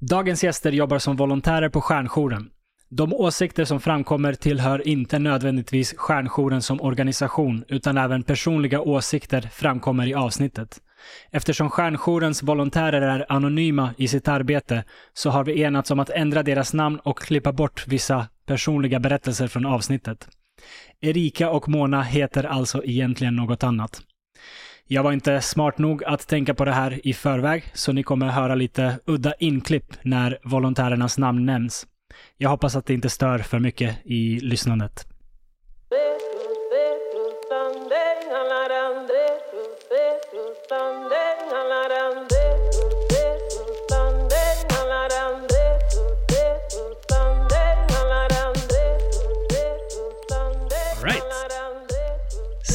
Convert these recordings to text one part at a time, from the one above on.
Dagens gäster jobbar som volontärer på Stjärnjouren. De åsikter som framkommer tillhör inte nödvändigtvis Stjärnjouren som organisation, utan även personliga åsikter framkommer i avsnittet. Eftersom Stjärnjourens volontärer är anonyma i sitt arbete så har vi enats om att ändra deras namn och klippa bort vissa personliga berättelser från avsnittet. Erika och Mona heter alltså egentligen något annat. Jag var inte smart nog att tänka på det här i förväg, så ni kommer höra lite udda inklipp när volontärernas namn nämns. Jag hoppas att det inte stör för mycket i lyssnandet.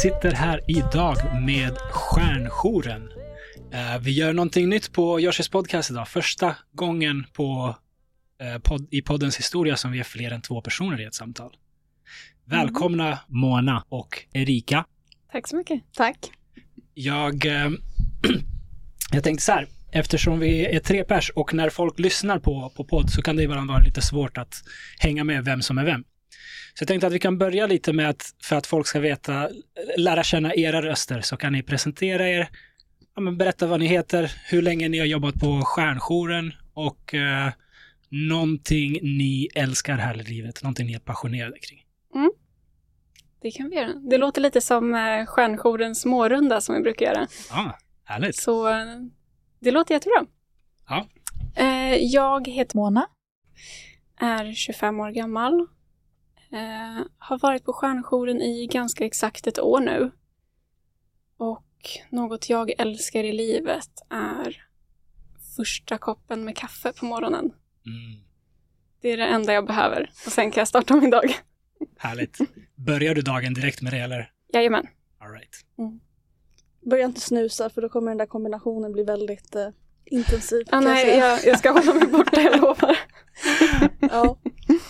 Sitter här idag med Stjärnjouren. Eh, vi gör någonting nytt på Joshes podcast idag. Första gången på, eh, podd, i poddens historia som vi är fler än två personer i ett samtal. Välkomna Mona och Erika. Tack så mycket. Tack. Jag, eh, jag tänkte så här, eftersom vi är tre pers och när folk lyssnar på, på podd så kan det ibland vara lite svårt att hänga med vem som är vem. Så jag tänkte att vi kan börja lite med att, för att folk ska veta, lära känna era röster, så kan ni presentera er, ja, men berätta vad ni heter, hur länge ni har jobbat på Stjärnjouren och eh, någonting ni älskar här i livet, någonting ni är passionerade kring. Det kan vi göra. Det låter lite som eh, Stjärnjourens smårunda som vi brukar göra. Ja, härligt. Så det låter jättebra. Ja. Eh, jag heter Mona. är 25 år gammal. Eh, har varit på Stjärnjouren i ganska exakt ett år nu. Och något jag älskar i livet är första koppen med kaffe på morgonen. Mm, Det är det enda jag behöver. Och sen kan jag starta min dag. härligt. Börjar du dagen direkt med det eller? Jajamän. All right. Börja inte snusa för då kommer den där kombinationen bli väldigt eh, intensiv. Ah, jag nej, säga. jag, jag ska hålla mig borta, jag lovar. ja.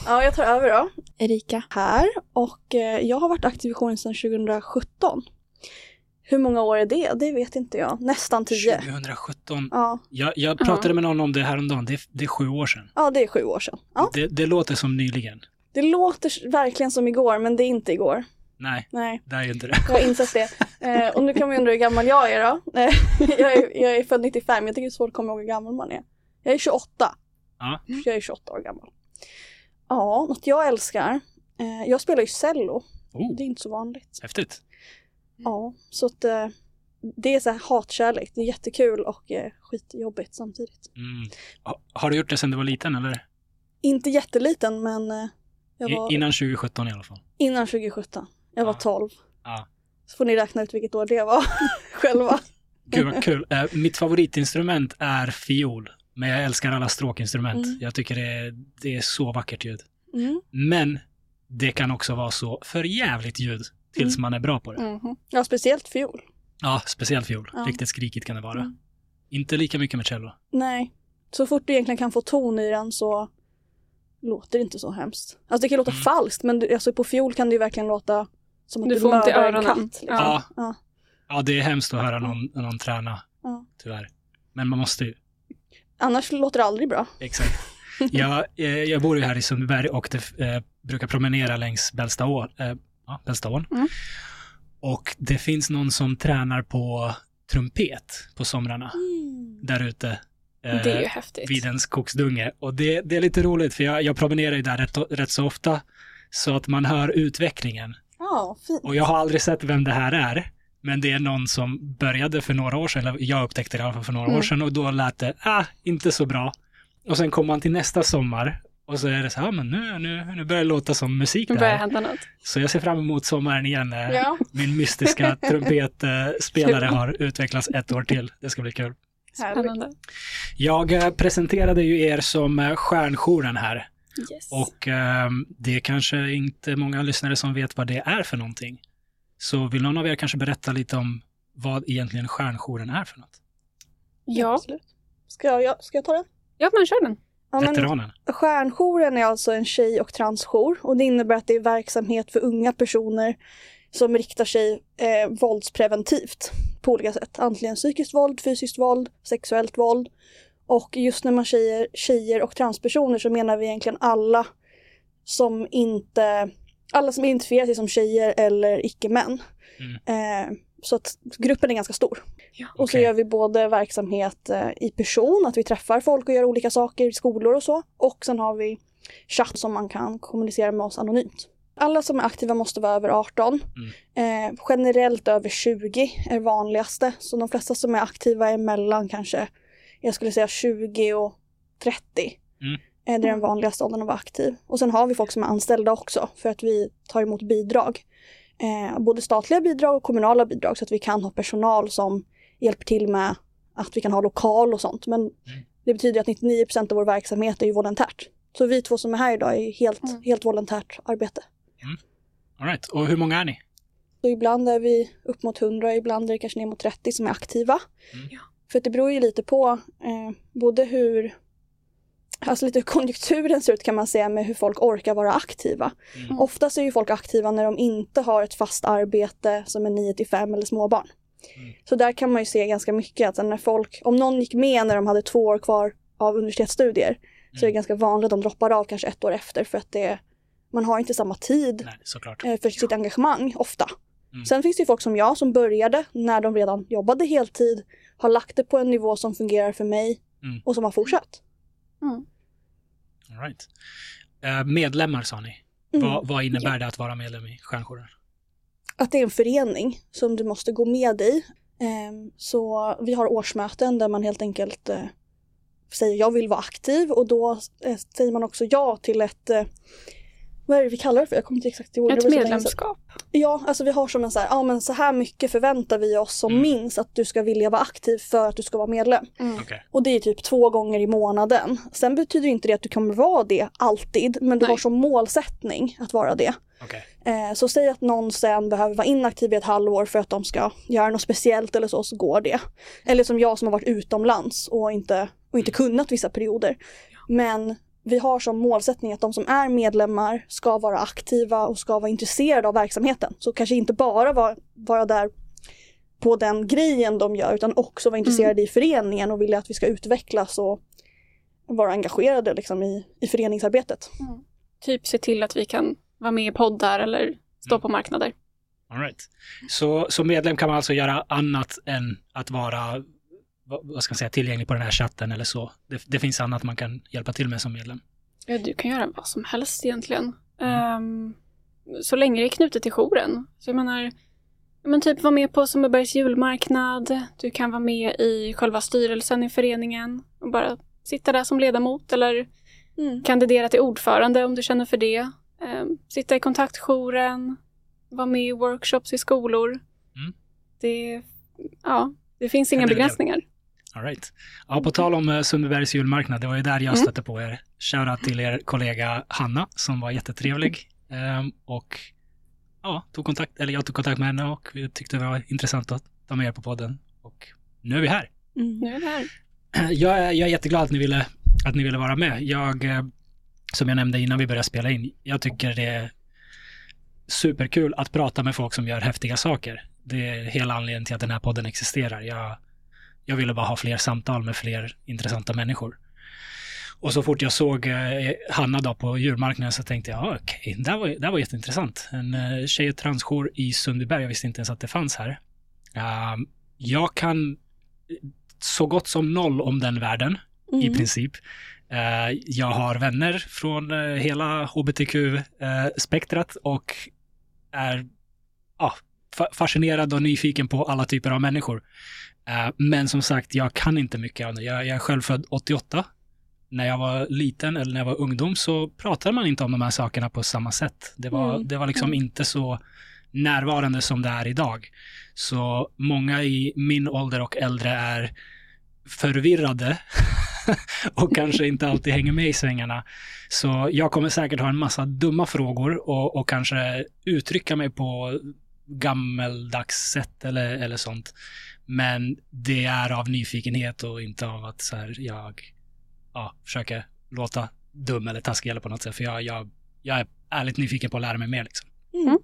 ja, jag tar över då. Erika här och eh, jag har varit aktiv i jouren sedan 2017. Hur många år är det? Det vet inte jag. Nästan tio. 2017. Ja. Jag, jag pratade med någon om det häromdagen. Det, det är sju år sedan. ja, det är sju år sedan. Ja. Det, det låter som nyligen. Det låter verkligen som igår, men det är inte igår. Nej, Nej, det är ju inte det. jag har insett det. Eh, och nu kan man undra hur gammal jag är då. Eh, jag, är jag är född 95, jag tycker det är svårt att komma ihåg hur gammal man är. Jag är 28. Ja. Jag är 28 år gammal. Ja, något jag älskar. Eh, jag spelar ju cello. Oh, Det är inte så vanligt. häftigt. Ja, så att eh, det är så här hatkärlek. Det är jättekul och eh, skitjobbigt samtidigt. Mm. Ha- Har du gjort det sedan du var liten eller? Inte jätteliten, men eh, jag var innan 2017 i alla fall. innan 2017. Jag var Ja. 12. Ja. Så får ni räkna ut vilket år det var själva. Gud vad kul. Eh, mitt favoritinstrument är fiol. Men jag älskar alla stråkinstrument. Mm. Jag tycker det är, det är så vackert ljud. Mm. Men det kan också vara så för jävligt ljud tills Mm. man är bra på det. Mhm. Ja, speciellt fiol. Ja, speciellt fiol. Ja. Riktigt skrikigt kan det vara. Mm. Inte lika mycket med cello. Nej. Så fort du egentligen kan få ton i den så låter det inte så hemskt. Alltså det kan låta Mm. falskt men alltså på fiol kan det ju verkligen låta som att Du du, får ont i öronen. katt. Ja. Ja. Ja. Ja, det är hemskt att höra någon, någon träna. Ja. Tyvärr. Men man måste ju. Annars låter det aldrig bra. Exakt. Jag, eh, jag bor ju här i Sundbyberg och det, eh, brukar promenera längs Bällstaån. Eh, ja, Bällstaån. Mm. Och det finns någon som tränar på trumpet på somrarna där ute. eh, Det är ju häftigt. vid en skogsdunge. Och det, det är lite roligt för jag, jag promenerar ju där rätt, rätt så ofta. Så att man hör utvecklingen. Ja, fint. Och jag har aldrig sett vem det här är. Men det är någon som började för några år sedan, eller jag upptäckte det i alla fall för några år Mm. sedan och då lät det, ah, inte så bra. Och sen kommer man till nästa sommar och så är det så här, ah, men nu, nu, nu börjar det låta som musik Nu det börjar här. hända något. Så jag ser fram emot sommaren igen när Ja. min mystiska trumpetspelare har utvecklats ett år till. Det ska bli kul. Spännande. Jag eh, presenterade ju er som eh, Stjärnjouren här Yes. och eh, det är kanske inte många lyssnare som vet vad det är för någonting. Så vill någon av er kanske berätta lite om vad egentligen Stjärnjouren är för något? ja. Absolut. Ska jag, ska jag ta den? ja, men kör den. Ja, men Veteranen? Stjärnjouren är alltså en tjej och transjour och det innebär att det är verksamhet för unga personer som riktar sig eh, våldspreventivt på olika sätt. Antingen psykiskt våld, fysiskt våld, sexuellt våld Och just när man säger tjejer och transpersoner så menar vi egentligen alla som inte, alla som identifierar sig som tjejer eller icke-män. Mm. Eh, så att gruppen är ganska stor. Ja. Och så gör vi både verksamhet eh, i person, att vi träffar folk och gör olika saker i skolor och så. Och sen har vi chatt som man kan kommunicera med oss anonymt. Alla som är aktiva måste vara över 18. Eh, generellt över 20 är vanligaste. Så de flesta som är aktiva är mellan kanske, jag skulle säga 20 och 30. Mm. Eh, det är den vanligaste åldern att vara aktiv. Och sen har vi folk som är anställda också för att vi tar emot bidrag. Eh, både statliga bidrag och kommunala bidrag så att vi kan ha personal som hjälper till med att vi kan ha lokal och sånt. Men det betyder att 99% av vår verksamhet är ju volontärt. Så vi två som är här idag är helt, Mm. helt volontärt arbete. All right. Och hur många är ni? Så ibland är vi upp mot 100, ibland är det kanske ner mot 30 som är aktiva. Mm. Ja. För att det beror ju lite på eh, både hur Alltså lite hur konjunkturen ser ut kan man säga med hur folk orkar vara aktiva. Mm. Oftast är ju folk aktiva när de inte har ett fast arbete som är 9 till 5 eller småbarn. Mm. Så där kan man ju se ganska mycket att när folk, om någon gick med när de hade två år kvar av universitetsstudier så är det Mm. ganska vanligt att de droppar av kanske ett år efter för att det, man har inte samma tid Nej, eh, för sitt engagemang ofta. Mm. Sen finns det ju folk som jag som började när de redan jobbade heltid, har lagt det på en nivå som fungerar för mig Mm. och som har fortsatt. Mm. All right. Eh, medlemmar sa ni. Mm. Vad, vad innebär det att vara medlem i Stjärnjouren? Att det är en förening som du måste gå med i. Ehm, Så vi har årsmöten där man helt enkelt eh, säger jag vill vara aktiv och då eh, säger man också ja till ett vad är det vi kallar det för? Jag kommer inte exakt ihåg. Ett sedan. medlemskap. Ja, alltså vi har som en så här, ja men så här mycket förväntar vi oss som Mm. minst att du ska vilja vara aktiv för att du ska vara medlem. Mm. Okej. Och det är typ två gånger i månaden. Sen betyder inte det att du kommer vara det alltid, men du Nej. har som målsättning att vara det. Okej. Eh, så säg att någon sen behöver vara inaktiv i ett halvår för att de ska göra något speciellt eller så, så går det. Eller som jag som har varit utomlands och inte, och inte kunnat vissa perioder. Men vi har som målsättning att de som är medlemmar ska vara aktiva och ska vara intresserade av verksamheten. Så kanske inte bara vara, vara där på den grejen de gör utan också vara intresserade i föreningen och vilja att vi ska utvecklas och vara engagerade liksom i, i föreningsarbetet. Typ se till att vi kan vara med i poddar eller stå Mm. på marknader. All right. Så som medlem kan man alltså göra annat än att vara vad ska man säga, tillgänglig på den här chatten eller så. Det, det finns annat man kan hjälpa till med som medlem. Ja, du kan göra vad som helst egentligen. Ehm, så länge det är knutet till jouren. Så jag menar, men typ vara med på Sundbybergs julmarknad. Du kan vara med i själva styrelsen i föreningen och bara sitta där som ledamot eller Mm. kandidera till ordförande om du känner för det. Ehm, sitta i kontaktjouren, vara med i workshops i skolor. Mm. Det, ja, det finns inga begränsningar. All right. Ja, på tal om uh, Sundbybergs julmarknad, det var ju där jag Mm. stötte på er. Shoutout till er kollega Hanna som var jättetrevlig. Ehm, och ja, tog kontakt, eller jag tog kontakt med henne och vi tyckte det var intressant att ta med er på podden. Och nu är vi här. Mm. Nu är vi här. Jag är, jag är jätteglad att ni, ville, att ni ville vara med. Jag, eh, som jag nämnde innan vi började spela in, jag tycker det är superkul att prata med folk som gör häftiga saker. Det är hela anledningen till att den här podden existerar. Jag, jag ville bara ha fler samtal med fler intressanta människor. Och så fort jag såg eh, Hanna då på djurmarknaden så tänkte jag, ah, okej, det, här var, det här var jätteintressant. En eh, tjej och transjour i Sundbyberg, jag visste inte ens att det fanns här. Um, jag kan så gott som noll om den världen i Mm. princip. Eh, jag har vänner från eh, hela hbtq-spektrat och är ja, fascinerad och nyfiken på alla typer av människor. Eh, men som sagt, jag kan inte mycket om det. Jag, jag är själv född 88. När jag var liten eller när jag var ungdom så pratade man inte om de här sakerna på samma sätt. Det var, Mm. det var liksom inte så närvarande som det är idag. Så många i min ålder och äldre är förvirrade och kanske inte alltid hänger med i svängarna. Så jag kommer säkert ha en massa dumma frågor och, och kanske uttrycka mig på gammeldags sätt eller, eller sånt. Men det är av nyfikenhet och inte av att så här, jag ja, försöker låta dum eller taskig eller på något sätt. För jag, jag, jag är ärligt nyfiken på att lära mig mer. Liksom. Mm.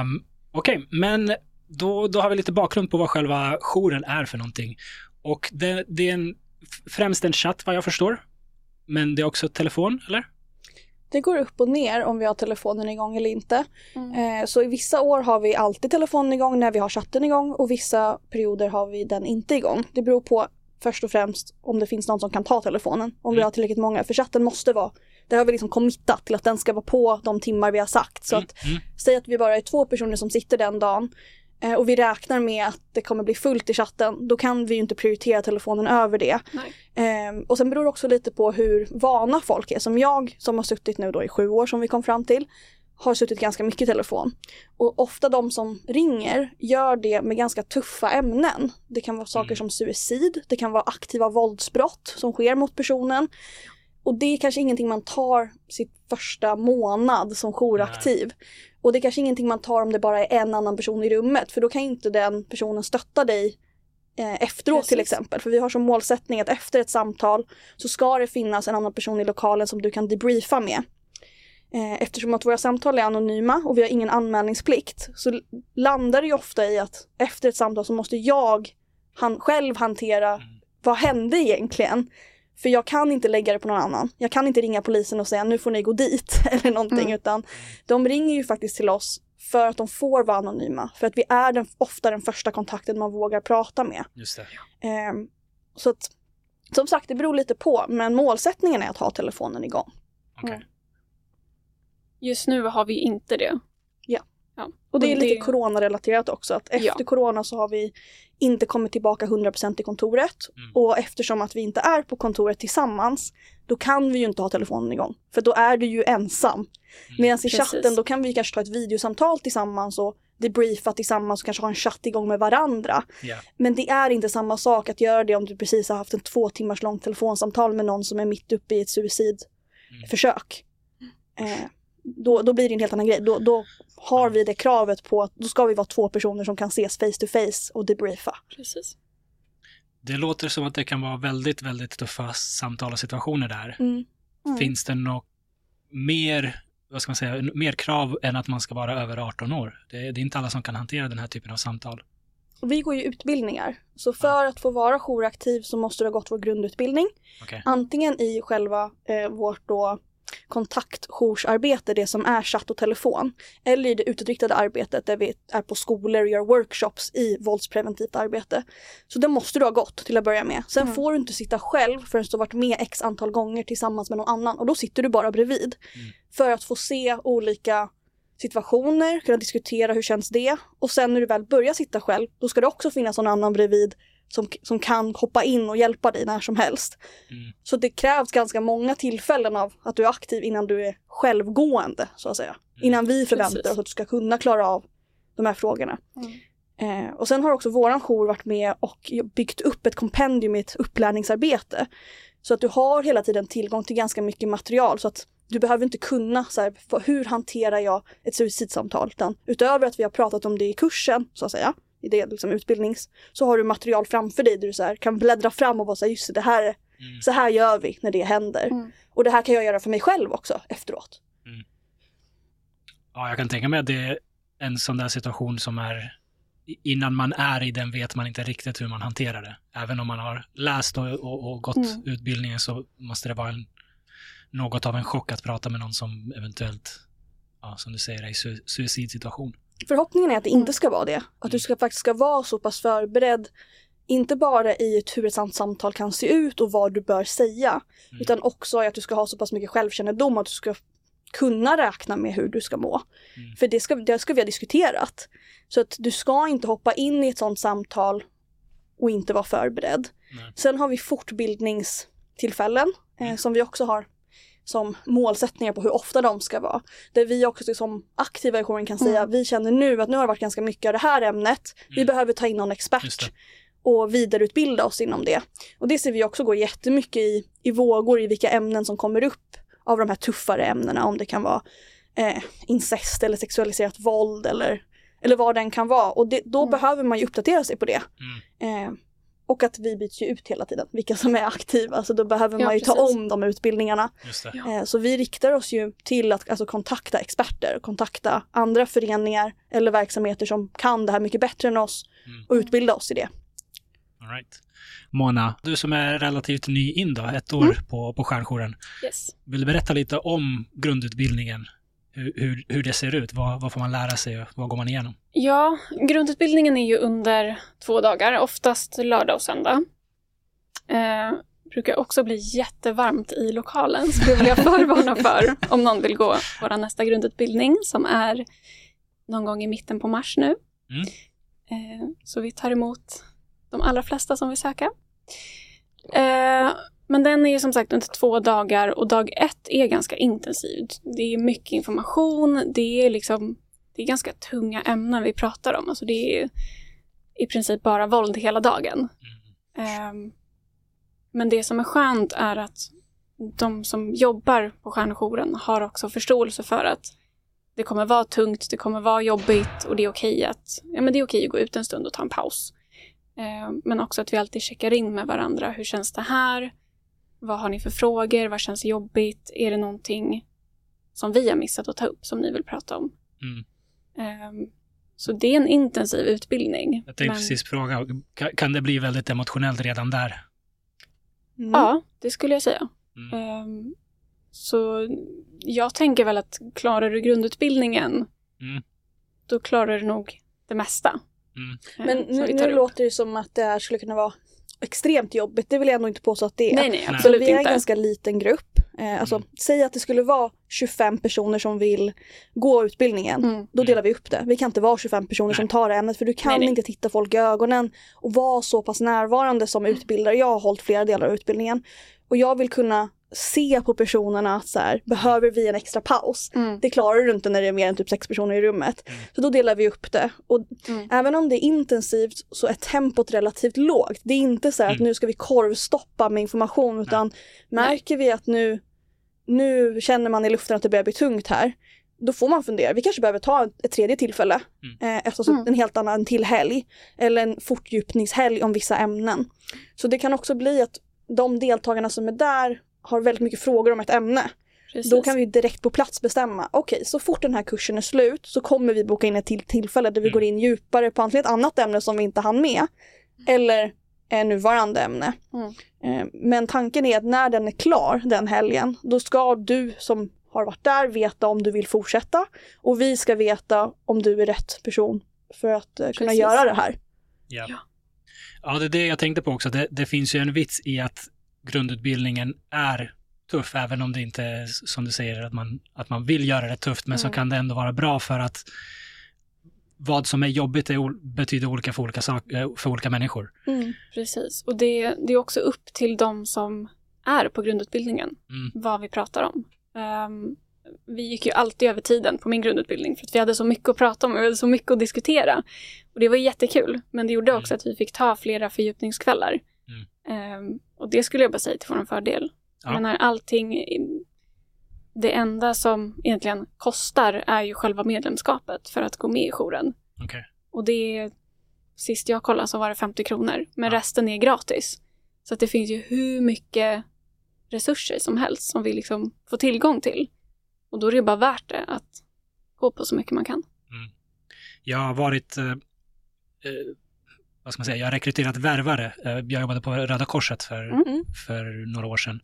Um, Okej, men då, då har vi lite bakgrund på vad själva jouren är för någonting. Och det, det är en främst en chatt vad jag förstår. Men det är också telefon, eller? Det går upp och ner om vi har telefonen igång eller inte. Mm. Eh, så i vissa år har vi alltid telefonen igång när vi har chatten igång och vissa perioder har vi den inte igång. Det beror på först och främst om det finns någon som kan ta telefonen. Om vi Mm. har tillräckligt många. För chatten måste vara, där har vi liksom committat till att den ska vara på de timmar vi har sagt. Så att Mm, mm. säg att vi bara är två personer som sitter den dagen och vi räknar med att det kommer bli fullt i chatten, då kan vi ju inte prioritera telefonen över det. Ehm, och sen beror det också lite på hur vana folk är. Som jag som har suttit nu då i sju år som vi kom fram till, har suttit ganska mycket i telefon. Och ofta de som ringer gör det med ganska tuffa ämnen. Det kan vara saker Mm. som suicid, det kan vara aktiva våldsbrott som sker mot personen. Och det är kanske ingenting man tar sitt första månad som jouraktiv. Och det är kanske ingenting man tar om det bara är en annan person i rummet, för då kan inte den personen stötta dig eh, efteråt till Precis. exempel. För vi har som målsättning att efter ett samtal så ska det finnas en annan person i lokalen som du kan debriefa med. Eh, Eftersom att våra samtal är anonyma och vi har ingen anmälningsplikt så landar det ju ofta i att efter ett samtal så måste jag han, själv hantera Mm. vad hände egentligen? För jag kan inte lägga det på någon annan. Jag kan inte ringa polisen och säga nu får ni gå dit eller någonting Mm. utan de ringer ju faktiskt till oss för att de får vara anonyma. För att vi är den, ofta den första kontakten man vågar prata med. Just det. Ehm, så att som sagt, det beror lite på, men målsättningen är att ha telefonen igång. Okej. Mm. Just nu har vi inte det. Ja. Och det är lite det- coronarelaterat också, att efter Ja. corona så har vi inte kommit tillbaka 100% till kontoret. Mm. Och eftersom att vi inte är på kontoret tillsammans, då kan vi ju inte ha telefonen igång. För då är du ju ensam. Medan i Precis. chatten, då kan vi kanske ta ett videosamtal tillsammans och debriefa tillsammans och kanske ha en chatt igång med varandra. Ja. Men det är inte samma sak att göra det om du precis har haft en två timmars långt telefonsamtal med någon som är mitt uppe i ett suicidförsök. Eh, då, då blir det en helt annan grej. Då, då har vi det kravet på att då ska vi vara två personer som kan ses face to face och debriefa. Precis. Det låter som att det kan vara väldigt, väldigt tuffa samtal och situationer där. Mm. Mm. Finns det något mer, vad ska man säga, mer krav än att man ska vara över 18 år? Det, det är inte alla som kan hantera den här typen av samtal. Vi går ju utbildningar. Så för att få vara jouraktiv så måste du ha gått vår grundutbildning. Okej. Antingen i själva eh, vårt då kontaktjoursarbete, det som är chatt och telefon. Eller i det utåtriktade arbetet där vi är på skolor och gör workshops i våldspreventivt arbete. Så det måste du ha gått till att börja med. Sen Mm. får du inte sitta själv förrän du har varit med x antal gånger tillsammans med någon annan och då sitter du bara bredvid. Mm. För att få se olika situationer, kunna diskutera hur känns det och sen när du väl börjar sitta själv då ska det också finnas någon annan bredvid som, som kan hoppa in och hjälpa dig när som helst. Mm. Så det krävs ganska många tillfällen av att du är aktiv innan du är självgående så att säga. Mm. Innan vi förväntar Precis. oss att du ska kunna klara av de här frågorna. Eh, och sen har också våran jour varit med och byggt upp ett kompendium i ett upplärningsarbete. Så att du har hela tiden tillgång till ganska mycket material så att du behöver inte kunna så här, för hur hanterar jag ett suicidsamtal? Utan utöver att vi har pratat om det i kursen så att säga, i det liksom utbildnings, så har du material framför dig där du så här, kan bläddra fram och vara så här, just det, det här, är- Mm. så här gör vi när det händer. Mm. Och det här kan jag göra för mig själv också efteråt. Ja, jag kan tänka mig att det är en sån där situation som är innan man är i den vet man inte riktigt hur man hanterar det. Även om man har läst och, och, och gått Mm. utbildningen så måste det vara en, något av en chock att prata med någon som eventuellt, ja, som du säger, är i su- suicidsituation. Förhoppningen är att det Mm. inte ska vara det. Att du ska faktiskt ska vara så pass förberedd, inte bara i hur ett sånt samtal kan se ut och vad du bör säga, Mm. utan också att du ska ha så pass mycket självkännedom att du ska kunna räkna med hur du ska må. Mm. För det ska, det ska vi ha diskuterat. Så att du ska inte hoppa in i ett sånt samtal och inte vara förberedd. Nej. Sen har vi fortbildningstillfällen eh, Mm. som vi också har som målsättningar på hur ofta de ska vara. Där vi också som aktiva i jouren kan säga, Mm. vi känner nu att nu har det varit ganska mycket av det här ämnet. Vi Mm. behöver ta in någon expert och vidareutbilda oss inom det. Och det ser vi också gå jättemycket i, i vågor i vilka ämnen som kommer upp av de här tuffare ämnena. Om det kan vara eh, incest eller sexualiserat våld eller, eller vad den kan vara. Och det, då Mm. behöver man ju uppdatera sig på det. Mm. Eh, och att vi byts ju ut hela tiden, vilka som är aktiva. Så då behöver Ja, man ju ta precis. om de utbildningarna. Just det. Ja. Eh, så vi riktar oss ju till att alltså, kontakta experter, kontakta andra föreningar eller verksamheter som kan det här mycket bättre än oss Mm. och utbilda oss i det. All right. Mona, du som är relativt ny in då, ett år Mm. på, på Stjärnjouren. Yes. Vill du berätta lite om grundutbildningen? Hur, hur, det ser ut? Vad, vad får man lära sig och vad går man igenom? Ja, grundutbildningen är ju under två dagar, oftast lördag och söndag. Eh, brukar också bli jättevarmt i lokalen, så det vill jag förvarna för om någon vill gå vår nästa grundutbildning som är någon gång i mitten på mars nu. Mm. Eh, så vi tar emot de allra flesta som vill söka. Eh, men den är ju som sagt under två dagar och dag ett är ganska intensiv. Det är mycket information, det är liksom det är ganska tunga ämnen vi pratar om. Alltså det är i princip bara våld hela dagen. Ehm, men det som är skönt är att de som jobbar på Stjärnjouren har också förståelse för att det kommer vara tungt, det kommer vara jobbigt och det är okej att, ja, men det är okej att gå ut en stund och ta en paus. Ehm, men också att vi alltid checkar in med varandra. Hur känns det här? Vad har ni för frågor? Vad känns jobbigt? Är det någonting som vi har missat att ta upp som ni vill prata om? Mm. Ehm, så det är en intensiv utbildning. Jag tänkte men- precis fråga, kan, det bli väldigt emotionellt redan där? Mm. Ja, det skulle jag säga. Mm. Ehm, så jag tänker väl att klarar du grundutbildningen, Mm. då klarar du nog det mesta. Mm. Men Ehm, nu, nu låter det som att det här skulle kunna vara extremt jobbigt. Det vill jag ändå inte påstå att det är. Nej, nej, absolut vi är en inte. ganska liten grupp. Eh, alltså, Mm. Säg att det skulle vara 25 personer som vill gå utbildningen. Mm. Då delar vi upp det. Vi kan inte vara 25 personer Nej. som tar ämnet för du kan Nej, nej. inte titta folk i ögonen och vara så pass närvarande som utbildare. Jag har hållit flera delar av utbildningen och jag vill kunna se på personerna att så här, behöver vi en extra paus? Mm. Det klarar du inte när det är mer än typ sex personer i rummet. Mm. Så då delar vi upp det. Och Mm. även om det är intensivt så är tempot relativt lågt. Det är inte så här att Mm. nu ska vi korvstoppa med information utan märker vi att nu, nu känner man i luften att det börjar bli tungt här. Då får man fundera. Vi kanske behöver ta ett, tredje tillfälle. Mm. Eh, efter Mm. en helt annan till helg. Eller en fortdjupningshelg om vissa ämnen. Så det kan också bli att de deltagarna som är där har väldigt mycket frågor om ett ämne. Precis. Då kan vi direkt på plats bestämma, okej så fort den här kursen är slut så kommer vi boka in ett till tillfälle där vi Mm. går in djupare på antingen ett annat ämne som vi inte hann med eller eh, nuvarande ämne. Mm. Eh, men tanken är att när den är klar den helgen, då ska du som har varit där veta om du vill fortsätta och vi ska veta om du är rätt person för att eh, kunna Precis. göra det här. Ja. Ja. ja, det är det jag tänkte på också. Det, det finns ju en vits i att grundutbildningen är tuff, även om det inte är som du säger, att man, att man vill göra det tufft, men så Mm. kan det ändå vara bra för att vad som är jobbigt är, betyder olika för olika, sak, eh, för olika människor. Precis. Och det, det är också upp till de som är på grundutbildningen Mm. vad vi pratar om. Ehm, vi gick ju alltid över tiden på min grundutbildning för att vi hade så mycket att prata om och vi hade så mycket att diskutera. Och det var jättekul, men det gjorde också Mm. att vi fick ta flera fördjupningskvällar. Ehm, och det skulle jag bara säga till vår fördel. Ja. Jag menar, allting, det enda som egentligen kostar är ju själva medlemskapet för att gå med i jouren. Okej. Och det är, sist jag kollade så var det 50 kronor, men Ja. resten är gratis. Så att det finns ju hur mycket resurser som helst som vi liksom får tillgång till. Och då är det bara värt det att gå på så mycket man kan. Jag har varit, eh, eh, vad ska man säga, jag har rekryterat värvare. Eh, jag jobbade på Röda Korset för, Mm. för några år sedan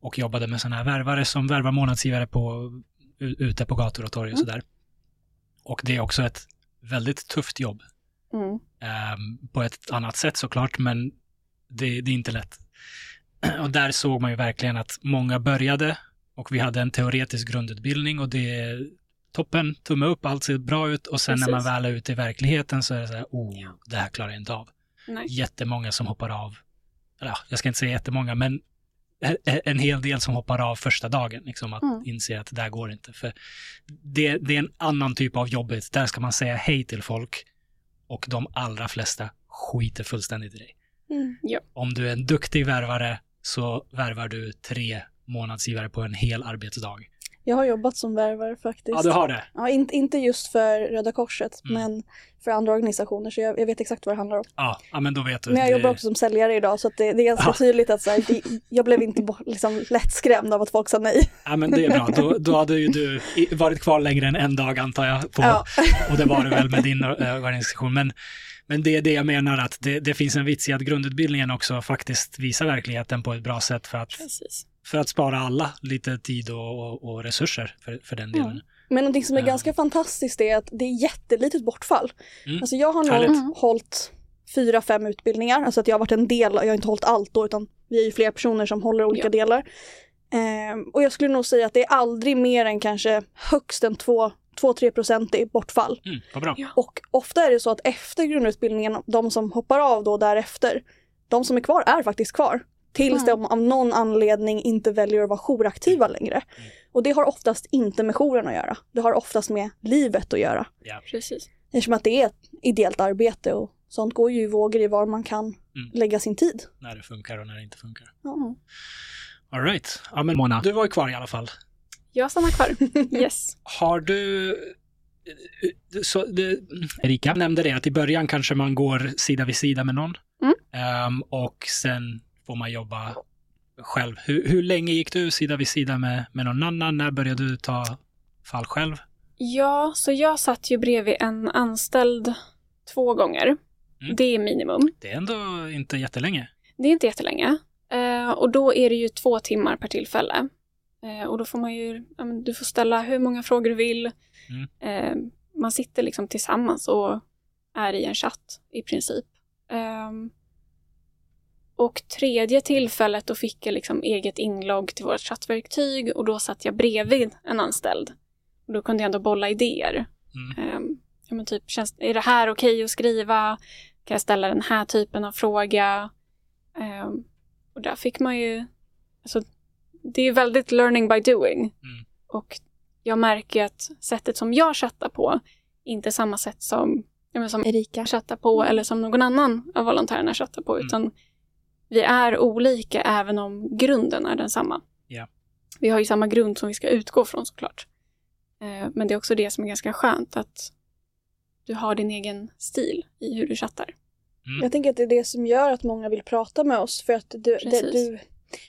och jobbade med sådana här värvare som värvar månadsgivare på, ute på gator och torg och Mm. sådär. Och det är också ett väldigt tufft jobb. Mm. Ehm, på ett annat sätt såklart, men det, det är inte lätt. Och där såg man ju verkligen att många började och vi hade en teoretisk grundutbildning och det toppen, tumme upp, allt ser bra ut och sen när man Precis. väl är ute i verkligheten så är det så här, oh, Ja. det här klarar jag inte av. Nej. Jättemånga som hoppar av, eller ja, jag ska inte säga jättemånga, men en- en hel del som hoppar av första dagen, liksom att Mm. inse att det där går inte. För det, det är en annan typ av jobbigt, där ska man säga hej till folk och de allra flesta skiter fullständigt i dig. Mm. Om du är en duktig värvare så värvar du tre månadsgivare på en hel arbetsdag. Jag har jobbat som värvare faktiskt. Ja, du har det. Ja, inte, inte just för Röda Korset, Mm. men för andra organisationer, så jag, jag vet exakt vad det handlar om. Ja, ja men då vet du. Men jag Det- jobbar också som säljare idag, så det, det är ganska Ja. tydligt att så här, det, jag blev inte liksom, lättskrämd av att folk sa nej. Ja, men det är bra. Då, då hade ju du varit kvar längre än en dag antar jag. På, Ja. Och det var du väl med din eh, organisation. Men, Men det är det jag menar, att det, det finns en vits i att grundutbildningen också faktiskt visar verkligheten på ett bra sätt för att, Precis. För att spara alla lite tid och, och, och resurser för, för den delen. Men någonting som är Ja. ganska fantastiskt är att det är jättelitet bortfall. Mm. Alltså jag har nog Härligt. Mm. hållit fyra, fem utbildningar. Alltså att jag har varit en del, jag har inte hållit allt då utan vi är ju fler personer som håller olika Ja. delar. Ehm, och jag skulle nog säga att det är aldrig mer än kanske högst en 2-3 procent i bortfall. Mm, vad bra. Ja. Och ofta är det så att efter grundutbildningen, de som hoppar av då därefter, de som är kvar är faktiskt kvar. Tills Mm. de av någon anledning inte väljer att vara jouraktiva längre. Och det har oftast inte med jouren att göra. Det har oftast med livet att göra. Precis. Eftersom att det är ett ideellt arbete och sånt går ju i vågor i var man kan lägga sin tid. När det funkar och när det inte funkar. Ja. All right. Ja, men Mona, du var ju kvar i alla fall. Jag stannar kvar. Yes. Har du... Så, det, Erika nämnde det, att i början kanske man går sida vid sida med någon. Mm. Ehm, och sen får man jobba själv. Hur, hur länge gick du sida vid sida med, med någon annan? När började du ta fall själv? Ja, så jag satt ju bredvid en anställd två gånger. Mm. Det är minimum. Det är ändå inte jättelänge. Det är inte jättelänge. Eh, och då är det ju två timmar per tillfälle. Eh, och då får man ju, du får ställa hur många frågor du vill. Eh, man sitter liksom tillsammans och är i en chatt i princip. Ehm, och tredje tillfället då fick jag liksom eget inlogg till vårt chattverktyg och då satt jag bredvid en anställd. Och då kunde jag ändå bolla idéer. Mm. Ja, men typ, känns, är det här okej att skriva? Kan jag ställa den här typen av fråga? Ehm, och där fick man ju... Alltså, det är väldigt learning by doing. Mm. Och jag märker att sättet som jag chattar på inte är samma sätt som, ja, som Erika. chattar på eller som någon annan av volontärerna chattar på. Mm. Utan vi är olika även om grunden är densamma. Ja. Vi har ju samma grund som vi ska utgå från såklart. Eh, Men det är också det som är ganska skönt att du har din egen stil i hur du chattar. Jag tänker att det är det som gör att många vill prata med oss för att du, det, du,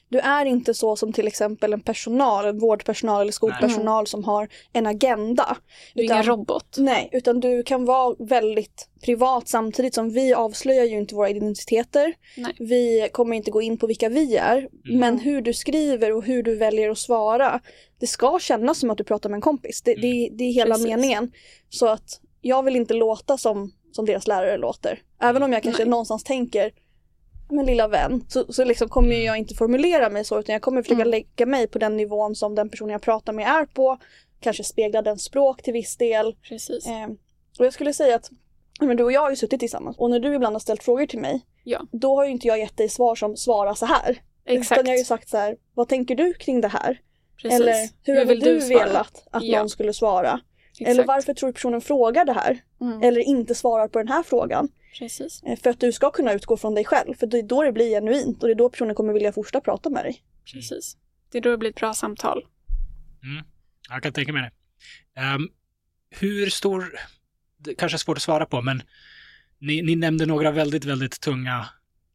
du är inte så som till exempel en personal, en vårdpersonal eller skolpersonal som har en agenda. Du är Utan- ingen robot. Nej, utan du kan vara väldigt privat samtidigt som vi avslöjar ju inte våra identiteter. Nej. Vi kommer inte gå in på vilka vi är, men hur du skriver och hur du väljer att svara, det ska kännas som att du pratar med en kompis. Det, det, det är hela Precis. meningen. Så att jag vill inte låta som, som deras lärare låter. Även om jag kanske Nej. någonstans tänker men lilla vän, så, så liksom kommer jag inte formulera mig så utan jag kommer försöka Mm. lägga mig på den nivån som den personen jag pratar med är på. Kanske spegla den språk till viss del. Precis. Eh, och jag skulle säga att men du och jag har ju suttit tillsammans och när du ibland har ställt frågor till mig Ja. då har ju inte jag gett dig svar som svara så här. Exakt. Utan jag har ju sagt så här, vad tänker du kring det här? Precis. Eller hur, hade du, svara? velat att Ja. någon skulle svara? Exakt. Eller varför tror du personen frågar det här? Mm. Eller inte svarar på den här frågan? Precis. Eh, För att du ska kunna utgå från dig själv, för det är då det blir genuint och det är då personen kommer vilja fortsätta prata med dig. Precis. Det är då det blir ett bra samtal. Mm. Jag kan tänka mig det. Ehm, hur stor, det kanske är svårt att svara på, men ni, ni nämnde några väldigt, väldigt tunga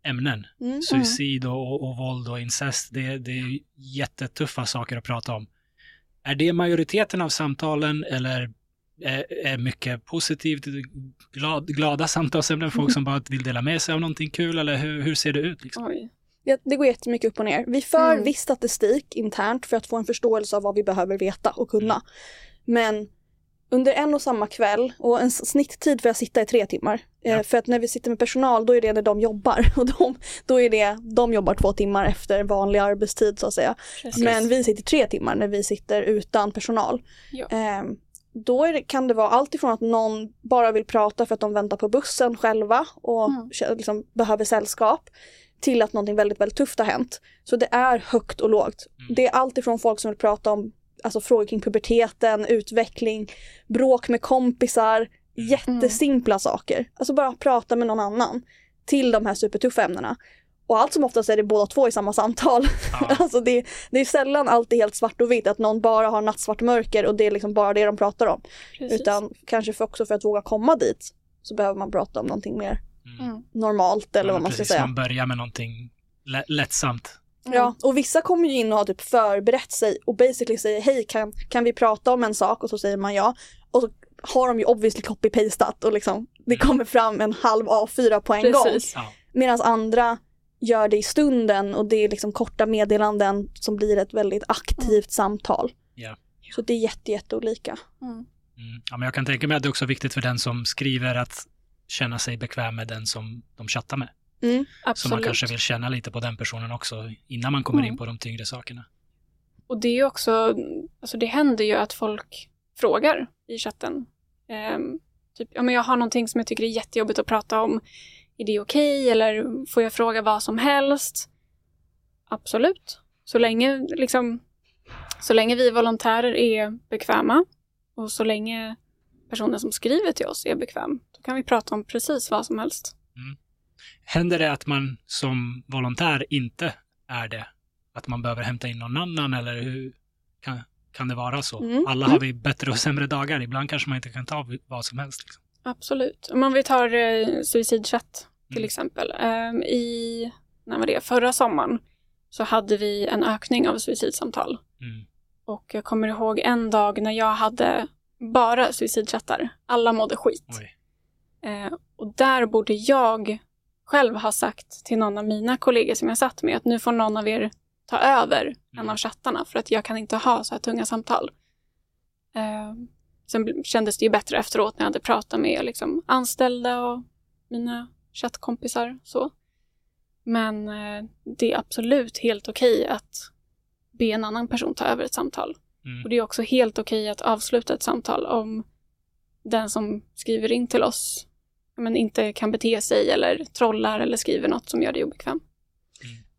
ämnen. Mm. Suicid och, och, och våld och incest. Det, det är jättetuffa saker att prata om. Är det majoriteten av samtalen eller är, mycket positivt, glad, glada samtalsämnen, folk som bara vill dela med sig av någonting kul eller hur, hur ser det ut? Liksom? Oj. Det, det går jättemycket upp och ner. Vi för Mm. viss statistik internt för att få en förståelse av vad vi behöver veta och kunna. Men under en och samma kväll, och en snitttid för att sitta är tre timmar. Eh, Ja. för att när vi sitter med personal, då är det när de jobbar. Och de, då är det, de jobbar två timmar efter vanlig arbetstid så att säga. Precis. Men vi sitter tre timmar när vi sitter utan personal. Ja. Ehm, då är det, kan det vara allt ifrån att någon bara vill prata för att de väntar på bussen själva och Mm. liksom behöver sällskap till att någonting väldigt, väldigt tufft har hänt. Så det är högt och lågt. Mm. Det är allt ifrån folk som vill prata om alltså, frågor kring puberteten, utveckling, bråk med kompisar, jättesimpla saker. Alltså bara prata med någon annan till de här supertuffa ämnena. Och allt som oftast är det båda två i samma samtal. Ja. alltså det, det är sällan alltid helt svart och vitt, att någon bara har nattsvart mörker och det är liksom bara det de pratar om. Precis. Utan kanske för också för att våga komma dit så behöver man prata om någonting mer Mm. Mm. normalt eller Ja, vad man ska precis, säga. Man börjar med någonting lä- lättsamt. Ja, och vissa kommer ju in och har typ förberett sig och basically säger hej kan, kan vi prata om en sak och så säger man ja. Och så har de ju obviously copy-pastat och liksom det kommer fram en halv A4 på en gång. Precis. Ja. Medan andra gör det i stunden och det är liksom korta meddelanden som blir ett väldigt aktivt samtal. Ja. Så det är jätte, jätteolika. Mm. Mm. Ja, men jag kan tänka mig att det är också viktigt för den som skriver att känna sig bekväm med den som de chattar med. Mm. Så man kanske vill känna lite på den personen också innan man kommer Mm. in på de tyngre sakerna. Och det är ju också, alltså det händer ju att folk frågar i chatten. Ehm, typ, ja men jag har någonting som jag tycker är jättejobbigt att prata om. Är det okej eller får jag fråga vad som helst? Absolut. Så länge, liksom, så länge vi volontärer är bekväma och så länge personen som skriver till oss är bekväm, då kan vi prata om precis vad som helst. Händer det att man som volontär inte är det? Att man behöver hämta in någon annan eller hur kan, kan det vara så? Mm. Alla har vi bättre och sämre dagar. Ibland kanske man inte kan ta vad som helst. Liksom. Absolut. Om vi tar eh, suicidchatt till Mm. exempel. Ehm, I, när var det, förra sommaren så hade vi en ökning av suicidsamtal. Mm. Och jag kommer ihåg en dag när jag hade bara suicidchattar. Alla mådde skit. Eh, och där borde jag själv ha sagt till någon av mina kollegor som jag satt med att nu får någon av er ta över en Mm. av chattarna för att jag kan inte ha så här tunga samtal. Eh, sen kändes det ju bättre efteråt när jag hade pratat med liksom, anställda och mina chattkompisar. Så. Men eh, det är absolut helt okej att be en annan person ta över ett samtal. Mm. Och det är också helt okej att avsluta ett samtal om den som skriver in till oss men inte kan bete sig eller trollar eller skriver något som gör dig obekväm.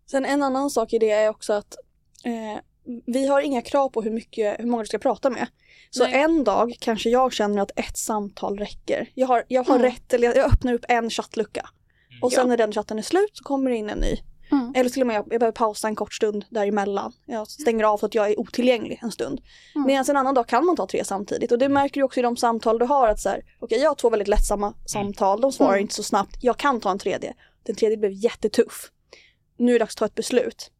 Sen en annan sak i det är också att eh, vi har inga krav på hur, mycket, hur många du ska prata med. Så Nej. en dag kanske jag känner att ett samtal räcker. Jag har, jag har Mm. rätt, eller jag, jag öppnar upp en chattlucka. Och sen Ja. när den chatten är slut så kommer det in en ny. Mm. Eller till och med jag, jag behöver pausa en kort stund däremellan. Jag stänger av så att jag är otillgänglig en stund. Mm. Medan en annan dag kan man ta tre samtidigt. Och det märker du också i de samtal du har att så här, okej jag har två väldigt lättsamma samtal, de svarar Mm. inte så snabbt. Jag kan ta en tredje. Den tredje blev jättetuff. Nu är det dags att ta ett beslut.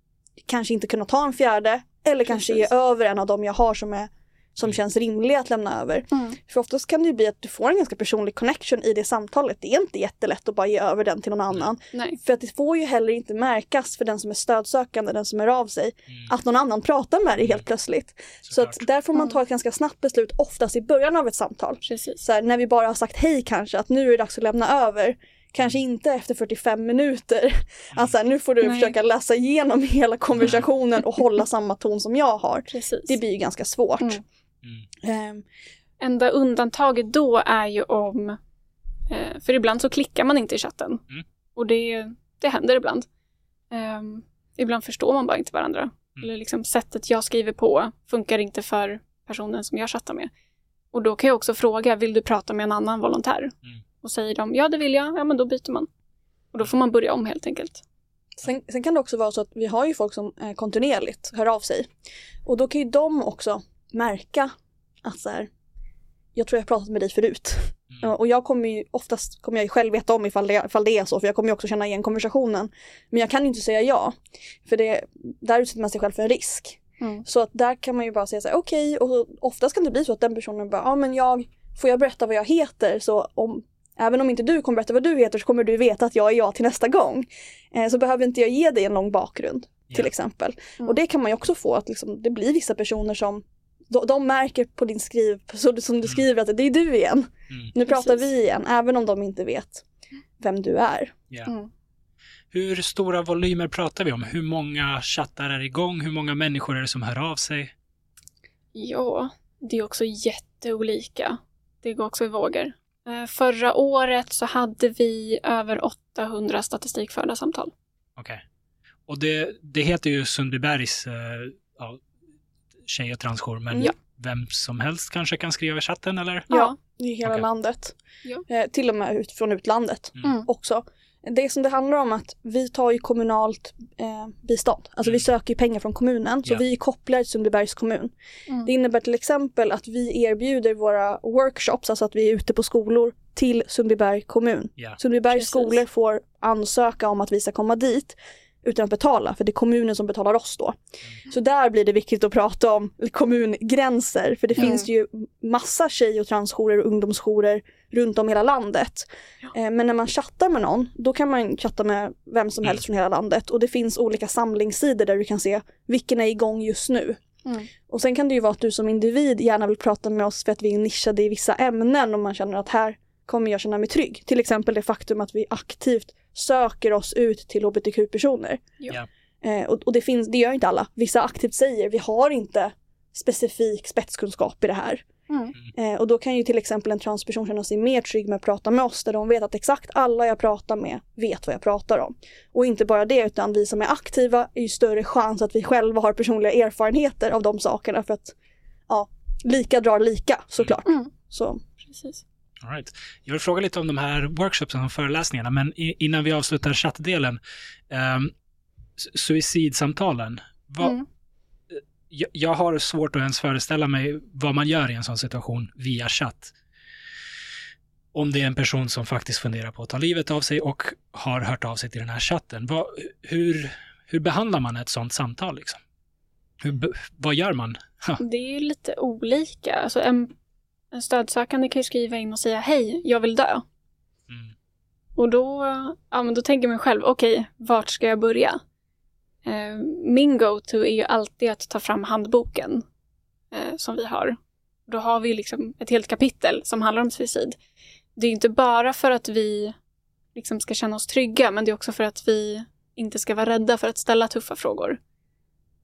Kanske inte kunna ta en fjärde eller kanske ge Precis. över en av dem jag har som, är, som känns rimliga att lämna över. Mm. För oftast kan det ju bli att du får en ganska personlig connection i det samtalet. Det är inte jättelätt att bara ge över den till någon annan. Nej. För att det får ju heller inte märkas för den som är stödsökande, den som är av sig, Mm. att någon annan pratar med dig helt plötsligt. Så att där får man Mm. ta ett ganska snabbt beslut, oftast i början av ett samtal. Precis. Så här, när vi bara har sagt hej kanske, att nu är det dags att lämna över. Kanske inte efter 45 minuter. Alltså nu får du Nej. försöka läsa igenom hela konversationen och hålla samma ton som jag har. Precis. Det blir ju ganska svårt. Mm. Mm. Ehm, Enda undantaget då är ju om, eh, för ibland så klickar man inte i chatten. Mm. Och det, det händer ibland. Ehm, ibland förstår man bara inte varandra. Mm. Eller liksom sättet jag skriver på funkar inte för personen som jag chattar med. Och då kan jag också fråga, vill du prata med en annan volontär? Mm. Och säger de, ja det vill jag, ja men då byter man. Och då får man börja om helt enkelt. Sen, sen kan det också vara så att vi har ju folk som eh, kontinuerligt hör av sig. Och då kan ju de också märka att så här, jag tror jag har pratat med dig förut. Mm. Och jag kommer ju, oftast kommer jag ju själv veta om ifall det, ifall det är så, för jag kommer ju också känna igen konversationen. Men jag kan ju inte säga ja, för det, där utsätter man sig själv för en risk. Mm. Så att där kan man ju bara säga så här, okej, och oftast kan det bli så att den personen bara, ja men jag, får jag berätta vad jag heter så om, även om inte du kommer berätta vad du heter så kommer du veta att jag är jag till nästa gång. Eh, så behöver inte jag ge dig en lång bakgrund till Ja. exempel. Mm. Och det kan man ju också få att liksom, det blir vissa personer som de, de märker på din skriv, så, som du skriver att det är du igen. Mm. Nu pratar Precis. vi igen, även om de inte vet vem du är. Ja. Mm. Hur stora volymer pratar vi om? Hur många chattar är igång? Hur många människor är det som hör av sig? Ja, det är också jätteolika. Det går också i vågor. Eh, Förra året så hade vi över 800 statistikförda samtal. Okej. Och det, det heter ju Sundbybergs eh, ja, tjej och transjour, men Ja. vem som helst kanske kan skriva i chatten, eller? Ja. I hela Okej. landet. Ja. Eh, till och med ut, från utlandet Mm. också. Det som det handlar om att vi tar ju kommunalt eh, bistånd. Alltså vi Mm. söker ju pengar från kommunen. Så Ja. vi är kopplade till Sundbybergs kommun. Mm. Det innebär till exempel att vi erbjuder våra workshops, alltså att vi är ute på skolor, till Sundbyberg kommun. Ja. Sundbybergs Precis. skolor får ansöka om att vi ska komma dit. utan att betala, för det är kommunen som betalar oss då. Så där blir det viktigt att prata om kommungränser, för det Mm. finns ju massa tjej och transjourer och ungdomsjourer runt om hela landet. Ja. Eh, Men när man chattar med någon, då kan man chatta med vem som helst från hela landet och det finns olika samlingssidor där du kan se vilken är igång just nu. Mm. Och sen kan det ju vara att du som individ gärna vill prata med oss för att vi är nischade i vissa ämnen och man känner att här kommer jag känna mig trygg. Till exempel det faktum att vi aktivt söker oss ut till hbtq-personer. Ja. Eh, och och det, finns, det gör inte alla. Vissa aktivt säger vi har inte specifik spetskunskap i det här. Mm. Eh, och då kan ju till exempel en transperson känna sig mer trygg med att prata med oss där de vet att exakt alla jag pratar med vet vad jag pratar om. Och inte bara det utan vi som är aktiva är ju större chans att vi själva har personliga erfarenheter av de sakerna för att ja, lika drar lika såklart. Mm. Så Precis. All right. Jag vill fråga lite om de här workshopsen och föreläsningarna, men innan vi avslutar chattdelen. Um, suicidsamtalen. Vad, Mm. Jag, jag har svårt att ens föreställa mig vad man gör i en sån situation via chatt. Om det är en person som faktiskt funderar på att ta livet av sig och har hört av sig till den här chatten. Vad, hur, hur behandlar man ett sånt samtal? Liksom? Hur, vad gör man? Ha. Det är ju lite olika. Alltså en, en stödsökande kan ju skriva in och säga hej, jag vill dö. Mm. Och då, ja, men då tänker man själv, okej, vart ska jag börja? Eh, min go-to är ju alltid att ta fram handboken eh, som vi har. Då har vi liksom ett helt kapitel som handlar om suicid. Det är inte bara för att vi liksom ska känna oss trygga, men det är också för att vi inte ska vara rädda för att ställa tuffa frågor.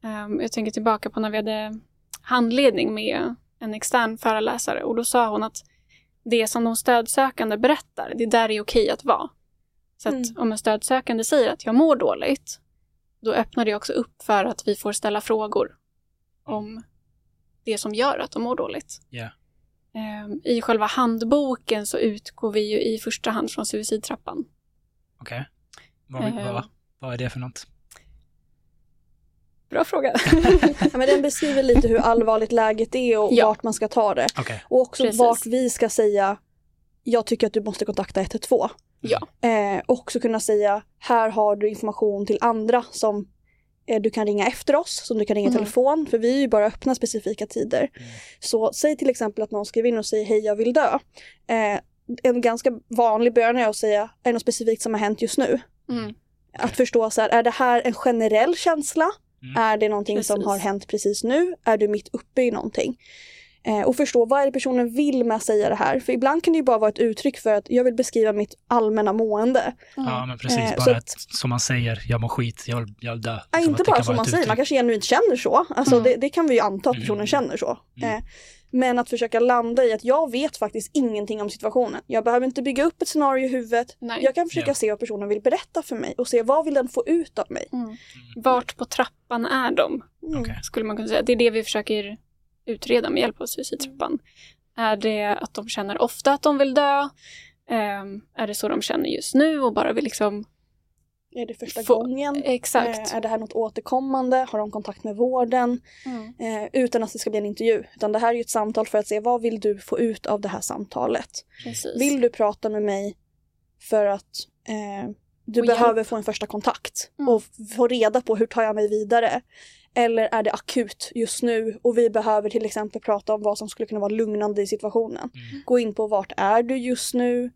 Eh, jag tänker tillbaka på när vi hade handledning med en extern föreläsare och då sa hon att det som de stödsökande berättar, det där är okej att vara. Så att Mm. om en stödsökande säger att jag mår dåligt, då öppnar det också upp för att vi får ställa frågor om det som gör att de mår dåligt. Ehm, I själva handboken så utgår vi ju i första hand från suicidtrappan. Okej. Vad, Eh. vad, vad är det för något? Bra fråga. ja, men den beskriver lite hur allvarligt läget är och Ja. vart man ska ta det. Okej. Och också Precis. vart vi ska säga jag tycker att du måste kontakta 112. Ja. Eh, också kunna säga, här har du information till andra som eh, du kan ringa efter oss, som du kan ringa Mm. telefon, för vi är ju bara öppna specifika tider. Mm. Så säg till exempel att någon skriver in och säger hej jag vill dö. Eh, en ganska vanlig början är att säga, är det något specifikt som har hänt just nu? Mm. Att förstå så här, är det här en generell känsla? Mm. Är det någonting som Precis. har hänt precis nu? Är du mitt uppe i någonting? Eh, och förstå vad är det personen vill med att säga det här? För ibland kan det ju bara vara ett uttryck för att jag vill beskriva mitt allmänna mående. Ja, men precis. Eh, så bara att- ett, som man säger, jag mår skit, jag vill, jag vill dö. Ja, Liksom inte att bara som man säger, man kanske genuint känner så. Alltså Mm. det, det kan vi ju anta att personen Mm. känner så. Mm. Eh, men att försöka landa i att jag vet faktiskt ingenting om situationen. Jag behöver inte bygga upp ett scenario i huvudet. Nej. Jag kan försöka Ja. se vad personen vill berätta för mig och se vad vill den få ut av mig. Mm. Vart på trappan är de? Mm. Skulle man kunna säga. Det är det vi försöker utreda med hjälp av suicidtrappan. Är det att de känner ofta att de vill dö? Ehm, är det så de känner just nu och bara vill liksom... Är det första Få- gången? Exakt. Eh, är det här något återkommande? Har de kontakt med vården? Mm. Eh, utan att det ska bli en intervju. Utan det här är ju ett samtal för att se vad vill du få ut av det här samtalet? Precis. Vill du prata med mig för att eh, du behöver hjälp. få en första kontakt Mm. och få reda på hur tar jag mig vidare? Eller är det akut just nu och vi behöver till exempel prata om vad som skulle kunna vara lugnande i situationen. Mm. Gå in på vart är du just nu?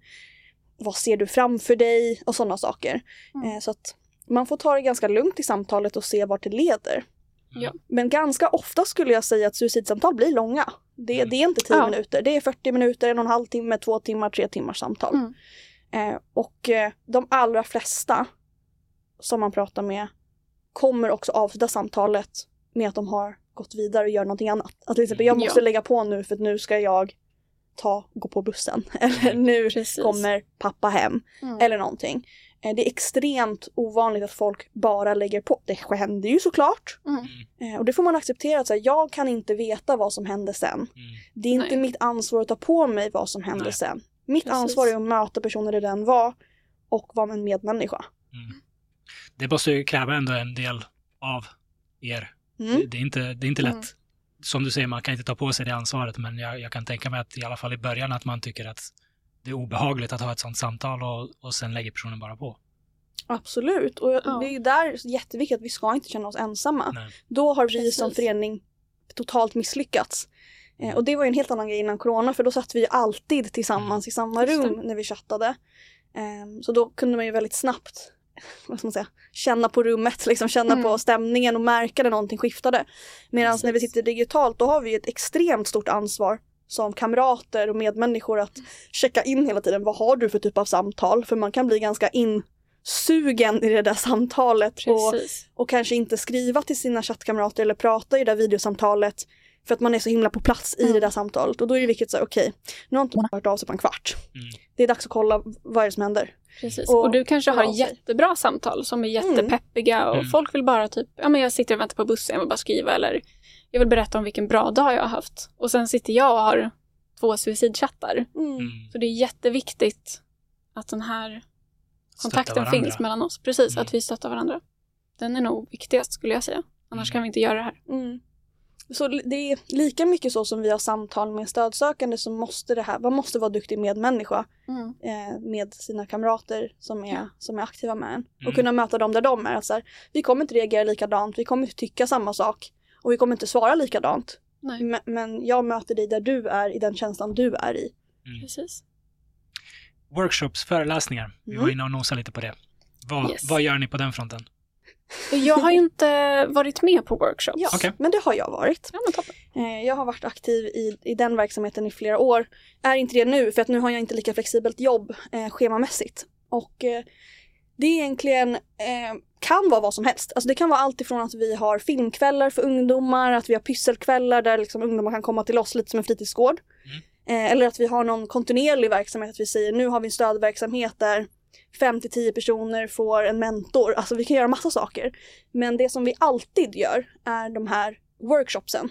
Vad ser du framför dig? Och sådana saker. Mm. Eh, så att man får ta det ganska lugnt i samtalet och se vart det leder. Ja. Men ganska ofta skulle jag säga att suicidsamtal blir långa. Det, Mm. det är inte 10 Ja. minuter, det är 40 minuter, en och en halv timme, två timmar, tre timmars samtal. Mm. Eh, och eh, de allra flesta som man pratar med kommer också avsluta samtalet med att de har gått vidare och gör någonting annat. Att till exempel, jag Ja. måste lägga på nu för att nu ska jag ta, gå på bussen. Eller nu Precis. kommer pappa hem. Mm. Eller någonting. Eh, Det är extremt ovanligt att folk bara lägger på. Det händer ju såklart. Mm. Eh, Och det får man acceptera. Att så här, jag kan inte veta vad som hände sen. Mm. Det är inte Nej. mitt ansvar att ta på mig vad som hände Nej. sen. Mitt Precis. ansvar är att möta personer där den var och vara en medmänniska. Mm. Det måste ju kräva ändå en del av er. Mm. Det, det, är inte, det är inte lätt. Mm. Som du säger, man kan inte ta på sig det ansvaret, men jag, jag kan tänka mig att i alla fall i början att man tycker att det är obehagligt att ha ett sånt samtal och, och sen lägger personen bara på. Absolut, och Ja. det är ju där jätteviktigt att vi ska inte känna oss ensamma. Nej. Då har vi Precis. som förening totalt misslyckats. Eh, och det var ju en helt annan grej innan corona för då satt vi ju alltid tillsammans i samma rum när vi chattade. Eh, så då kunde man ju väldigt snabbt vad ska man säga, känna på rummet, liksom känna Mm. på stämningen och märka när någonting skiftade. Medan när vi sitter digitalt då har vi ett extremt stort ansvar som kamrater och medmänniskor att checka in hela tiden. Vad har du för typ av samtal? För man kan bli ganska insugen i det där samtalet och Precis. och kanske inte skriva till sina chattkamrater eller prata i det där videosamtalet för att man är så himla på plats i Mm. det där samtalet. Och då är det viktigt att säga okej, nu har inte hon hört av sig på en kvart. Mm. Det är dags att kolla vad är det som händer. Precis. Och Och, du kanske har jättebra samtal som är jättepeppiga och Mm. folk vill bara typ, ja men jag sitter och väntar på bussen, jag vill bara skriva eller jag vill berätta om vilken bra dag jag har haft. Och sen sitter jag och har två suicidchattar. Mm. Mm. Så det är jätteviktigt att den här kontakten finns mellan oss. Precis, Mm. att vi stöttar varandra. Den är nog viktigast skulle jag säga. Annars Mm. kan vi inte göra det här. Mm. Så det är lika mycket så som vi har samtal med stödsökande så måste det här, man måste vara duktig medmänniska eh, med sina kamrater som är, Ja. som är aktiva med en. Mm. Och kunna möta dem där de är. Så här, vi kommer inte reagera likadant, vi kommer inte tycka samma sak och vi kommer inte svara likadant. Nej, Men, men jag möter dig där du är, i den känslan du är i. precis. Workshops, föreläsningar. Vi Mm. var inne och nosade lite på det. Vad, Yes. vad gör ni på den fronten? Jag har ju inte varit med på workshops. Ja, Okej. men det har jag varit. Ja, men toppen. Eh, jag har varit aktiv i, i den verksamheten i flera år. Är inte det nu, för att nu har jag inte lika flexibelt jobb eh, schemamässigt. Och eh, det är egentligen eh, kan vara vad som helst. Alltså det kan vara allt ifrån att vi har filmkvällar för ungdomar, att vi har pysselkvällar där liksom ungdomar kan komma till oss lite som en fritidsgård. Eh, eller att vi har någon kontinuerlig verksamhet, att vi säger nu har vi en stödverksamhet där 5 till 10 personer får en mentor. Alltså vi kan göra massa saker. Men det som vi alltid gör är de här workshopsen.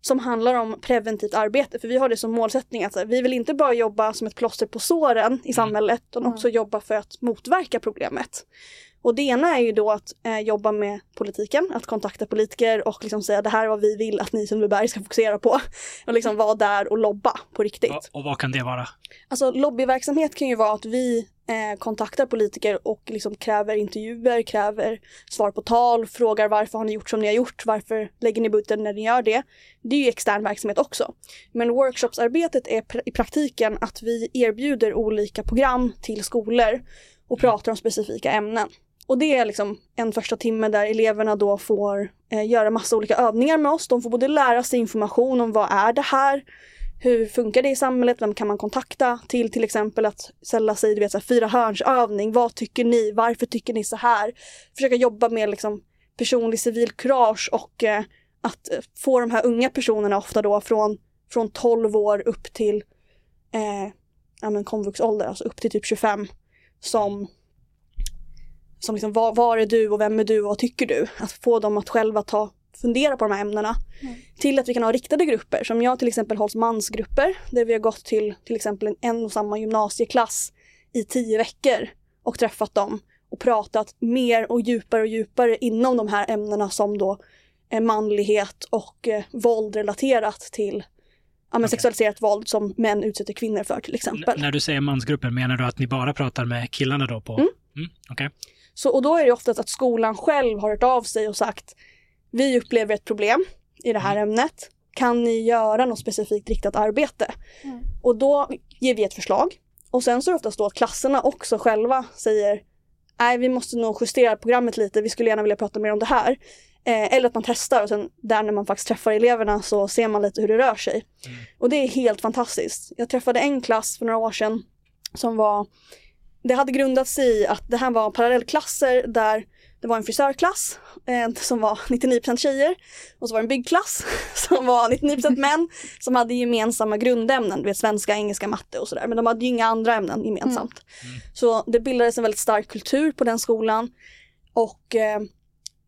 Som handlar om preventivt arbete. För vi har det som målsättning att här, vi vill inte bara jobba som ett plåster på såren i samhället utan Mm. också jobba för att motverka problemet. Och det ena är ju då att eh, jobba med politiken, att kontakta politiker och liksom säga det här är vad vi vill att ni i Sundbyberg ska fokusera på. Och liksom vara där och lobba på riktigt. Och, och vad kan det vara? Alltså lobbyverksamhet kan ju vara att vi eh, kontaktar politiker och liksom kräver intervjuer, kräver svar på tal, frågar varför har ni gjort som ni har gjort, varför lägger ni budgeten när ni gör det. Det är ju extern verksamhet också. Men workshopsarbetet är pr- i praktiken att vi erbjuder olika program till skolor och pratar om specifika ämnen. Och det är liksom en första timme där eleverna då får eh, göra massa olika övningar med oss. De får både lära sig information om vad är det här, hur funkar det i samhället, vem kan man kontakta till till exempel att ställa sig, du vet, så här, fyra hörnsövning, vad tycker ni, varför tycker ni så här? Försöka jobba med liksom personlig civilkurage och eh, att eh, få de här unga personerna ofta då från, från 12 år upp till eh, ja, men komvuxålder, alltså upp till typ 25 som som liksom, var, var är du och vem är du och vad tycker du? Att få dem att själva ta, fundera på de här ämnena. Mm. Till att vi kan ha riktade grupper, som jag till exempel hållit mansgrupper, där vi har gått till till exempel en, en och samma gymnasieklass i tio veckor och träffat dem och pratat mer och djupare och djupare inom de här ämnena som då är manlighet och eh, våld relaterat till ja, men Okej. sexualiserat våld som män utsätter kvinnor för till exempel. N- när du säger mansgrupper, menar du att ni bara pratar med killarna då? på? Mm. Mm, Okej. Så, och då är det oftast att skolan själv har hört av sig och sagt vi upplever ett problem i det här ämnet. Kan ni göra något specifikt riktat arbete? Mm. Och då ger vi ett förslag. Och sen så är det oftast då att klasserna också själva säger nej vi måste nog justera programmet lite, vi skulle gärna vilja prata mer om det här. Eh, eller att man testar och sen där när man faktiskt träffar eleverna så ser man lite hur det rör sig. Mm. Och det är helt fantastiskt. Jag träffade en klass för några år sedan som var det hade grundat sig i att det här var parallellklasser där det var en frisörklass eh, som var 99% tjejer och så var det en byggklass som var 99% män som hade gemensamma grundämnen, du vet svenska, engelska, matte och sådär. Men de hade ju inga andra ämnen gemensamt. Mm. Så det bildades en väldigt stark kultur på den skolan och eh,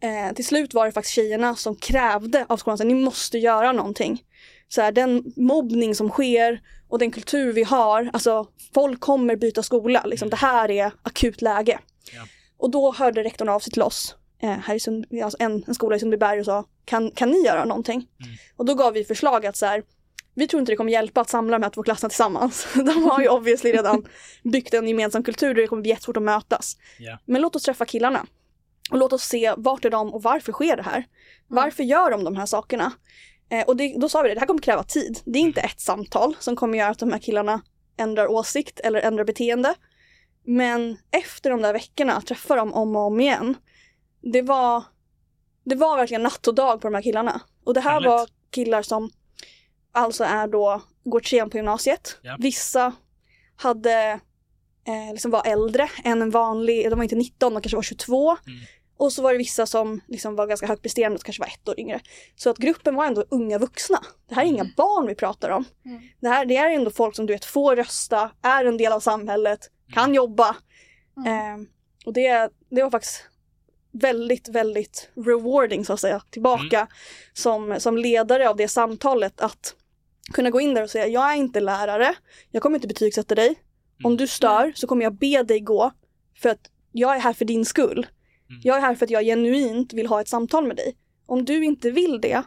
eh, till slut var det faktiskt tjejerna som krävde av skolan att ni måste göra någonting. Så här, den mobbning som sker och den kultur vi har, alltså folk kommer byta skola, liksom, det här är akut läge. Ja. Och då hörde rektorn av sig till oss, eh, här i Sund, alltså en, en skola i Sundbyberg och sa, kan, kan ni göra någonting? Mm. Och då gav vi förslag att så här, vi tror inte det kommer hjälpa att samla de här två klasserna tillsammans. De har ju obviously redan byggt en gemensam kultur där det kommer bli jättesvårt att mötas. Ja. Men låt oss träffa killarna. Och låt oss se vart är de och varför sker det här? Varför gör de de här sakerna? Eh, och det, då sa vi det, det här kommer kräva tid. Det är inte ett samtal som kommer göra att de här killarna ändrar åsikt eller ändrar beteende. Men efter de där veckorna, träffa dem om och om igen. Det var, det var verkligen natt och dag på de här killarna. Och det här Härligt. var killar som alltså är då, går trean på gymnasiet. Ja. Vissa hade, eh, liksom var äldre än en vanlig, de var inte 19, de kanske var 22. Mm. Och så var det vissa som liksom var ganska högt presterande, som kanske var ett år yngre. Så att gruppen var ändå unga vuxna. Det här är inga Mm. barn vi pratar om. Mm. Det här det är ändå folk som du vet får rösta, är en del av samhället, kan jobba. Mm. Eh, och det, det var faktiskt väldigt, väldigt rewarding så att säga, tillbaka som, som ledare av det samtalet att kunna gå in där och säga jag är inte lärare, jag kommer inte betygsätta dig. Om Mm. du stör så kommer jag be dig gå för att jag är här för din skull. Mm. Jag är här för att jag genuint vill ha ett samtal med dig. Om du inte vill det,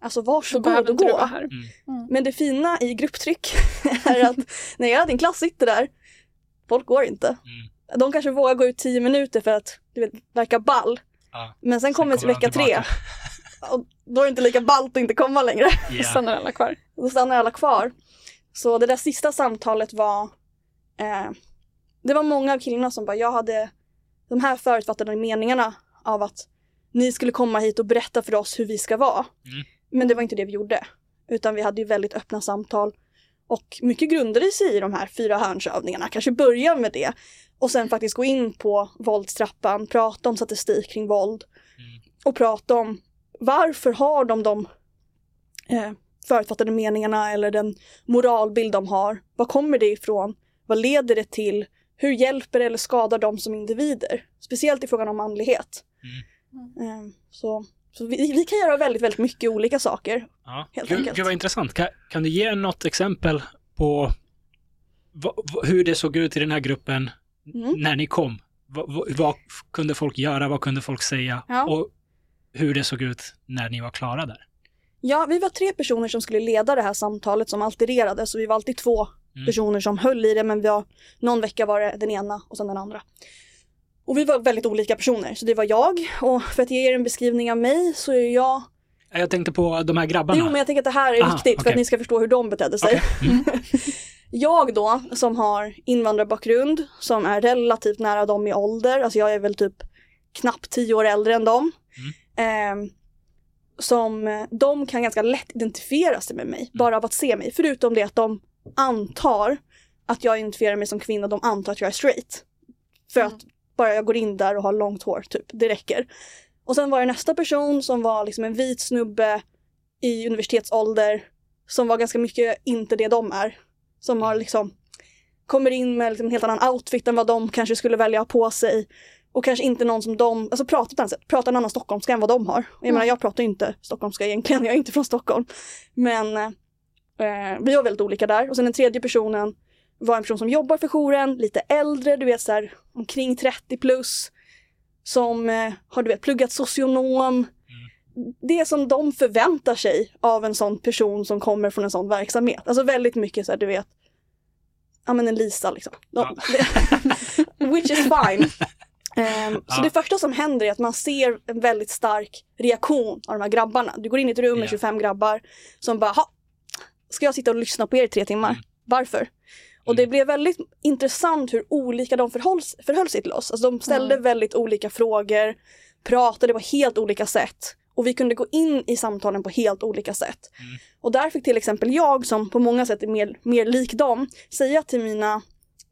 alltså Så varsågod behöver och gå. här. Mm. Mm. Men det fina i grupptryck är att när hela din klass sitter där, folk går inte. Mm. De kanske vågar gå ut tio minuter för att du vet, verka ball. Ja. Men sen kommer till de vecka tre och då är det inte lika ballt att inte komma längre. Ja. Stannar alla kvar. Då stannar alla kvar. Så det där sista samtalet var, eh, det var många av killarna som bara, jag hade de här förutfattade meningarna av att ni skulle komma hit och berätta för oss hur vi ska vara. Mm. Men det var inte det vi gjorde. Utan vi hade ju väldigt öppna samtal. Och mycket grundade sig i de här fyra hörnsövningarna. Kanske börja med det. Och sen faktiskt gå in på våldstrappan, prata om statistik kring våld. Mm. Och prata om varför har de de eh, förutfattade meningarna eller den moralbild de har. Var kommer det ifrån? Vad leder det till? Hur hjälper eller skadar de som individer? Speciellt i frågan om manlighet. Eh, så så vi, vi kan göra väldigt, väldigt mycket olika saker. Ja. Helt Gud, enkelt. gud vad intressant. Kan, kan du ge något exempel på vad- hur det såg ut i den här gruppen Mm. när ni kom? Vad, vad, kunde folk göra? Vad kunde folk säga? Ja. Och hur det såg ut när ni var klara där? Ja, vi var tre personer som skulle leda det här samtalet som altererade, så vi var alltid två Mm. personer som höll i det, men vi var, någon vecka var det den ena och sen den andra. Och vi var väldigt olika personer, så det var jag, och för att ge er en beskrivning av mig så är jag... Jag tänkte på de här grabbarna. Jo, men jag tänker att det här är Aha, viktigt för okej. att ni ska förstå hur de betedde sig. Okej. Mm. Jag då, som har invandrarbakgrund, som är relativt nära dem i ålder, alltså jag är väl typ knappt tio år äldre än dem. Mm. Eh, som de kan ganska lätt identifiera sig med Mm. mig, bara av att se mig. Förutom det att de antar att jag identifierar mig som kvinna, de antar att jag är straight. För Mm. att bara jag går in där och har långt hår, typ, det räcker. Och sen var det nästa person som var liksom en vit snubbe i universitetsålder, som var ganska mycket inte det de är. Som har liksom, kommer in med liksom en helt annan outfit än vad de kanske skulle välja på sig. Och kanske inte någon som de, alltså pratar på ett annat sätt, pratar en annan stockholmska än vad de har. Jag Mm. menar jag pratar ju inte stockholmska egentligen, jag är inte från Stockholm. Men eh, vi var väldigt olika där. Och sen den tredje personen var en person som jobbar för jouren, lite äldre, du vet så här omkring 30 plus. Som eh, har du vet pluggat socionom. Det som de förväntar sig av en sån person som kommer från en sån verksamhet. Alltså väldigt mycket så här, du vet, ja men en Lisa liksom. De, det, which is fine. Så Ja. det första som händer är att man ser en väldigt stark reaktion av de här grabbarna. Du går in i ett rum med Ja. 25 grabbar som bara, ha, ska jag sitta och lyssna på er i tre timmar? Mm. Varför? Och det Mm. blev väldigt intressant hur olika de förhåll, förhöll sig till oss. Alltså de ställde Mm. väldigt olika frågor, pratade på helt olika sätt. Och vi kunde gå in i samtalen på helt olika sätt. Mm. Och där fick till exempel jag, som på många sätt är mer, mer lik dem, säga till mina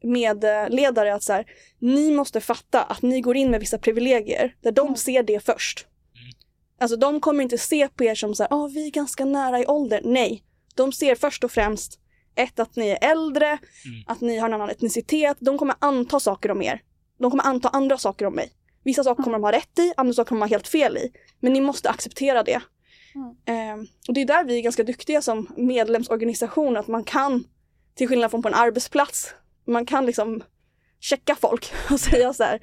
medledare att så här, ni måste fatta att ni går in med vissa privilegier där de Mm. ser det först. Mm. Alltså de kommer inte se på er som så här, ah, vi är ganska nära i ålder. Nej, de ser först och främst ett, att ni är äldre, Mm. att ni har en annan etnicitet. De kommer anta saker om er. De kommer anta andra saker om mig. Vissa saker kommer de ha rätt i, andra saker kommer de ha helt fel i. Men ni måste acceptera det. Mm. Eh, och det är där vi är ganska duktiga som medlemsorganisation, att man kan, till skillnad från på en arbetsplats, man kan liksom checka folk och säga så här,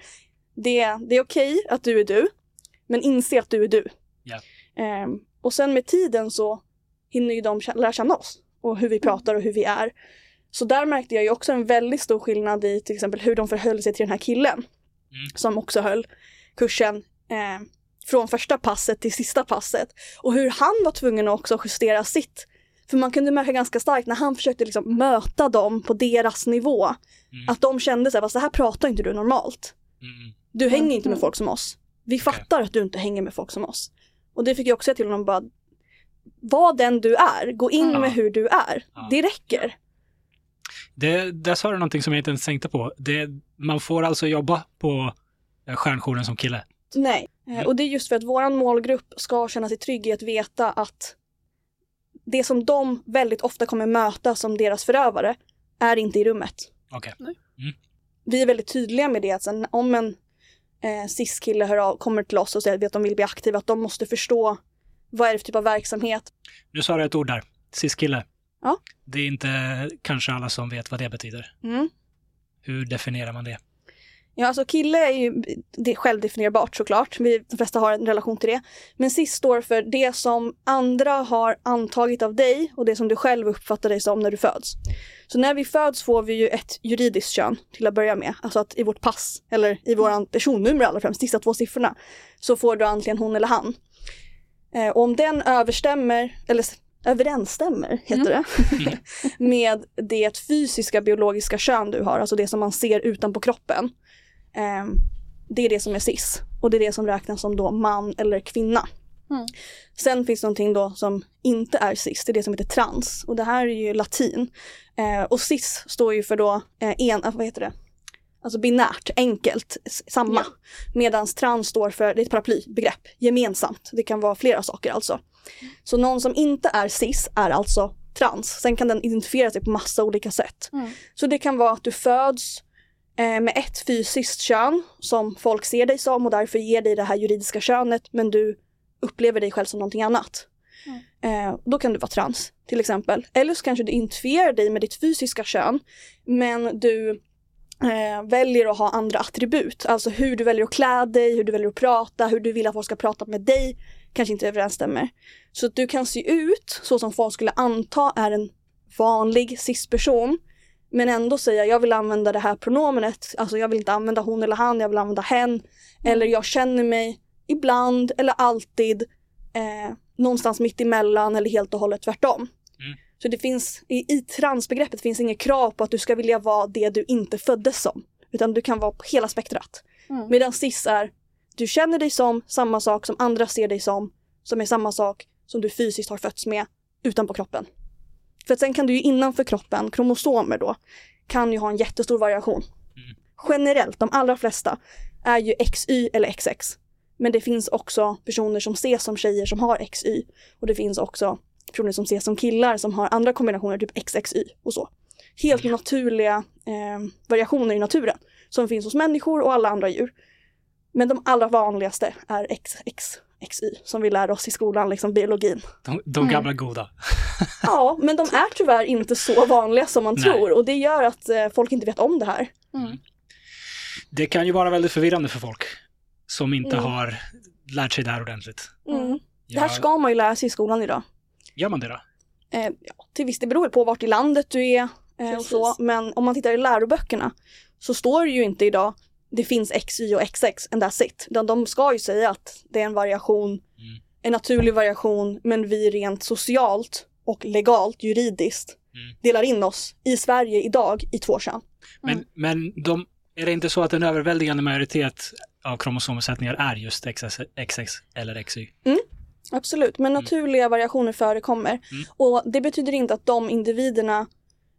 det, det är okej att du är du, men inse att du är du. Ja. Eh, och sen med tiden så hinner ju de lära känna oss. och hur vi pratar och hur vi är. Så där märkte jag ju också en väldigt stor skillnad i till exempel hur de förhöll sig till den här killen. Som också höll kursen eh, från första passet till sista passet. Och hur han var tvungen att också justera sitt. För man kunde märka ganska starkt när han försökte liksom möta dem på deras nivå. Mm. Att de kände sig, fast så här pratar inte du normalt. Mm. Du hänger inte med Mm. folk som oss. Vi fattar att du inte hänger med folk som oss. Och det fick jag också säga till honom bara, var den du är, gå in Ja. med hur du är. Ja. Det räcker. Det, där sa du någonting som jag inte ens tänkte på. Det, man får alltså jobba på eh, stjärnjouren som kille. Nej. Eh, Mm. Och det är just för att våran målgrupp ska känna sig trygg i att veta att det som de väldigt ofta kommer möta som deras förövare är inte i rummet. Okej. Vi är väldigt tydliga med det att sen, om en eh, cis-kille hör av, kommer till oss och säger att de vill bli aktiva, att de måste förstå vad är det för typ av verksamhet. Nu sa du ett ord där. Cis-kille. Ja. Det är inte kanske alla som vet vad det betyder. Mm. Hur definierar man det? Ja, alltså kille är ju det är självdefinierbart såklart. Vi, de flesta har en relation till det. Men cis står för det som andra har antagit av dig och det som du själv uppfattar dig som när du föds. Så när vi föds får vi ju ett juridiskt kön till att börja med. Alltså att i vårt pass, eller i våran personnummer allra främst, sista två siffrorna, så får du antingen hon eller han. Eh, och om den överstämmer, eller överensstämmer heter det, med det fysiska biologiska kön du har, alltså det som man ser utanpå kroppen, Ehm, det är det som är cis. Och det är det som räknas som då man eller kvinna. Mm. Sen finns det någonting då som inte är cis, det är det som heter trans. Och det här är ju latin. Eh, och cis står ju för då eh, en, eh, vad heter det? Alltså binärt, enkelt, samma. Ja. Medan trans står för, det är ett paraplybegrepp, gemensamt. Det kan vara flera saker alltså. Så någon som inte är cis är alltså trans. Sen kan den identifiera sig på massa olika sätt. Mm. Så det kan vara att du föds eh, med ett fysiskt kön som folk ser dig som och därför ger dig det här juridiska könet men du upplever dig själv som någonting annat. Eh, då kan du vara trans till exempel. Eller så kanske du identifierar dig med ditt fysiska kön men du eh, väljer att ha andra attribut. Alltså hur du väljer att klä dig, hur du väljer att prata, hur du vill att folk ska prata med dig kanske inte överensstämmer. Så att du kan se ut så som folk skulle anta är en vanlig cis-person men ändå säga jag vill använda det här pronomenet, alltså jag vill inte använda hon eller han, jag vill använda hen. Eller jag känner mig ibland eller alltid eh, någonstans mitt emellan eller helt och hållet tvärtom. Så det finns, i, i transbegreppet finns inget krav på att du ska vilja vara det du inte föddes som. Utan du kan vara på hela spektrat. Mm. Medan cis är, du känner dig som samma sak som andra ser dig som, som är samma sak som du fysiskt har fötts med utanpå kroppen. För att sen kan du ju innanför kroppen, kromosomer då, kan ju ha en jättestor variation. Mm. Generellt, de allra flesta, är ju XY eller XX. Men det finns också personer som ses som tjejer som har XY. Och det finns också personer som ses som killar som har andra kombinationer, typ XXY och så. Helt naturliga eh, variationer i naturen som finns hos människor och alla andra djur. Men de allra vanligaste är XXXY som vi lär oss i skolan, liksom biologin. De, de Mm. gamla goda. Ja, men de är tyvärr inte så vanliga som man Nej. tror och det gör att eh, folk inte vet om det här. Mm. Det kan ju vara väldigt förvirrande för folk som inte Mm. har lärt sig det här ordentligt. Mm. Det här ska man ju lära sig i skolan idag. Gör man det då? Eh, ja, till viss, det beror på vart i landet du är eh, och så, men om man tittar i läroböckerna så står det ju inte idag det finns XY och XX and that's it. Utan de ska ju säga att det är en variation, Mm. en naturlig variation, men vi rent socialt och legalt, juridiskt, Mm. delar in oss i Sverige idag i två kön. Men, Mm. men de, är det inte så att en överväldigande majoritet av kromosomsättningar är just XX, XX eller XY? Absolut, men naturliga variationer förekommer. Mm. Och det betyder inte att de individerna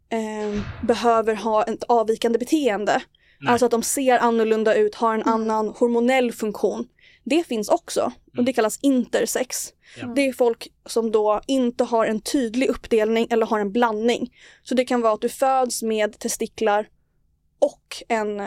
eh, behöver ha ett avvikande beteende. Nej. Alltså att de ser annorlunda ut, har en Mm. annan hormonell funktion. Det finns också och Mm. det kallas intersex. Ja. Det är folk som då inte har en tydlig uppdelning eller har en blandning. Så det kan vara att du föds med testiklar och en eh,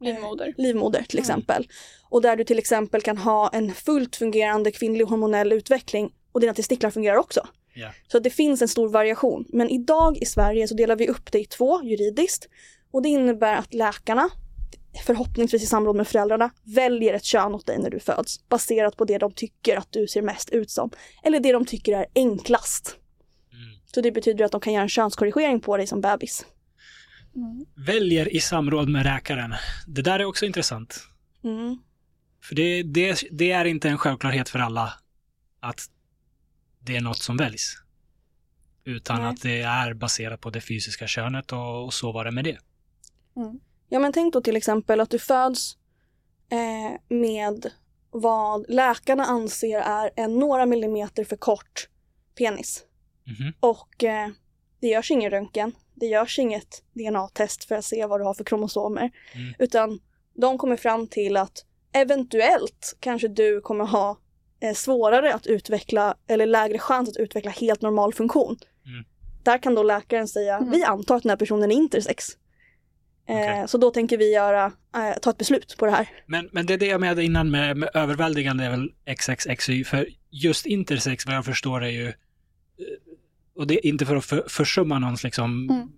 Livmoder. livmoder till Mm. exempel. Och där du till exempel kan ha en fullt fungerande kvinnlig hormonell utveckling och dina testiklar fungerar också. Ja. Så det finns en stor variation. Men idag i Sverige så delar vi upp det i två juridiskt. Och det innebär att läkarna, förhoppningsvis i samråd med föräldrarna, väljer ett kön åt dig när du föds. Baserat på det de tycker att du ser mest ut som. Eller det de tycker är enklast. Mm. Så det betyder att de kan göra en könskorrigering på dig som bebis. Mm. Väljer i samråd med läkaren. Det där är också intressant. Mm. För det, det, det är inte en självklarhet för alla att det är något som väljs. Utan Nej. att det är baserat på det fysiska könet och, och så var det med det. Mm. Ja men tänk då till exempel att du föds eh, med vad läkarna anser är en några millimeter för kort penis. Mhm. Och eh, det görs ingen röntgen, det görs inget DNA-test för att se vad du har för kromosomer. Mm. Utan de kommer fram till att eventuellt kanske du kommer ha eh, svårare att utveckla eller lägre chans att utveckla helt normal funktion. Mm. Där kan då läkaren säga, Mm. vi antar att den här personen är intersex. Eh, Okej. Så då tänker vi göra, eh, ta ett beslut på det här. Men, men det är det jag menade innan med, med överväldigande är väl XXXY. För just intersex vad jag förstår är ju, eh, och det är inte för att för, försumma någons liksom Mm.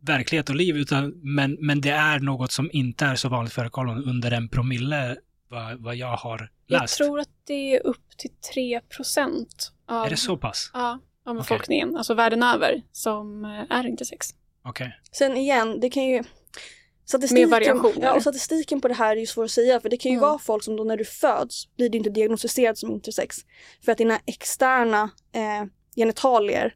verklighet och liv, utan, men, men det är något som inte är så vanligt förekommande under en promille vad, vad jag har Jag läst. tror att det är upp till 3 procent av, Är det så pass? ja, av befolkningen, alltså världen över, som eh, är intersex. Okej. Sen igen, det kan ju Statistiken, Med variationer. Ja, och statistiken på det här är ju svår att säga för det kan ju Mm. vara folk som då när du föds blir du inte diagnostiserad som intersex. För att dina externa eh, genitalier.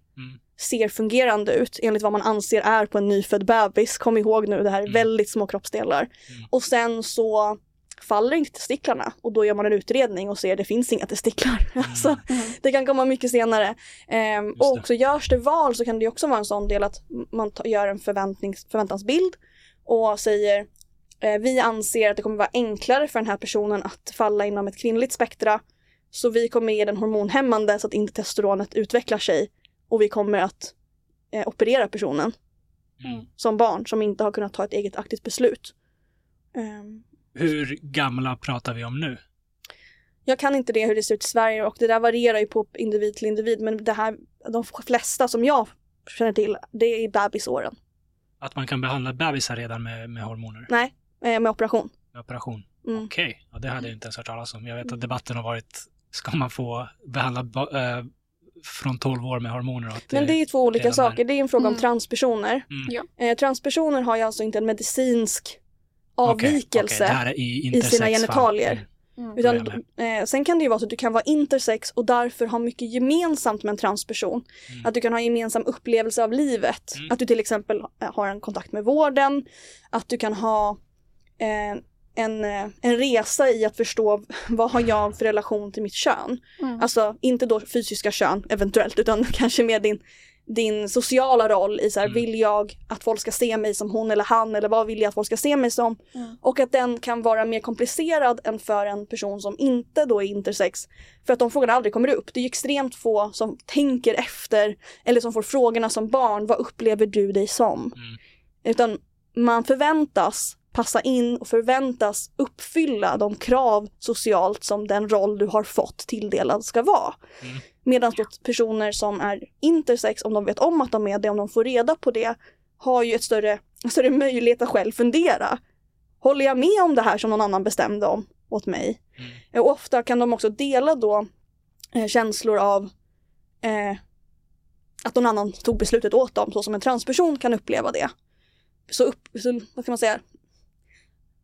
Ser fungerande ut enligt vad man anser är på en nyfödd bebis. Kom ihåg nu, det här är Mm. väldigt små kroppsdelar. Mm. Och sen så faller inte testiklarna och då gör man en utredning och ser att det finns inga testiklar. Alltså, det kan komma mycket senare. Ehm, och också görs det val så kan det också vara en sån del att man gör en förväntnings, förväntansbild och säger eh, vi anser att det kommer vara enklare för den här personen att falla inom ett kvinnligt spektra så vi kommer ge den hormonhämmande så att inte testosteronet utvecklar sig och vi kommer att eh, operera personen Mm. som barn som inte har kunnat ta ett eget aktivt beslut. Ehm, Hur gamla pratar vi om nu? Jag kan inte det hur det ser ut i Sverige och det där varierar ju på individ till individ men det här, de flesta som jag känner till, det är i bebisåren. Att man kan behandla bebisar redan med, med hormoner? Nej, eh, med operation. Med operation? Mm. Okej, ja, det hade jag inte ens hört talas om. Jag vet att debatten har varit, ska man få behandla eh, från 12 år med hormoner? Att Men det är ju två olika redan saker, där. det är en fråga om Mm. transpersoner. Mm. Ja. Eh, transpersoner har ju alltså inte en medicinsk avvikelse. det här är i, i sina genitalier. Mm. Mm. Utan, är eh, sen kan det ju vara så att du kan vara intersex och därför ha mycket gemensamt med en transperson. Mm. Att du kan ha gemensam upplevelse av livet. Mm. Att du till exempel eh, har en kontakt med vården. Att du kan ha eh, en, eh, en resa i att förstå vad har jag för relation till mitt kön. Mm. Alltså inte då fysiska kön eventuellt utan kanske mer din, din sociala roll i så här, Mm. vill jag att folk ska se mig som hon eller han eller vad vill jag att folk ska se mig som? Mm. Och att den kan vara mer komplicerad än för en person som inte då är intersex. För att de frågorna aldrig kommer upp. Det är ju extremt få som tänker efter eller som får frågorna som barn, vad upplever du dig som? Mm. Utan man förväntas passa in och förväntas uppfylla de krav socialt som den roll du har fått tilldelad ska vara. Mm. Medan personer som är intersex, om de vet om att de är det, om de får reda på det, har ju ett större, en större möjlighet att själv fundera. Håller jag med om det här som någon annan bestämde om åt mig? Mm. Och ofta kan de också dela då eh, känslor av eh, att någon annan tog beslutet åt dem, så som en transperson kan uppleva det. Så, upp, så vad kan man säga?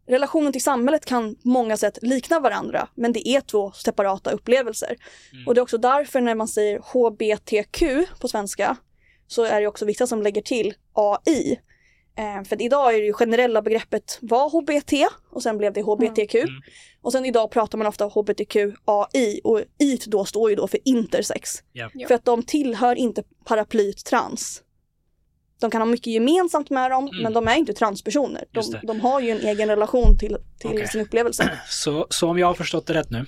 Relationen till samhället kan på många sätt likna varandra, men det är två separata upplevelser. Mm. Och det är också därför när man säger HBTQ på svenska så är det också vissa som lägger till AI. Eh, för idag är det generella begreppet var HBT och sen blev det HBTQ. Mm. Och sen idag pratar man ofta HBTQAI och I då står ju då för intersex. Ja. För att de tillhör inte paraplyt trans. De kan ha mycket gemensamt med dem, Mm. men de är inte transpersoner. De, de har ju en egen relation till, till Okej. sin upplevelse. Så, så om jag har förstått det rätt nu,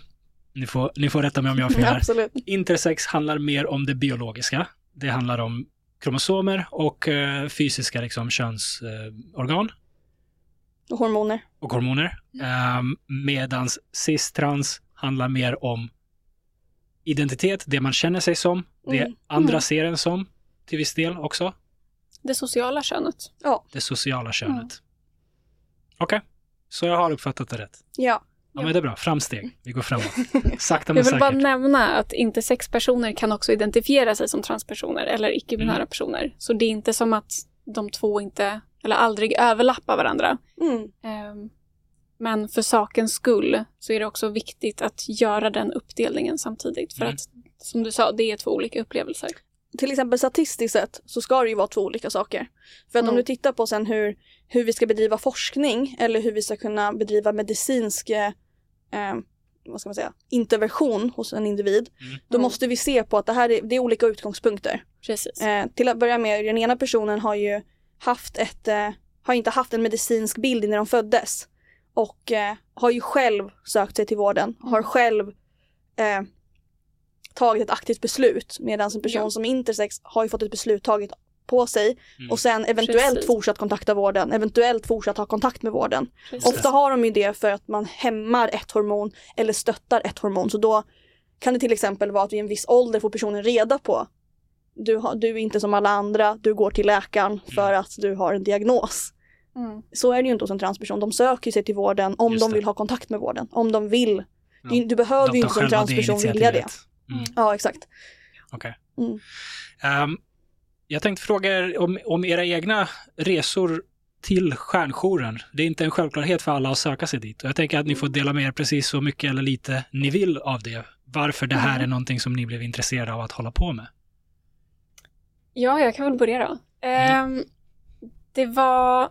ni får, ni får rätta mig om jag har fel här. Absolut. Intersex handlar mer om det biologiska. Det handlar om kromosomer och eh, fysiska liksom, könsorgan eh, organ Och hormoner. och hormoner. Um, medans cis-trans handlar mer om identitet, det man känner sig som, det Mm. andra Mm. ser en som till viss del också, Det sociala könet. det sociala könet. Mm. Okej, så jag har uppfattat det rätt. Ja. Ja, men det är bra. Framsteg. Vi går framåt. Sakta men Jag vill säkert. bara nämna att intersexpersoner kan också identifiera sig som transpersoner eller icke-binära Mm. personer. Så det är inte som att de två inte, eller aldrig överlappar varandra. Mm. Ehm, Men för sakens skull så är det också viktigt att göra den uppdelningen samtidigt. För Mm. att, som du sa, det är två olika upplevelser. Till exempel statistiskt sett så ska det ju vara två olika saker. För att om Mm. du tittar på sen hur, hur vi ska bedriva forskning eller hur vi ska kunna bedriva medicinsk eh, eh, vad ska man säga, intervention hos en individ. Mm. Då Mm. måste vi se på att det här är, det är olika utgångspunkter. Precis. Eh, till att börja med, den ena personen har ju haft ett, eh, har inte haft en medicinsk bild när de föddes. Och eh, har ju själv sökt sig till vården, har själv eh, tagit ett aktivt beslut. Medan en person Ja. som är intersex har ju fått ett beslut taget på sig Mm. och sen eventuellt Precis. fortsatt kontakta vården, eventuellt fortsatt ha kontakt med vården. Precis. Ofta har de ju det för att man hämmar ett hormon eller stöttar ett hormon. Så då kan det till exempel vara att vid en viss ålder får personen reda på du, har, du är inte som alla andra, du går till läkaren för att du har en diagnos. Mm. Så är det ju inte hos en transperson. De söker sig till vården om Just de det. vill ha kontakt med vården. Om de vill. Ja. Du, du behöver De ju inte som transperson vilja det. Mm. Ja, exakt. Okej. Mm. Ehm, jag tänkte fråga er om, om era egna resor till stjärnjouren. Det är inte en självklarhet för alla att söka sig dit. Och jag tänker att ni får dela med er precis så mycket eller lite ni vill av det. Varför det här Mm. är någonting som ni blev intresserade av att hålla på med. Ja, jag kan väl börja då. Ehm, det var...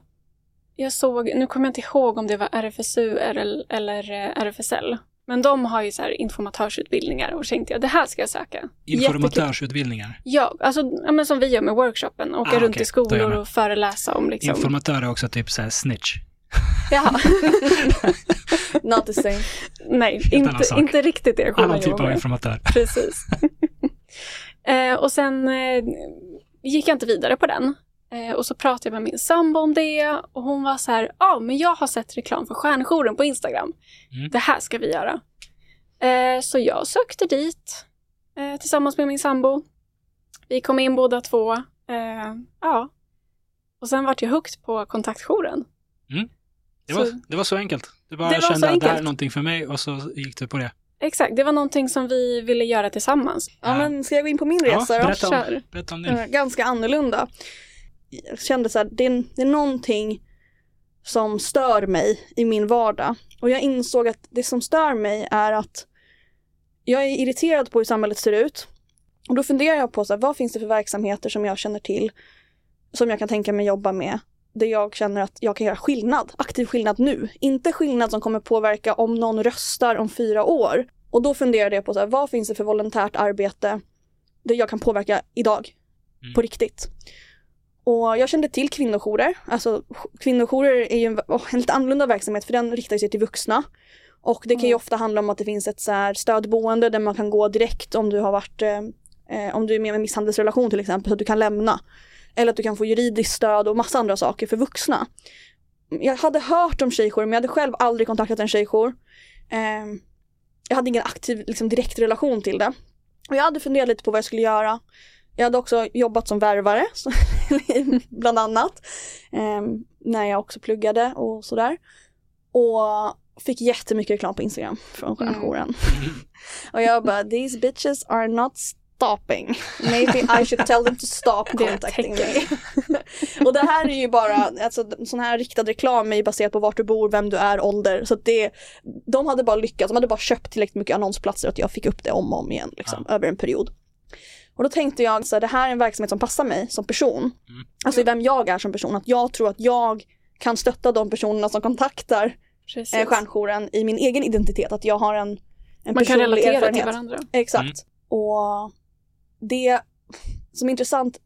Jag såg, nu kommer jag inte ihåg om det var RFSU eller, eller eh, RFSL. Men de har ju så här informatörsutbildningar och tänkte jag det här ska jag söka. Informatörsutbildningar. Ja, alltså ja, men som vi gör med workshopen. Åka Ah, runt okej. i skolor och föreläsa om liksom... Informatör är också typ så här snitch. Jaha. Not the same. Nej, inte, inte riktigt det Annan typ av informatör. Precis. eh, och sen eh, gick jag inte vidare på den. Eh, och så pratade jag med min sambo om det och hon var så här, ja ah, men jag har sett reklam för Stjärnjouren på Instagram. Mm. Det här ska vi göra. Eh, så jag sökte dit eh, tillsammans med min sambo. Vi kom in båda två. Eh, ja. Och sen vart jag hooked på kontaktjouren. Det var, Så- det var så enkelt. Du bara Det var så kände att det här är enkelt. någonting för mig och så gick du på det. Exakt, det var någonting som vi ville göra tillsammans. Ja, Ja. men ska jag gå in på min Ja, resa då? berätta om, berätta om Eh, det. ganska annorlunda. Kände så här, det är, det är någonting som stör mig i min vardag. Och jag insåg att det som stör mig är att jag är irriterad på hur samhället ser ut. Och då funderar jag på så här, vad finns det för verksamheter som jag känner till som jag kan tänka mig jobba med där jag känner att jag kan göra skillnad, aktiv skillnad nu. Inte skillnad som kommer påverka om någon röstar om fyra år. Och då funderade jag på så här, vad finns det för volontärt arbete där jag kan påverka idag Mm. på riktigt. Och jag kände till kvinnojourer. Alltså kvinnojourer är ju en, åh, en lite annorlunda verksamhet för den riktar sig till vuxna. Och det kan ju ofta handla om att det finns ett så här stödboende där man kan gå direkt om du har varit, eh, eh, om du är med i en misshandelsrelation till exempel, så att du kan lämna. Eller att du kan få juridiskt stöd och massa andra saker för vuxna. Jag hade hört om tjejjourer men jag hade själv aldrig kontaktat en tjejjour. Eh, jag hade ingen aktiv liksom, direkt relation till det. Och jag hade funderat lite på vad jag skulle göra. Jag hade också jobbat som värvare, bland annat. eh, när jag också pluggade och sådär. Och fick jättemycket reklam på Instagram från Stjärnjouren. Och jag bara, these bitches are not stopping. Maybe I should tell them to stop contacting me. och det här är ju bara, alltså sån här riktad reklam är ju baserat på vart du bor, vem du är, ålder. Så att det, de hade bara lyckats, de hade bara köpt tillräckligt mycket annonsplatser att jag fick upp det om och om igen liksom, över en period. Och då tänkte jag, så här, det här är en verksamhet som passar mig som person. Alltså i vem jag är som person, att jag tror att jag kan stötta de personerna som kontaktar Precis. eh, stjärnjouren i min egen identitet, att jag har en, en Man kan relatera erfarenhet. till varandra. Exakt. Mm. Och det som är intressant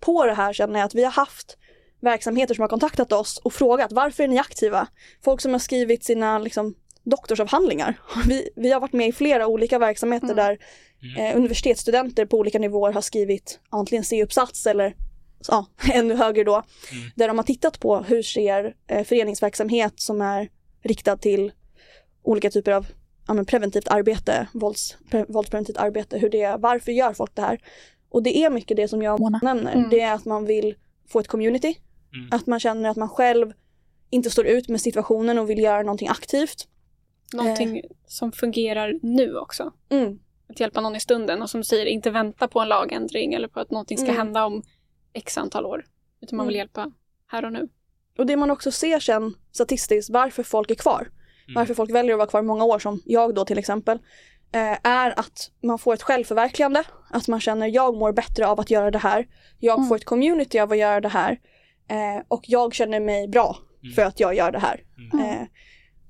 på det här känner jag att vi har haft verksamheter som har kontaktat oss och frågat varför är ni aktiva? Folk som har skrivit sina liksom, doktorsavhandlingar. Vi, vi har varit med i flera olika verksamheter Mm. där Mm. eh, universitetsstudenter på olika nivåer har skrivit antingen C-uppsats eller ja, ännu högre då. Mm. Där de har tittat på hur ser eh, föreningsverksamhet som är riktad till olika typer av ja, men preventivt arbete, vålds, pre, våldspreventivt arbete, hur det, varför gör folk det här? Och det är mycket det som jag nämner, Mm. det är att man vill få ett community, Mm. att man känner att man själv inte står ut med situationen och vill göra någonting aktivt. Någonting som fungerar nu också. Mm. Att hjälpa någon i stunden och som säger inte vänta på en lagändring eller på att någonting ska Mm. hända om x antal år. Utan man vill Mm. hjälpa här och nu. Och det man också ser sen statistiskt, varför folk är kvar, Mm. varför folk väljer att vara kvar många år som jag då till exempel, eh, är att man får ett självförverkligande, att man känner jag mår bättre av att göra det här, jag Mm. får ett community av att göra det här eh, och jag känner mig bra Mm. för att jag gör det här. Mm.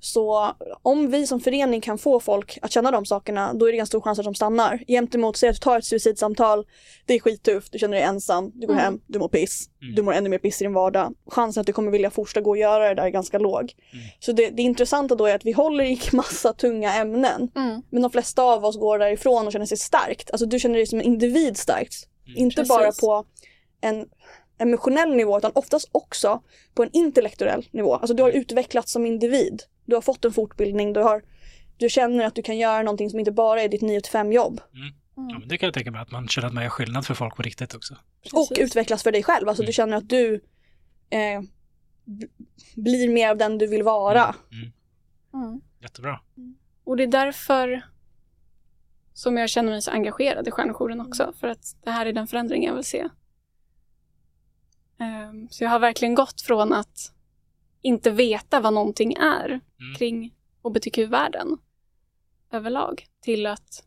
Så om vi som förening kan få folk att känna de sakerna, då är det ganska stor chans att de stannar. Gentemot, säg att du tar ett suicidsamtal, det är skittufft, du känner dig ensam, du går Mm. hem, du mår piss, Mm. du mår ännu mer piss i din vardag. Chansen att du kommer vilja fortsätta gå och göra det där är ganska låg. Mm. Så det, det intressanta då är att vi håller i massa tunga ämnen, Mm. men de flesta av oss går därifrån och känner sig starkt. Alltså du känner dig som en individ starkt. Mm. Inte Precis. bara på en emotionell nivå utan oftast också på en intellektuell nivå. Alltså du har utvecklats som individ. Du har fått en fortbildning, du, har, du känner att du kan göra någonting som inte bara är ditt 9-5 jobb. Ja, Mm. men det kan jag tänka mig, att man känner att man gör skillnad för folk på riktigt också. Och Precis. utvecklas för dig själv. Alltså du Mm. känner att du eh, blir mer av den du vill vara. Mm. Mm. Jättebra. Och det är därför som jag känner mig så engagerad i Stjärnjouren också. För att det här är den förändring jag vill se. Ehm, Så jag har verkligen gått från att inte veta vad någonting är Mm. kring hbtq-världen överlag till att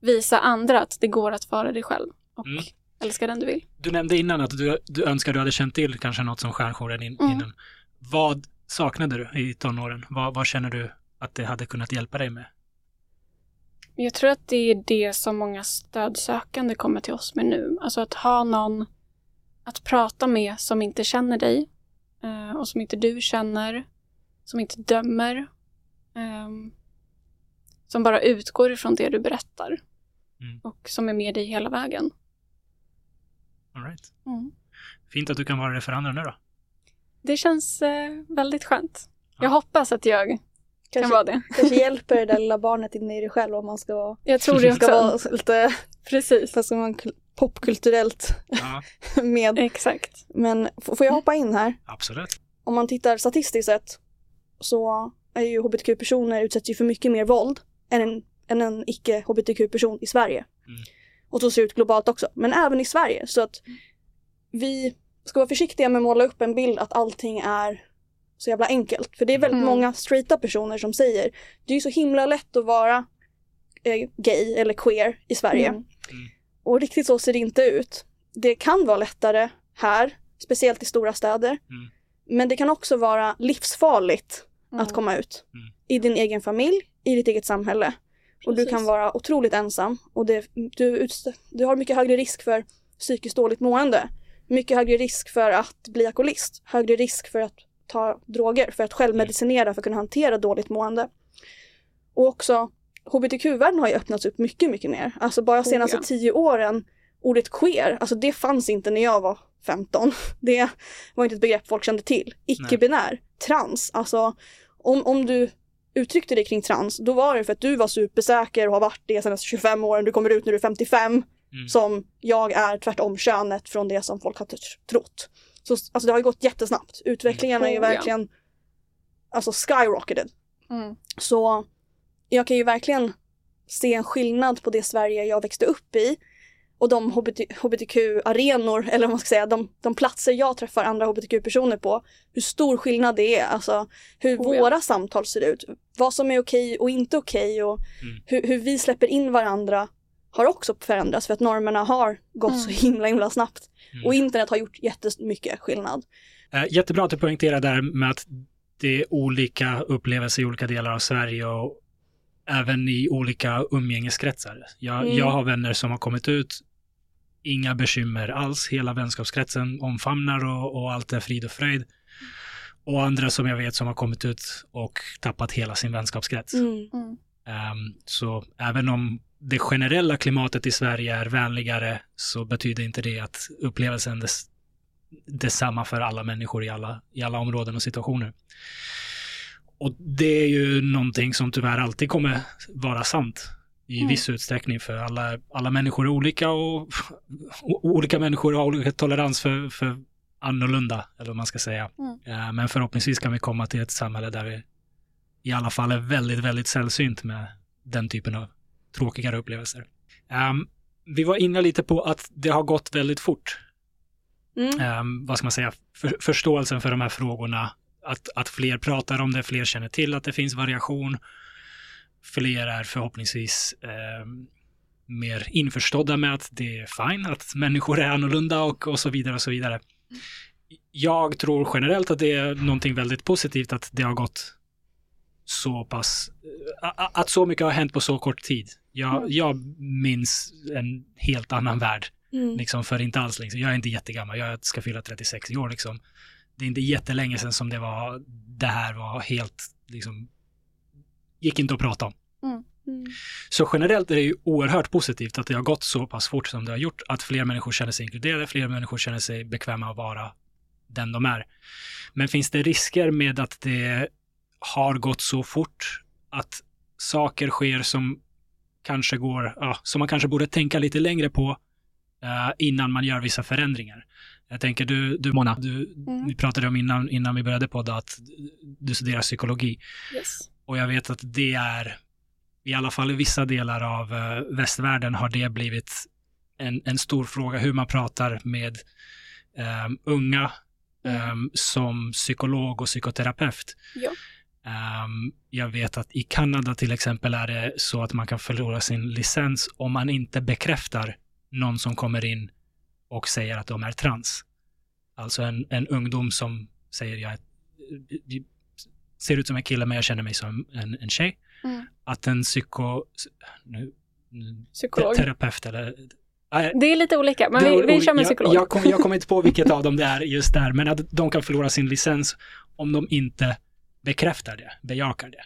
visa andra att det går att vara dig själv och Mm. älska den du vill. Du nämnde innan att du, du önskar du hade känt till kanske något som stjärnjouren in, Mm. innan. Vad saknade du i tonåren? Vad, vad känner du att det hade kunnat hjälpa dig med? Jag tror att det är det som många stödsökande kommer till oss med nu. Alltså att ha någon att prata med som inte känner dig eh, och som inte du känner, som inte dömer. ehm, som bara utgår ifrån det du berättar. Mm. Och som är med dig hela vägen. All right. Mm. Fint att du kan vara det för andra nu då. Det känns eh, väldigt skönt. Ja. Jag hoppas att jag kan Kanske, vara det. kanske hjälper det där lilla barnet inne i dig själv om man ska vara, Jag tror det ska också. vara lite, Precis. ska man, popkulturellt Ja, med. Exakt. Men får jag hoppa in här? absolut. om man tittar statistiskt sett så är ju hbtq-personer utsätts ju för mycket mer våld än en, än en icke-hbtq-person i Sverige. Mm. Och så ser det ut globalt också, men även i Sverige. Så att vi ska vara försiktiga med att måla upp en bild att allting är så jävla enkelt. För det är väldigt Mm. många straighta personer som säger det är ju så himla lätt att vara eh, gay eller queer i Sverige. Mm. Och riktigt så ser det inte ut. Det kan vara lättare här, speciellt i stora städer. Mm. Men det kan också vara livsfarligt Mm. att komma ut. Mm. I din egen familj, i ditt eget samhälle. Och du Precis. kan vara otroligt ensam. Och det, du, du har mycket högre risk för psykiskt dåligt mående. Mycket högre risk för att bli alkoholist. Högre risk för att ta droger, för att självmedicinera för att kunna hantera dåligt mående. Och också hbtq-världen har ju öppnats upp mycket, mycket mer. Alltså bara Oh, senaste ja. tio åren, ordet queer, alltså det fanns inte när jag var 15. Det var inte ett begrepp folk kände till. Icke-binär, trans, alltså om, om du uttryckte dig kring trans, då var det för att du var supersäker och har varit det senaste 25 åren, du kommer ut när du är 55, Mm. som jag är tvärtom könet från det som folk har trott. Så alltså det har ju gått jättesnabbt. Utvecklingen är ju Oh, ja. verkligen alltså skyrocketed. Mm. Så jag kan ju verkligen se en skillnad på det Sverige jag växte upp i och de HBT, hbtq-arenor, eller vad man ska säga, de, de platser jag träffar andra hbtq-personer på, hur stor skillnad det är, alltså hur Oh, ja. våra samtal ser ut, vad som är okej och inte okej och Mm. hur, hur vi släpper in varandra har också förändrats för att normerna har gått så Mm. himla himla snabbt. Mm. Och internet har gjort jättemycket skillnad. Eh, Jättebra att du poängterar där med att det är olika upplevelser i olika delar av Sverige och även i olika umgängeskretsar. Jag, Mm. jag har vänner som har kommit ut, inga bekymmer alls, hela vänskapskretsen omfamnar och, och allt är frid och fröjd. Och andra som jag vet som har kommit ut och tappat hela sin vänskapskrets. Mm. Mm. Ehm, så även om det generella klimatet i Sverige är vänligare så betyder inte det att upplevelsen är detsamma för alla människor i alla, i alla områden och situationer. Och det är ju någonting som tyvärr alltid kommer vara sant i Mm. viss utsträckning för alla, alla människor är olika och o- olika människor har olika tolerans för, för annorlunda, eller vad man ska säga. Mm. Eh, Men förhoppningsvis kan vi komma till ett samhälle där vi i alla fall är väldigt, väldigt sällsynt med den typen av tråkigare upplevelser. Um, vi var inne lite på att det har gått väldigt fort. Mm. Um, vad ska man säga? För, förståelsen för de här frågorna. Att, att fler pratar om det, fler känner till att det finns variation. Fler är förhoppningsvis um, mer införstådda med att det är fine, att människor är annorlunda och, och så vidare och så vidare. Jag tror generellt att det är någonting väldigt positivt att det har gått så pass, att så mycket har hänt på så kort tid. Jag, Mm. jag minns en helt annan värld, Mm. liksom för inte alls liksom. Jag är inte jättegammal, jag ska fylla 36 i år liksom. Det är inte jättelänge sedan som det var, det här var helt, liksom, gick inte att prata om. Mm. Så generellt är det ju oerhört positivt att det har gått så pass fort som det har gjort, att fler människor känner sig inkluderade, fler människor känner sig bekväma att vara den de är. Men finns det risker med att det har gått så fort att saker sker som kanske går, ja, som man kanske borde tänka lite längre på eh, innan man gör vissa förändringar. Jag tänker du, du Mona, du, Mm. vi pratade om innan, innan vi började podda att du studerar psykologi. Yes. Och jag vet att det är, i alla fall i vissa delar av eh, västvärlden har det blivit en, en stor fråga hur man pratar med ehm, unga ehm, som psykolog och psykoterapeut. Ja. Ehm, jag vet att i Kanada till exempel är det så att man kan förlora sin licens om man inte bekräftar någon som kommer in och säger att de är trans. Alltså en, en ungdom som säger jag ser ut som en kille men jag känner mig som en, en tjej. Mm. Att en psyko... Nu, Psykolog. terapeut eller... Nej, Det är lite olika, men vi, vi kör med jag, psykolog. Jag, kom, jag kommer inte på vilket av dem det är just där, men att de kan förlora sin licens om de inte bekräftar det, bejakar det.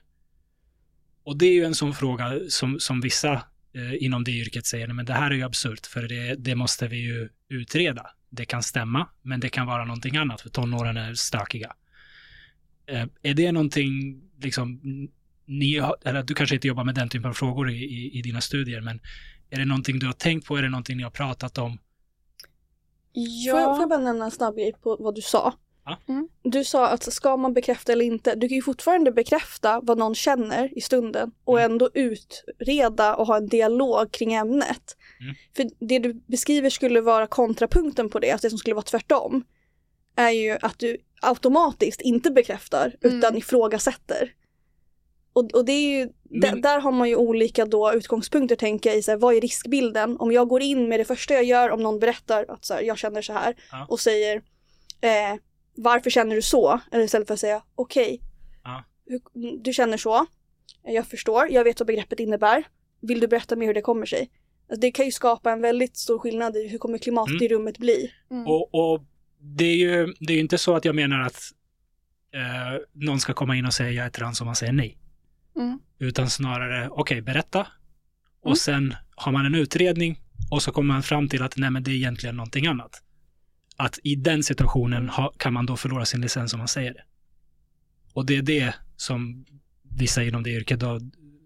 Och det är ju en sån fråga som, som vissa inom det yrket säger, men det här är ju absurt, för det, det måste vi ju utreda. Det kan stämma, men det kan vara någonting annat, för tonåren är stökiga. Eh, är det någonting, liksom, ni har, eller du kanske inte jobbar med den typen av frågor i, i, i dina studier, men är det någonting du har tänkt på? Är det någonting ni har pratat om? ja. Får, jag, får jag bara nämna en snabb grej på vad du sa? Mm. Du sa att ska man bekräfta eller inte, du kan ju fortfarande bekräfta vad någon känner i stunden och Mm. ändå utreda och ha en dialog kring ämnet. Mm. För det du beskriver skulle vara kontrapunkten på det, alltså det som skulle vara tvärtom, är ju att du automatiskt inte bekräftar Mm. utan ifrågasätter. Och, och det är ju, där, Men- där har man ju olika då utgångspunkter tänker jag i så här, vad är riskbilden? Om jag går in med det första jag gör om någon berättar att så här, jag känner så här Ja. och säger eh, varför känner du så? Eller istället för att säga okej, Ja. hur- du känner så, jag förstår, jag vet vad begreppet innebär, vill du berätta mer hur det kommer sig? Alltså, det kan ju skapa en väldigt stor skillnad i hur kommer klimatet Mm. i rummet bli. Mm. Och, och det är ju det är inte så att jag menar att eh, någon ska komma in och säga jag är trans om man säger nej. Mm. Utan snarare, okej, berätta. Och Mm. sen har man en utredning och så kommer man fram till att nej, men det är egentligen någonting annat. Att i den situationen ha, kan man då förlora sin licens om man säger det. Och det är det som vissa inom det yrket då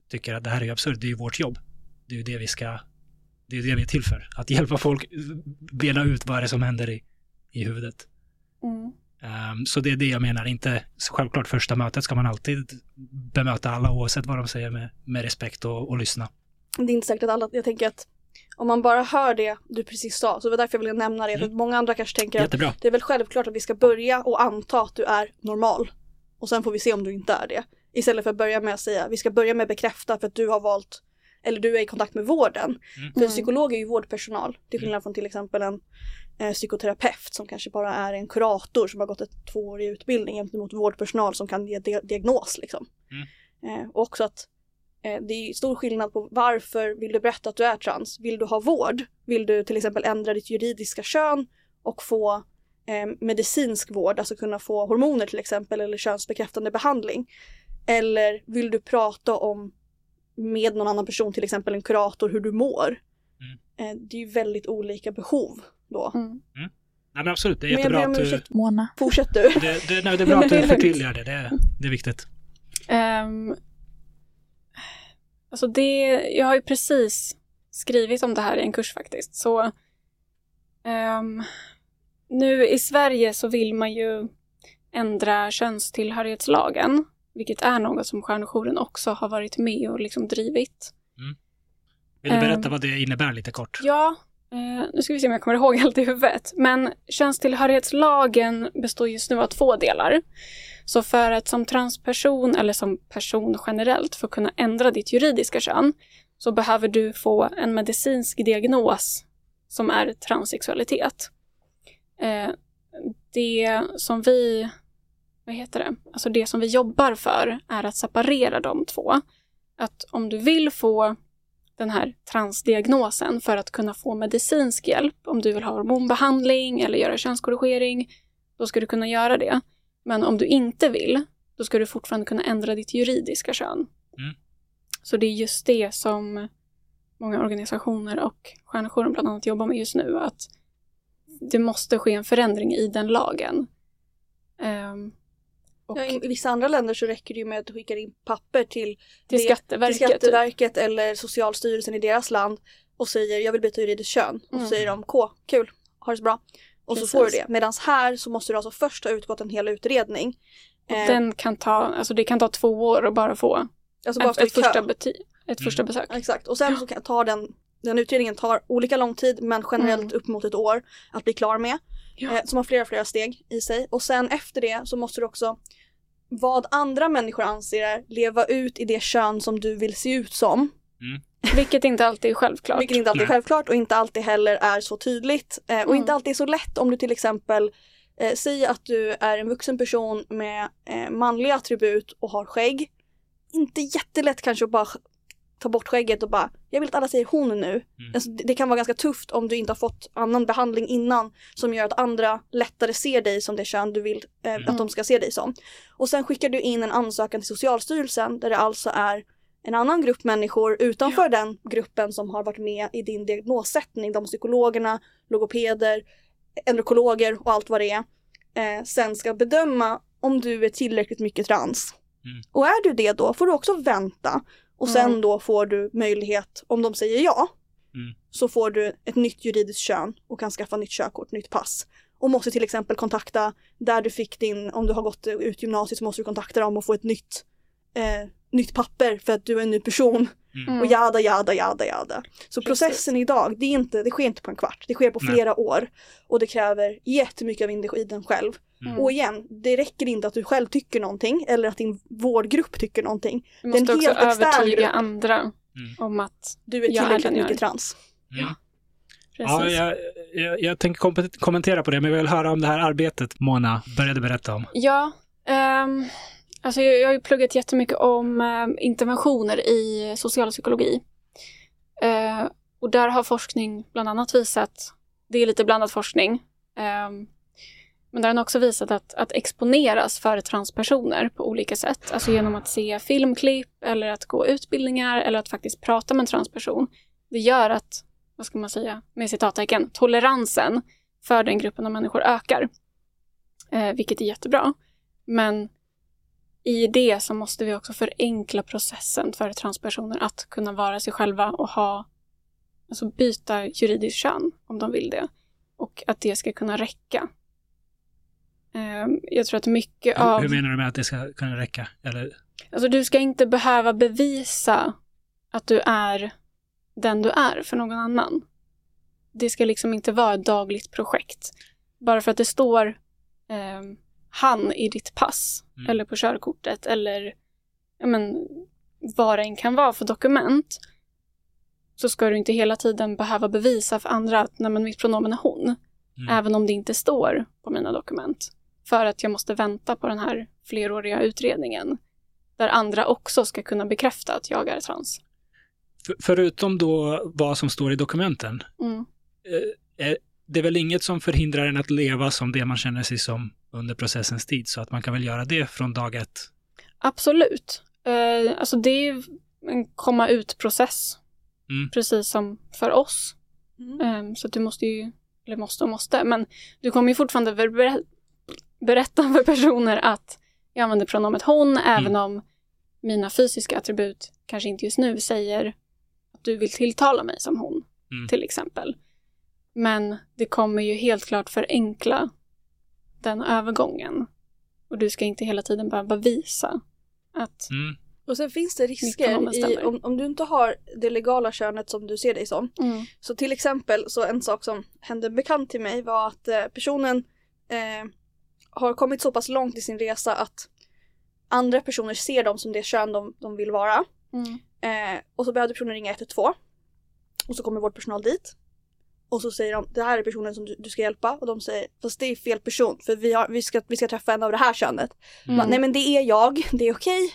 tycker att det här är ju absurt, det är ju vårt jobb. Det är ju det vi ska, det är det vi är till för. Att hjälpa folk bena ut vad det är som händer i, i huvudet. Mm. Ehm, så det är det jag menar, inte självklart första mötet ska man alltid bemöta alla oavsett vad de säger med, med respekt och, och lyssna. Det är inte säkert att alla, jag tänker att om man bara hör det du precis sa, så det var därför jag ville nämna det, för Mm. att många andra kanske tänker att Jättebra. det är väl självklart att vi ska börja och anta att du är normal. Och sen får vi se om du inte är det. Istället för att börja med att säga, vi ska börja med att bekräfta för att du har valt, eller du är i kontakt med vården. Mm. För en psykolog är ju vårdpersonal, till skillnad från till exempel en eh, psykoterapeut som kanske bara är en kurator som har gått ett tvåårig utbildning gentemot vårdpersonal som kan ge di- diagnos liksom. Mm. Eh, och också att det är stor skillnad på varför vill du berätta att du är trans? Vill du ha vård? Vill du till exempel ändra ditt juridiska kön och få eh, medicinsk vård, alltså kunna få hormoner till exempel eller könsbekräftande behandling? Eller vill du prata om med någon annan person, till exempel en kurator, hur du mår? Eh, det är ju väldigt olika behov då. Mm. Nej, men absolut, det är Men jättebra ber om att du... Mona. Fortsätt du. Det, det, nej, det är bra att du förtydligar det. Det är, det är viktigt. Ehm, alltså det, jag har ju precis skrivit om det här i en kurs faktiskt. Så ehm, nu i Sverige så vill man ju ändra könstillhörighetslagen vilket är något som Stjärnjouren också har varit med och liksom drivit. Vill du berätta Ehm. vad det innebär lite kort? Ja, eh, nu ska vi se om jag kommer ihåg allt i huvudet. Men könstillhörighetslagen består just nu av två delar. Så för att som transperson eller som person generellt få kunna ändra ditt juridiska kön så behöver du få en medicinsk diagnos som är transsexualitet. Eh, det som vi, vad heter det, alltså det som vi jobbar för är att separera de två. Att om du vill få den här transdiagnosen för att kunna få medicinsk hjälp. Om du vill ha hormonbehandling eller göra könskorrigering, då ska du kunna göra det. Men om du inte vill, då ska du fortfarande kunna ändra ditt juridiska kön. Mm. Så det är just det som många organisationer och Stjärnjouren bland annat jobbar med just nu, att det måste ske en förändring i den lagen. Och Ja, I vissa andra länder så räcker det ju med att du skickar in papper till, till det- Skatteverket. till Skatteverket eller Socialstyrelsen i deras land och säger jag vill byta juridiskt kön. Och Mm. så säger de K, kul, ha det så bra. Och Precis. så får du det. Medan här så måste du alltså först ha utgått en hel utredning. Och Eh, den kan ta, alltså det kan ta två år att bara få alltså bara ett, ett, första, kö. bety, ett Mm. första besök. Exakt. Och sen så kan- tar den, den utredningen tar olika lång tid men generellt Mm. upp mot ett år att bli klar med. Ja. Eh, som har flera flera steg i sig. Och sen efter det så måste du också vad andra människor anser är leva ut i det kön som du vill se ut som. Vilket inte alltid är självklart. Vilket inte alltid är självklart och inte alltid heller är så tydligt. Eh, och Mm. inte alltid är så lätt om du till exempel eh, säger att du är en vuxen person med eh, manliga attribut och har skägg. Inte jättelätt kanske att bara ta bort skägget och bara, jag vill att alla säger hon nu. Mm. Alltså, det, det kan vara ganska tufft om du inte har fått annan behandling innan som gör att andra lättare ser dig som det kön du vill eh, Mm. att de ska se dig som. Och sen skickar du in en ansökan till Socialstyrelsen där det alltså är en annan grupp människor utanför den gruppen som har varit med i din diagnossättning, de psykologerna, logopeder, endokologer och allt vad det är, eh, sen ska bedöma om du är tillräckligt mycket trans. Mm. Och är du det då får du också vänta och sen Mm. då får du möjlighet, om de säger ja, Mm. så får du ett nytt juridiskt kön och kan skaffa nytt körkort, nytt pass. Och måste till exempel kontakta där du fick din, om du har gått ut gymnasiet så måste du kontakta dem och få ett nytt, eh, nytt papper för att du är en ny person. Mm. Och jada, jada, jada, jada. Så Precis. processen idag, det, är inte, det sker inte på en kvart. Det sker på Nej. flera år. Och det kräver jättemycket av individen själv. Mm. Och igen, det räcker inte att du själv tycker någonting eller att din vårdgrupp tycker någonting. Du det är en måste också helt övertyga grupp. andra Mm. om att Du är tillräckligt är. mycket trans. Mm. precis. Ja, jag, jag, jag tänker kom kommentera på det, men jag vill höra om det här arbetet Mona började berätta om. Ja, ehm, alltså jag, jag har ju pluggat jättemycket om eh, interventioner i socialpsykologi. Eh, och där har forskning bland annat visat, det är lite blandad forskning, eh, men där har den också visat att, att exponeras för transpersoner på olika sätt. Alltså genom att se filmklipp eller att gå utbildningar eller att faktiskt prata med en transperson. Det gör att, vad ska man säga, med citattecken, toleransen för den gruppen av människor ökar. Eh, vilket är jättebra. Men i det så måste vi också förenkla processen för transpersoner att kunna vara sig själva och ha, alltså byta juridiskt kön om de vill det. Och att det ska kunna räcka. Eh, jag tror att mycket Hur, av... hur menar du med att det ska kunna räcka? Eller, Alltså du ska inte behöva bevisa att du är den du är för någon annan. Det ska liksom inte vara ett dagligt projekt. Bara för att det står eh, han i ditt pass Mm. eller på körkortet eller men, vad det än kan vara för dokument så ska du inte hela tiden behöva bevisa för andra att nej, men mitt pronomen är hon. Mm. Även om det inte står på mina dokument. För att jag måste vänta på den här fleråriga utredningen. Där andra också ska kunna bekräfta att jag är trans. för, förutom då vad som står i dokumenten, Mm. eh, är det är väl inget som förhindrar en att leva som det man känner sig som under processens tid, så att man kan väl göra det från dag ett. Absolut. Eh, alltså det är ju en komma ut-process. Mm. Precis som för oss. Mm. Eh, så att du måste ju, eller måste och måste, men du kommer ju fortfarande ber- berätta för personer att jag använder pronomet hon, även om mina fysiska attribut kanske inte just nu säger att du vill tilltala mig som hon, Mm. till exempel. Men det kommer ju helt klart förenkla den övergången. Och du ska inte hela tiden behöva visa Att, Mm. Och sen finns det risker i, om, om du inte har det legala könet som du ser dig som. mm. Så till exempel, så en sak som hände bekant till mig var att eh, personen eh, har kommit så pass långt i sin resa att andra personer ser dem som det kön de, de vill vara. Mm. Eh, och så behövde personen ringa 112. Och så kommer vårdpersonal dit. Och så säger de, det här är personen som du, du ska hjälpa. Och de säger, fast det är fel person för vi, har, vi, ska, vi ska träffa en av det här könet. Mm. Bara, Nej men det är jag, det är okej.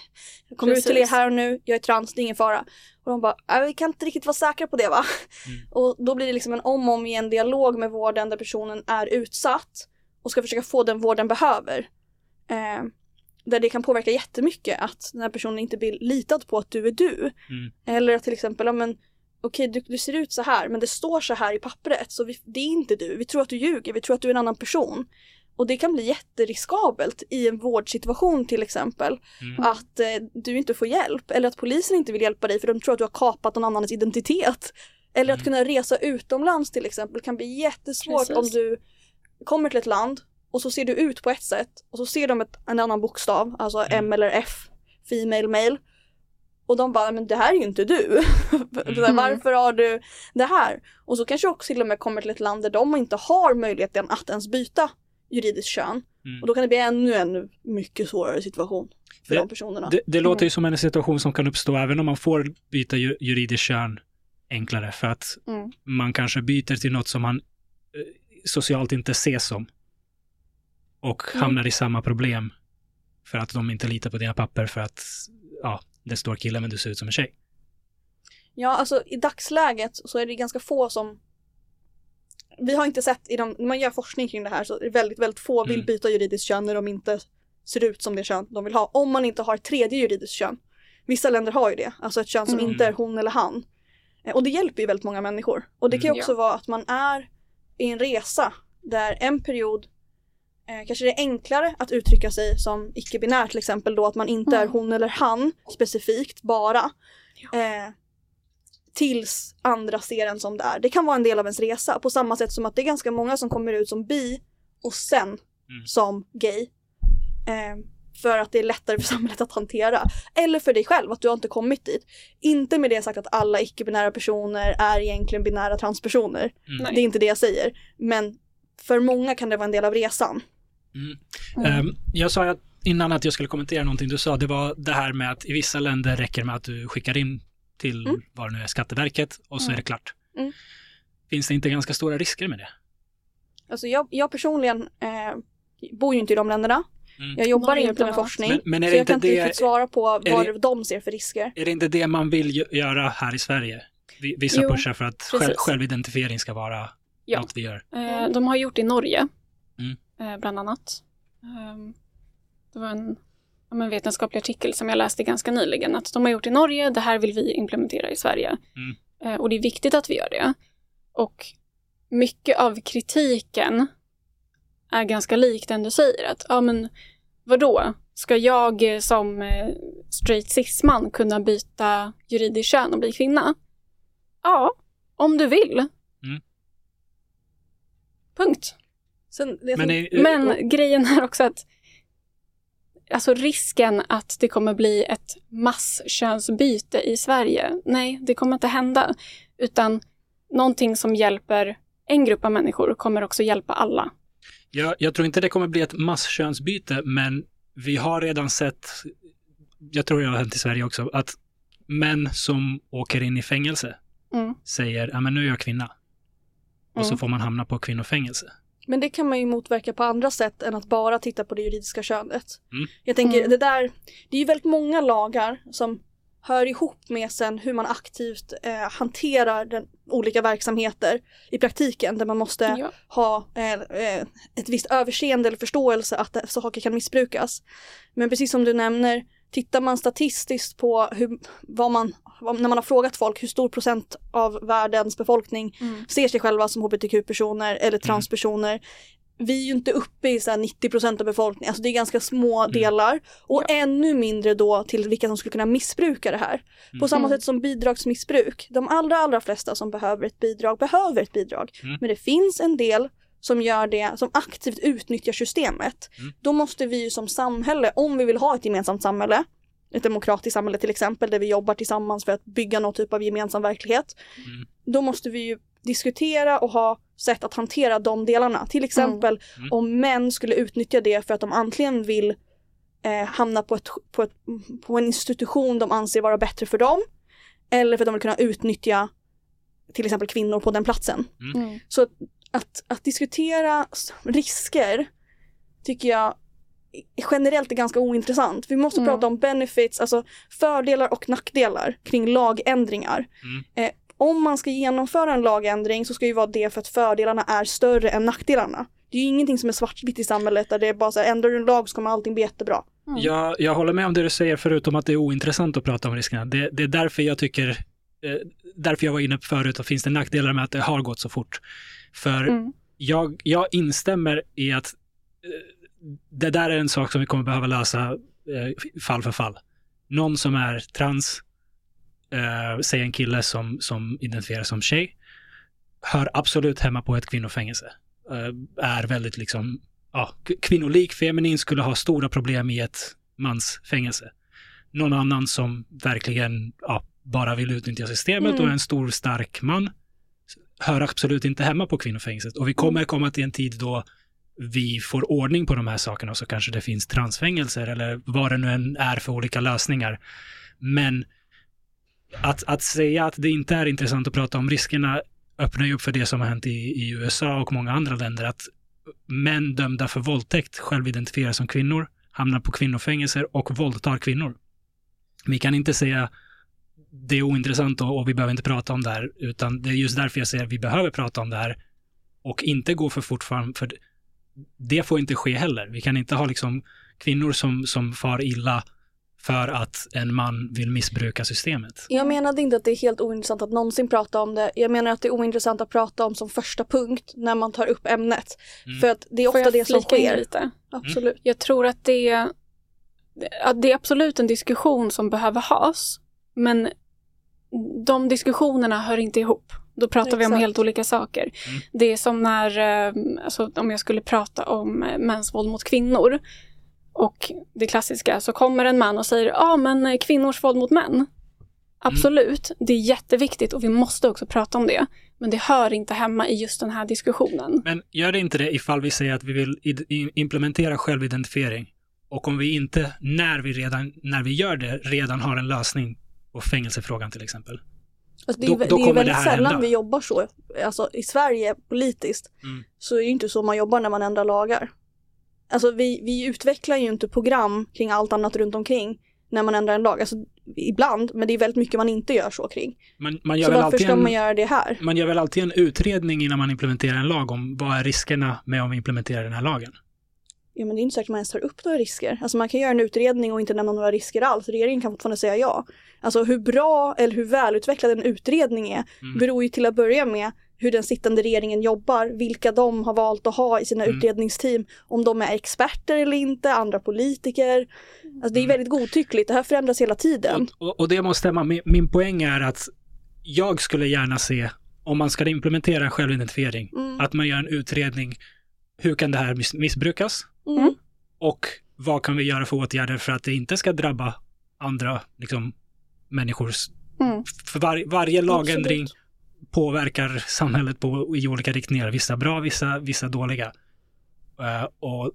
Jag kommer ut till er Precis. här och nu, jag är trans, det är ingen fara. Och de bara, "Nej, vi kan inte riktigt vara säkra på det va? Mm. Och då blir det liksom en om och om igen dialog med vården där personen är utsatt och ska försöka få den vård den behöver. Eh, där det kan påverka jättemycket att den här personen inte blir litad på att du är du. Mm. Eller att till exempel, ja men okej du, du ser ut så här men det står så här i pappret så vi, det är inte du. Vi tror att du ljuger, vi tror att du är en annan person. Och det kan bli jätteriskabelt i en vårdsituation till exempel. Mm. Att eh, du inte får hjälp eller att polisen inte vill hjälpa dig för de tror att du har kapat någon annans identitet. Eller att Mm. kunna resa utomlands till exempel kan bli jättesvårt Precis. om du kommer till ett land och så ser du ut på ett sätt och så ser de ett, en annan bokstav, alltså Mm. M eller F, Female Male. Och de bara, men det här är ju inte du. Mm. Varför har du det här? Och så kanske också till och med kommer till ett land där de inte har möjligheten att ens byta juridiskt kön. Mm. Och då kan det bli ännu, ännu mycket svårare situation för Det- de personerna. Det, det låter ju Mm. som en situation som kan uppstå även om man får byta ju, juridiskt kön enklare för att Mm. man kanske byter till något som man eh, socialt inte ses som. Och Mm. hamnar i samma problem för att de inte litar på dina papper för att ja, det står kille men du ser ut som en tjej. Ja, alltså i dagsläget så är det ganska få som vi har inte sett i de, när man gör forskning kring det här så är det väldigt, väldigt få vill Mm. byta juridiskt kön när de inte ser ut som det kön de vill ha. Om man inte har ett tredje juridiskt kön. Vissa länder har ju det, alltså ett kön som Mm. inte är hon eller han. Eh, Och det hjälper ju väldigt många människor. Och det kan ju Mm. också vara att man är i en resa där en period eh, kanske det är enklare att uttrycka sig som icke-binär till exempel då att man inte är Mm. hon eller han specifikt bara. Eh, tills andra ser en som det är. Det kan vara en del av ens resa på samma sätt som att det är ganska många som kommer ut som bi och sen Mm. som gay. Eh, för att det är lättare för samhället att hantera. Eller för dig själv, att du har inte kommit dit. Inte med det sagt att alla icke-binära personer är egentligen binära transpersoner. Mm. Det är inte det jag säger. Men för många kan det vara en del av resan. Mm. Mm. Ehm, jag sa att, innan att jag skulle kommentera någonting du sa, det var det här med att i vissa länder räcker med att du skickar in till Mm. vad det nu är, Skatteverket och så Mm. är det klart. Mm. Finns det inte ganska stora risker med det? Alltså jag, jag personligen eh, bor ju inte i de länderna. Mm. Jag jobbar inte med forskning. Men, men är så det jag inte kan inte det, riktigt svara på vad det- de ser för risker. är det inte det man vill gö- göra här i Sverige? Vi- Vissa Jo, pushar för att själv, självidentifiering ska vara Ja. något vi gör. Eh, de har gjort det i Norge, Mm. Eh, bland annat. Ehm, det var en, men vetenskaplig artikel som jag läste ganska nyligen, att de har gjort i Norge, det här vill vi implementera i Sverige. Mm. Eh, och det är viktigt att vi gör det. Och mycket av kritiken är ganska lik den du säger, att ja men vadå, ska jag eh, som straight cis-man kunna byta juridiskt kön och bli kvinna? Ja, om du vill. Mm. Punkt. Sen, det Men, som- är, Men grejen är också att alltså risken att det kommer bli ett masskönsbyte i Sverige, nej, det kommer inte hända. Utan någonting som hjälper en grupp av människor kommer också hjälpa alla. jag, jag tror inte det kommer bli ett masskönsbyte, men vi har redan sett, jag tror det har hänt i Sverige också, att män som åker in i fängelse Mm. säger, ja men nu är jag kvinna. Och så Mm. får man hamna på kvinnofängelse. Men det kan man ju motverka på andra sätt än att bara titta på det juridiska könet. Mm. Jag tänker Mm. det där, det är ju väldigt många lagar som hör ihop med sen hur man aktivt eh, hanterar den, olika verksamheter i praktiken där man måste Ja. ha eh, eh, ett visst överseende eller förståelse att saker kan missbrukas. Men precis som du nämner, tittar man statistiskt på hur, vad man, när man har frågat folk hur stor procent av världens befolkning Mm. ser sig själva som hbtq-personer eller transpersoner. Vi är ju inte uppe i så här 90% av befolkningen, alltså det är ganska små delar. Och Ja. ännu mindre då till vilka som skulle kunna missbruka det här. På samma Mm. sätt som bidragsmissbruk. De allra, allra flesta som behöver ett bidrag behöver ett bidrag. Mm. Men det finns en del som gör det, som aktivt utnyttjar systemet. Mm. Då måste vi ju som samhälle, om vi vill ha ett gemensamt samhälle, ett demokratiskt samhälle till exempel, där vi jobbar tillsammans för att bygga någon typ av gemensam verklighet. Mm. Då måste vi ju diskutera och ha sätt att hantera de delarna. Till exempel Mm. om män skulle utnyttja det för att de antingen vill eh, hamna på, ett, på, ett, på en institution de anser vara bättre för dem. Eller för att de vill kunna utnyttja till exempel kvinnor på den platsen. Mm. Så att, att, diskutera risker tycker jag generellt är ganska ointressant. Vi måste Mm. prata om benefits, alltså fördelar och nackdelar kring lagändringar. Mm. Eh, om man ska genomföra en lagändring så ska ju vara det för att fördelarna är större än nackdelarna. Det är ju ingenting som är svartvitt i samhället där det är bara så här, ändrar du en lag så kommer allting bli jättebra. Mm. Jag, jag håller med om det du säger förutom att det är ointressant att prata om riskerna. Det, det är därför jag tycker, eh, därför jag var inne på förut, och finns det nackdelar med att det har gått så fort. För Mm. jag, jag instämmer i att eh, det där är en sak som vi kommer behöva lösa eh, fall för fall. Någon som är trans, eh, säg en kille som, som identifierar som tjej, hör absolut hemma på ett kvinnofängelse. Eh, är väldigt liksom, ja, kvinnolik, feminin, skulle ha stora problem i ett mansfängelse. Någon annan som verkligen ja, bara vill utnyttja systemet Mm. och är en stor stark man hör absolut inte hemma på kvinnofängelset. Och vi kommer komma till en tid då vi får ordning på de här sakerna och så kanske det finns transfängelser eller vad det nu än är för olika lösningar. Men att, att säga att det inte är intressant att prata om riskerna öppnar ju upp för det som har hänt i, i USA och många andra länder, att män dömda för våldtäkt självidentifierar som kvinnor, hamnar på kvinnofängelser och våldtar kvinnor. Vi kan inte säga det är ointressant och, och vi behöver inte prata om det här, utan det är just därför jag säger att vi behöver prata om det här och inte gå för fort fram, för det får inte ske heller. Vi kan inte ha liksom kvinnor som, som far illa för att en man vill missbruka systemet. Jag menade inte att det är helt ointressant att någonsin prata om det. Jag menar att det är ointressant att prata om som första punkt när man tar upp ämnet. Mm. För att det är Får ofta jag det som sker. lite? Absolut. Jag tror att det, att det är absolut en diskussion som behöver has, men de diskussionerna hör inte ihop. Då pratar vi om Exakt. helt olika saker. Mm. Det är som när, eh, alltså, om jag skulle prata om eh, mäns våld mot kvinnor och det klassiska, så kommer en man och säger ja ah, men eh, kvinnors våld mot män. Absolut, det är jätteviktigt och vi måste också prata om det. Men det hör inte hemma i just den här diskussionen. Men gör det inte det ifall vi säger att vi vill implementera självidentifiering och om vi inte, när vi, redan, när vi gör det, redan har en lösning på fängelsefrågan till exempel. Alltså det är, Då- då det är väldigt det sällan hända. vi jobbar så. Alltså i Sverige politiskt Mm. så är det inte så man jobbar när man ändrar lagar. Alltså vi, vi utvecklar ju inte program kring allt annat runt omkring när man ändrar en lag. Alltså ibland, men det är väldigt mycket man inte gör så kring. Man, man, gör Så väl varför alltid ska en, man göra det här? man gör väl alltid en utredning innan man implementerar en lag om vad är riskerna med om vi implementerar den här lagen? Ja men det är inte säkert man ens tar upp några risker. Alltså man kan göra en utredning och inte nämna några risker alls. Regeringen kan fortfarande säga ja. Alltså hur bra eller hur välutvecklad en utredning är Mm. beror ju till att börja med hur den sittande regeringen jobbar, vilka de har valt att ha i sina Mm. utredningsteam, om de är experter eller inte, andra politiker. Alltså det är Mm. väldigt godtyckligt, det här förändras hela tiden. Och, och, och det måste stämma. Min, min poäng är att jag skulle gärna se, om man ska implementera en självidentifiering, Mm. att man gör en utredning. Hur kan det här miss, missbrukas? Mm. Och vad kan vi göra för åtgärder för att det inte ska drabba andra liksom, människors... Mm. För var, varje lagändring Absolut. påverkar samhället på, i olika riktningar. Vissa bra, vissa, vissa dåliga. Eh, och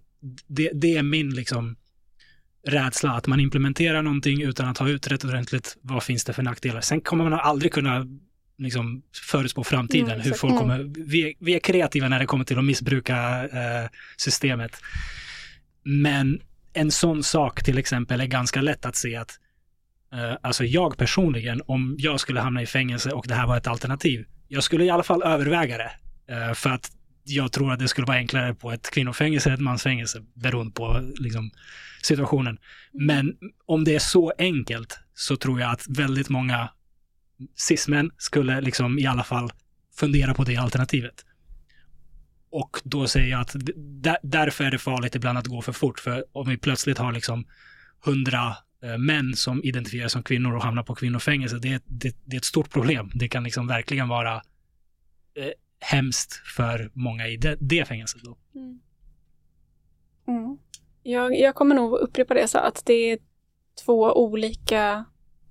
det, det är min liksom, rädsla, att man implementerar någonting utan att ha utrett ordentligt vad finns det för nackdelar. Sen kommer man aldrig kunna liksom, förutspå framtiden, Mm, hur folk Mm. kommer... Vi, är- vi är kreativa när det kommer till att missbruka eh, systemet. Men en sån sak till exempel är ganska lätt att se att eh, alltså jag personligen, om jag skulle hamna i fängelse och det här var ett alternativ, jag skulle i alla fall överväga det. Eh, för att jag tror att det skulle vara enklare på ett kvinnofängelse än ett mansfängelse, beroende på liksom, situationen. Men om det är så enkelt så tror jag att väldigt många cismän skulle liksom i alla fall fundera på det alternativet. Och då säger jag att därför är det farligt ibland att gå för fort. För om vi plötsligt har liksom hundra eh, män som identifieras som kvinnor och hamnar på kvinnofängelse, det, är- det, det är ett stort problem. Det kan liksom verkligen vara eh, hemskt för många i det, det fängelset. Då. Mm. Jag, jag kommer nog upprepa det så att det är två olika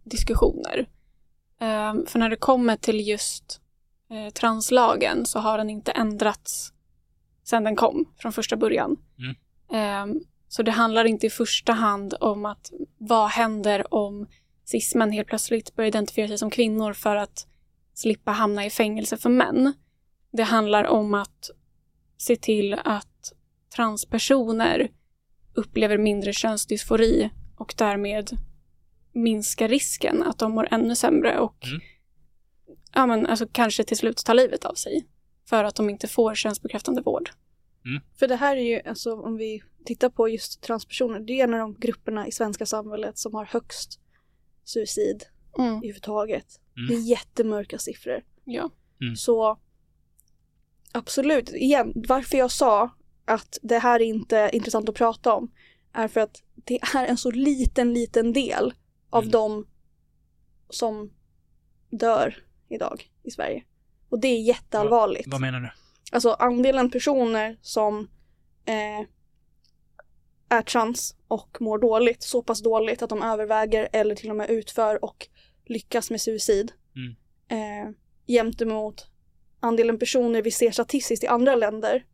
diskussioner. Ehm, för när det kommer till just eh, translagen så har den inte ändrats sedan den kom från första början. Mm. Ehm, så det handlar inte i första hand om att vad händer om cismen helt plötsligt börjar identifiera sig som kvinnor för att slippa hamna i fängelse för män. Det handlar om att se till att transpersoner upplever mindre könsdysfori och därmed minska risken att de mår ännu sämre och Mm. ja, men, alltså, kanske till slut tar livet av sig för att de inte får könsbekräftande vård. För det här är ju, alltså om vi tittar på just transpersoner, det är en av de grupperna i svenska samhället som har högst suicid Mm. överhuvudtaget. Mm. Det är jättemörka siffror. Ja. Mm. Så absolut, igen, varför jag sa att det här är inte intressant att prata om är för att det är en så liten, liten del av Mm. de som dör idag i Sverige. Och det är jätteallvarligt. Vad menar du? Alltså andelen personer som eh, är trans och mår dåligt, så pass dåligt att de överväger eller till och med utför och lyckas med suicid. Mm. Eh, jämt emot andelen personer vi ser statistiskt i andra länder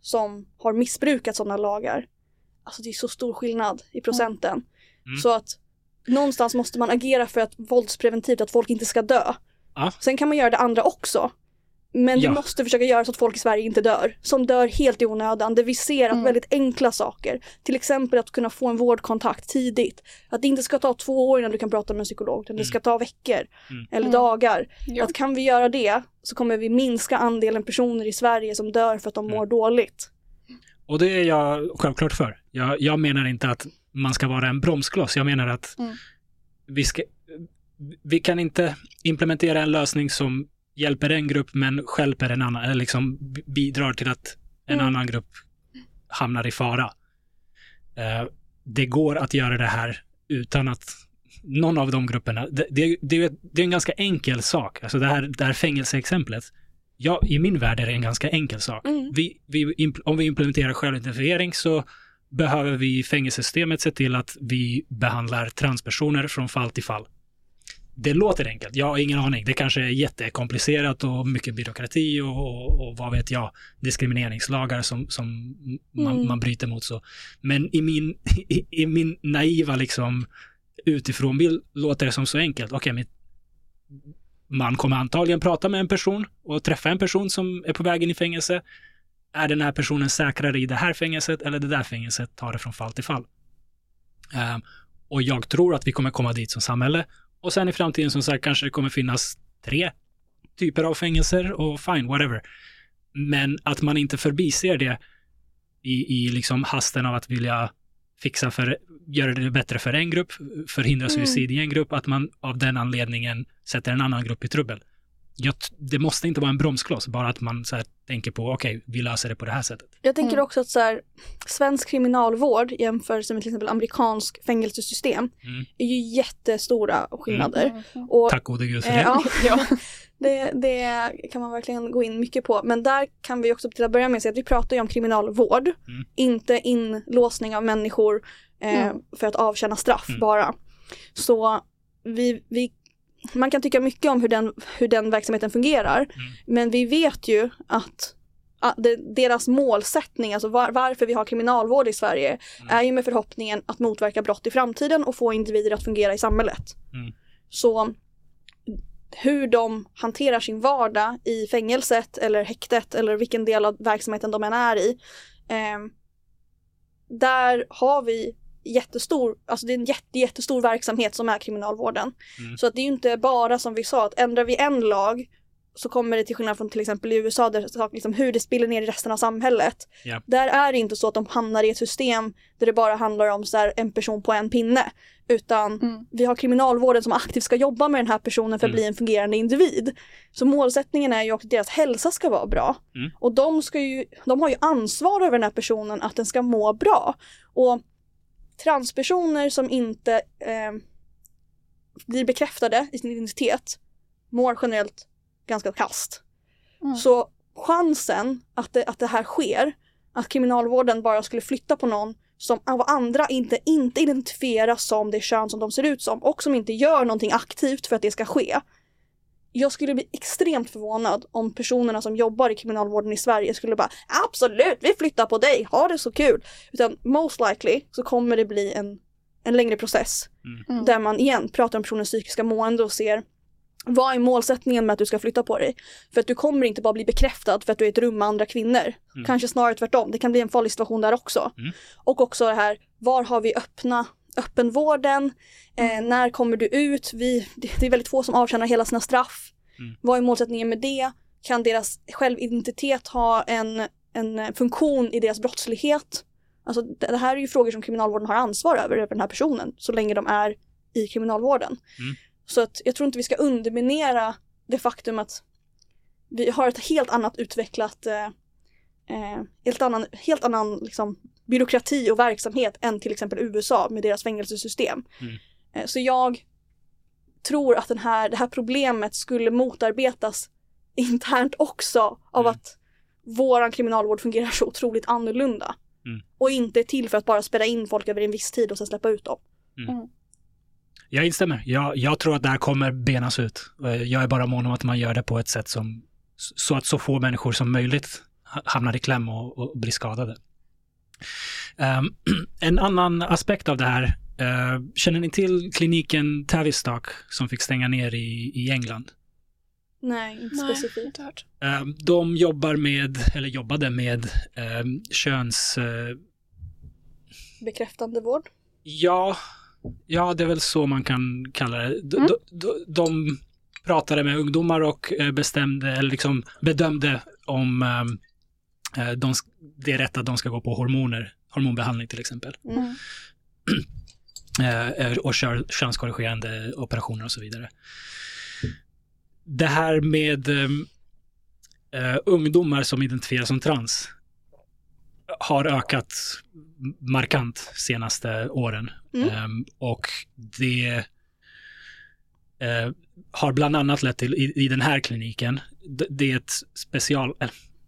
som har missbrukat sådana lagar. Alltså det är så stor skillnad i procenten. Mm. Så att någonstans måste man agera för att våldspreventivt, att folk inte ska dö. Sen kan man göra det andra också. Men Ja. vi måste försöka göra så att folk i Sverige inte dör. Som dör helt i onödan. Där vi ser att Mm. väldigt enkla saker, till exempel att kunna få en vårdkontakt tidigt. Att det inte ska ta två år innan du kan prata med en psykolog, utan det ska ta veckor Mm. eller Mm. dagar. Ja. Att kan vi göra det så kommer vi minska andelen personer i Sverige som dör för att de Mm. mår dåligt. Och det är jag självklart för. Jag, jag menar inte att man ska vara en bromskloss. Jag menar att Mm. vi, ska, vi kan inte implementera en lösning som hjälper en grupp men stjälper en annan, eller liksom bidrar till att en Mm. annan grupp hamnar i fara. Eh, det går att göra det här utan att någon av de grupperna, det, det, det, är- det är en ganska enkel sak. Alltså det här, det här fängelseexemplet, ja, i min värld är det en ganska enkel sak. Mm. Vi, vi, om vi implementerar självidentifiering så behöver vi i fängelsesystemet se till att vi behandlar transpersoner från fall till fall. Det låter enkelt, jag har ingen aning. Det kanske är jättekomplicerat och mycket byråkrati och, och, och vad vet jag, diskrimineringslagar som, som man, Mm. man bryter mot. så. Men i min, i, i min naiva liksom utifrån bild låter det som så enkelt. Okej, men man kommer antagligen prata med en person och träffa en person som är på väg in i fängelse. Är den här personen säkrare i det här fängelset eller det där fängelset? Tar det från fall till fall. Ehm, och jag tror att vi kommer komma dit som samhälle. Och sen i framtiden som sagt kanske det kommer finnas tre typer av fängelser och fine, whatever. Men att man inte förbiser det i, i liksom hasten av att vilja fixa för, göra det bättre för en grupp, förhindra Mm. suicid i en grupp, att man av den anledningen sätter en annan grupp i trubbel. Jag, det måste inte vara en bromskloss, bara att man så här, tänker på, okej, vi löser det på det här sättet. Jag tänker Mm. också att så här, svensk kriminalvård jämfört med till exempel amerikansk fängelsesystem Mm. är ju jättestora skillnader. Mm. Och, Tack gode gud för eh, det. ja, Ja. det, det kan man verkligen gå in mycket på. Men där kan vi också till att börja med säga att vi pratar ju om kriminalvård, Mm. inte inlåsning av människor eh, Mm. för att avtjäna straff Mm. bara. Så vi, vi, man kan tycka mycket om hur den, hur den verksamheten fungerar, Mm. men vi vet ju att deras målsättning, alltså var, varför vi har kriminalvård i Sverige, Mm. är ju med förhoppningen att motverka brott i framtiden och få individer att fungera i samhället. Mm. Så hur de hanterar sin vardag i fängelset eller häktet eller vilken del av verksamheten de än är i. Eh, där har vi jättestor, alltså det är en jätte, jättestor verksamhet som är kriminalvården. Mm. Så att det är ju inte bara som vi sa, att ändrar vi en lag så kommer det till skillnad från till exempel i USA där liksom hur det spiller ner i resten av samhället. Ja. Där är det inte så att de hamnar i ett system där det bara handlar om så här, en person på en pinne. Utan Mm. vi har kriminalvården som aktivt ska jobba med den här personen för att Mm. bli en fungerande individ. Så målsättningen är ju också att deras hälsa ska vara bra. Mm. Och de, ska ju, de har ju ansvar över den här personen att den ska må bra. Och transpersoner som inte eh, blir bekräftade i sin identitet mår generellt ganska kast. Mm. Så chansen att det, att det här sker, att kriminalvården bara skulle flytta på någon som av andra inte, inte identifieras som det kön som de ser ut som och som inte gör någonting aktivt för att det ska ske. Jag skulle bli extremt förvånad om personerna som jobbar i kriminalvården i Sverige skulle bara absolut, vi flyttar på dig, ha det så kul. Utan most likely så kommer det bli en, en längre process Mm. där man igen pratar om personens psykiska mående och ser vad är målsättningen med att du ska flytta på dig? För att du kommer inte bara bli bekräftad för att du är i ett rum med andra kvinnor. Kanske snarare tvärtom, det kan bli en farlig situation där också. Mm. Och också det här, var har vi öppna öppenvården? Eh, när kommer du ut? Vi, det är väldigt få som avtjänar hela sina straff. Mm. Vad är målsättningen med det? Kan deras självidentitet ha en, en funktion i deras brottslighet? Alltså det, det här är ju frågor som kriminalvården har ansvar över, över den här personen, så länge de är i kriminalvården. Mm. Så att jag tror inte vi ska underminera det faktum att vi har ett helt annat utvecklat, eh, eh, helt annan, helt annan liksom, byråkrati och verksamhet än till exempel USA med deras fängelsesystem. Mm. Eh, så jag tror att den här, det här problemet skulle motarbetas internt också av Mm. att våran kriminalvård fungerar så otroligt annorlunda. Mm. Och inte är till för att bara spärra in folk över en viss tid och sen släppa ut dem. Jag instämmer. Jag, jag tror att det här kommer benas ut. Jag är bara mån om att man gör det på ett sätt som så att så få människor som möjligt ha- hamnar i kläm och, och blir skadade. Ehm, en annan aspekt av det här, eh, känner ni till kliniken Tavistock som fick stänga ner i, i England? Nej, inte Nej, specifikt. inte hört. Ehm, de jobbar med, eller jobbade med um, köns... eh, Bekräftande vård. Ja, ja, det är väl så man kan kalla det. De, Mm. de, de, de pratade med ungdomar och eh, bestämde, eller liksom bedömde om ehm, de, sk- det är rätt att de ska gå på hormoner, hormonbehandling till exempel. Mm. Eh, och kör könskorrigerande operationer och så vidare. Det här med ehm, eh, ungdomar som identifieras som trans har ökat markant senaste åren. Mm. Ehm, och det eh, har bland annat lett till, i, i den här kliniken, det, det är ett special,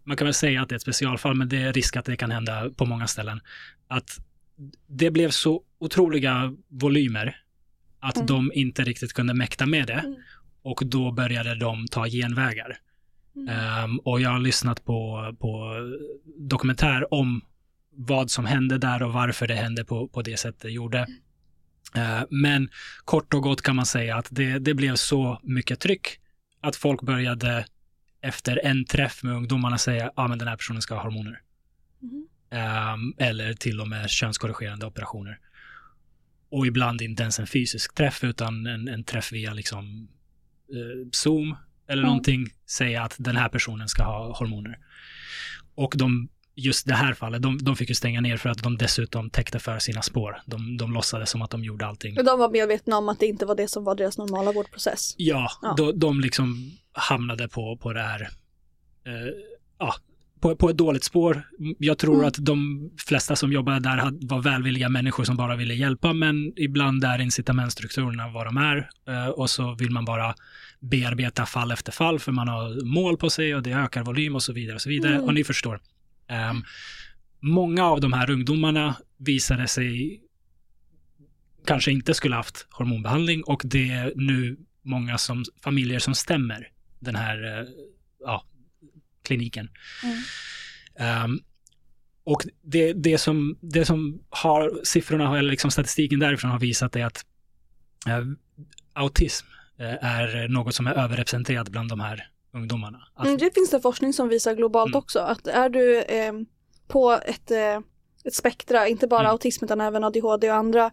man kan väl säga att det är ett specialfall, men det är risk att det kan hända på många ställen, att det blev så otroliga volymer att Mm. de inte riktigt kunde mäkta med det. Mm. Och då började de ta genvägar. Mm. Ehm, och jag har lyssnat på, på dokumentär om vad som hände där och varför det hände på, på det sätt det gjorde. Eh, men kort och gott kan man säga att det, det blev så mycket tryck att folk började efter en träff med ungdomarna säga att ah, men den här personen ska ha hormoner. Mhm. Ehm, eller till och med könskorrigerande operationer. Och ibland inte ens en fysisk träff utan en, en träff via liksom eh, Zoom eller Mm. någonting säga att den här personen ska ha hormoner. Och de, just det här fallet, de, de fick ju stänga ner för att de dessutom täckte för sina spår. De, de låtsades som att de gjorde allting. Och de var medvetna om att det inte var det som var deras normala vårdprocess. Ja, Ja. De, de liksom hamnade på, på det här, eh, ja, på, på ett dåligt spår. Jag tror Mm. att de flesta som jobbade där var välvilliga människor som bara ville hjälpa, men ibland är incitamentstrukturerna vad de är eh, och så vill man bara bearbeta fall efter fall för man har mål på sig och det ökar volym och så vidare och så vidare. Mm. Och ni förstår. Ehm, många av de här ungdomarna visade sig kanske inte skulle haft hormonbehandling och det är nu många som, familjer som stämmer den här eh, ja, kliniken. Mm. Ehm, och det, det, som, det som har siffrorna, eller liksom statistiken därifrån har visat är att eh, autism eh, är något som är överrepresenterat bland de här ungdomarna. Att, Mm, det finns det forskning som visar globalt Mm. också att är du eh, på ett, eh, ett spektra, inte bara Mm. autism utan även ADHD och andra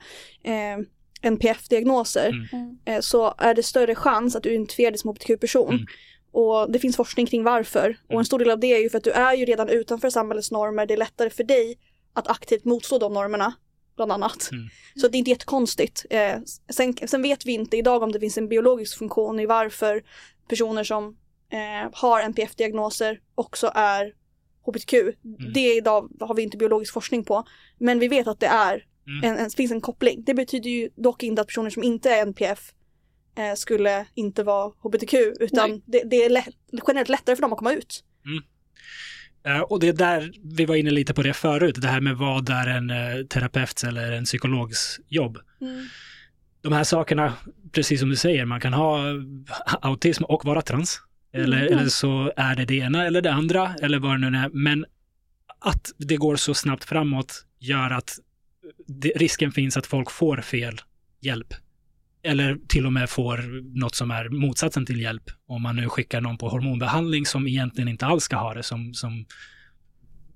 eh, NPF-diagnoser, Mm. Mm. eh, så är det större chans att du identifierar som hbtq-person. Mm. Och det finns forskning kring varför. Och Mm. en stor del av det är ju för att du är ju redan utanför samhällets normer. Det är lättare för dig att aktivt motstå de normerna, bland annat. Mm. Så det är inte jättekonstigt. Eh, sen, sen vet vi inte idag om det finns en biologisk funktion i varför personer som eh, har NPF-diagnoser också är hbtq. Det idag har vi inte biologisk forskning på. Men vi vet att det är Mm. en, en, finns en koppling. Det betyder ju dock inte att personer som inte är NPF eh, skulle inte vara hbtq utan det, det är lätt, generellt lättare för dem att komma ut. Eh, och det är där vi var inne lite på det förut, det här med vad är en eh, terapeuts eller en psykologs jobb. Mm. De här sakerna, precis som du säger, man kan ha autism och vara trans. Eller, Mm. eller så är det det ena eller det andra, eller vad det nu är. Men att det går så snabbt framåt gör att risken finns att folk får fel hjälp. Eller till och med får något som är motsatsen till hjälp. Om man nu skickar någon på hormonbehandling som egentligen inte alls ska ha det, som, som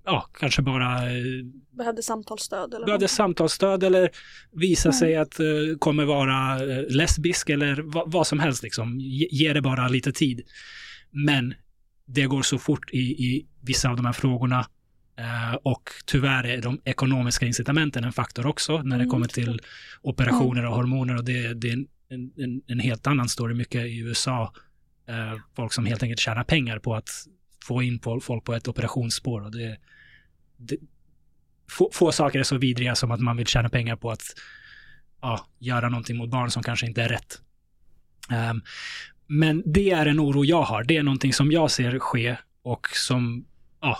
ja, kanske bara eh, Behövde samtalsstöd eller behövde något. samtalsstöd eller visa Mm. sig att uh, kommer vara eh, lesbisk eller va, vad som helst liksom. Ge, ge det bara lite tid. Men det går så fort i, i vissa av de här frågorna och tyvärr är de ekonomiska incitamenten en faktor också när det Mm, kommer till operationer och hormoner och det, det är en, en, en helt annan story mycket i USA. Eh, folk som helt enkelt tjänar pengar på att få in på, folk på ett operationsspår och det, det få, få saker är så vidriga som att man vill tjäna pengar på att ja, göra någonting mot barn som kanske inte är rätt. Ehm, men det är en oro jag har. Det är någonting som jag ser ske och som ja,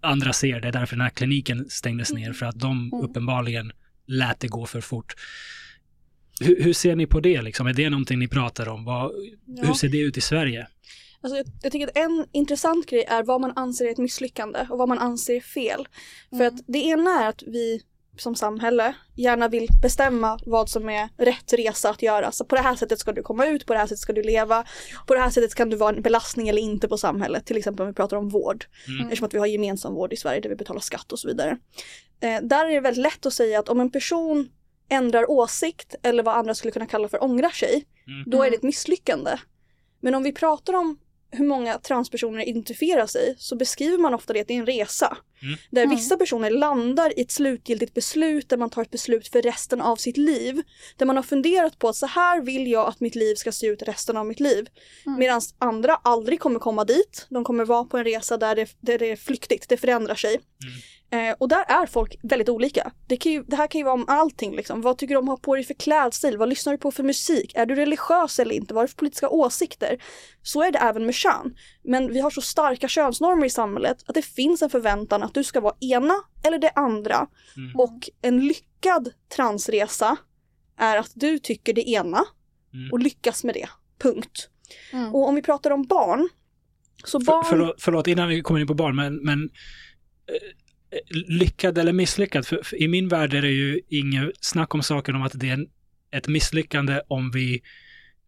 andra ser. Det är därför den här kliniken stängdes ner, för att de Mm. uppenbarligen lät det gå för fort. Hur, hur ser ni på det? Liksom? Är det någonting ni pratar om? Vad, Ja. Hur ser det ut i Sverige? Alltså, jag, jag tycker att en intressant grej är vad man anser är ett misslyckande och vad man anser är fel. För Mm. att det ena är att vi som samhälle gärna vill bestämma vad som är rätt resa att göra. Så på det här sättet ska du komma ut, på det här sättet ska du leva, på det här sättet kan du vara en belastning eller inte på samhället. Till exempel om vi pratar om vård. Mm. Eftersom att vi har gemensam vård i Sverige där vi betalar skatt och så vidare. Eh, där är det väldigt lätt att säga att om en person ändrar åsikt eller vad andra skulle kunna kalla för ångrar sig, Mm. då är det ett misslyckande. Men om vi pratar om hur många transpersoner identifierar sig så beskriver man ofta det att det är en resa. Mm. Där Mm. vissa personer landar i ett slutgiltigt beslut där man tar ett beslut för resten av sitt liv. Där man har funderat på att så här vill jag att mitt liv ska se ut resten av mitt liv. Mm. Medan andra aldrig kommer komma dit. De kommer vara på en resa där det, där det är flyktigt, det förändrar sig. Eh, och där är folk väldigt olika. Det, kan ju, det här kan ju vara om allting liksom. Vad tycker du om att ha på dig för klädstil? Vad lyssnar du på för musik? Är du religiös eller inte? Vad har du för politiska åsikter? Så är det även med kön. Men vi har så starka könsnormer i samhället att det finns en förväntan att du ska vara ena eller det andra. Mm. Och en lyckad transresa är att du tycker det ena Mm. och lyckas med det. Punkt. Mm. Och om vi pratar om barn. Så barn... För, förlåt, förlåt, innan vi kommer in på barn, men, men eh, lyckad eller misslyckad? För, för I min värld är det ju inget snack om saken om att det är en, ett misslyckande om vi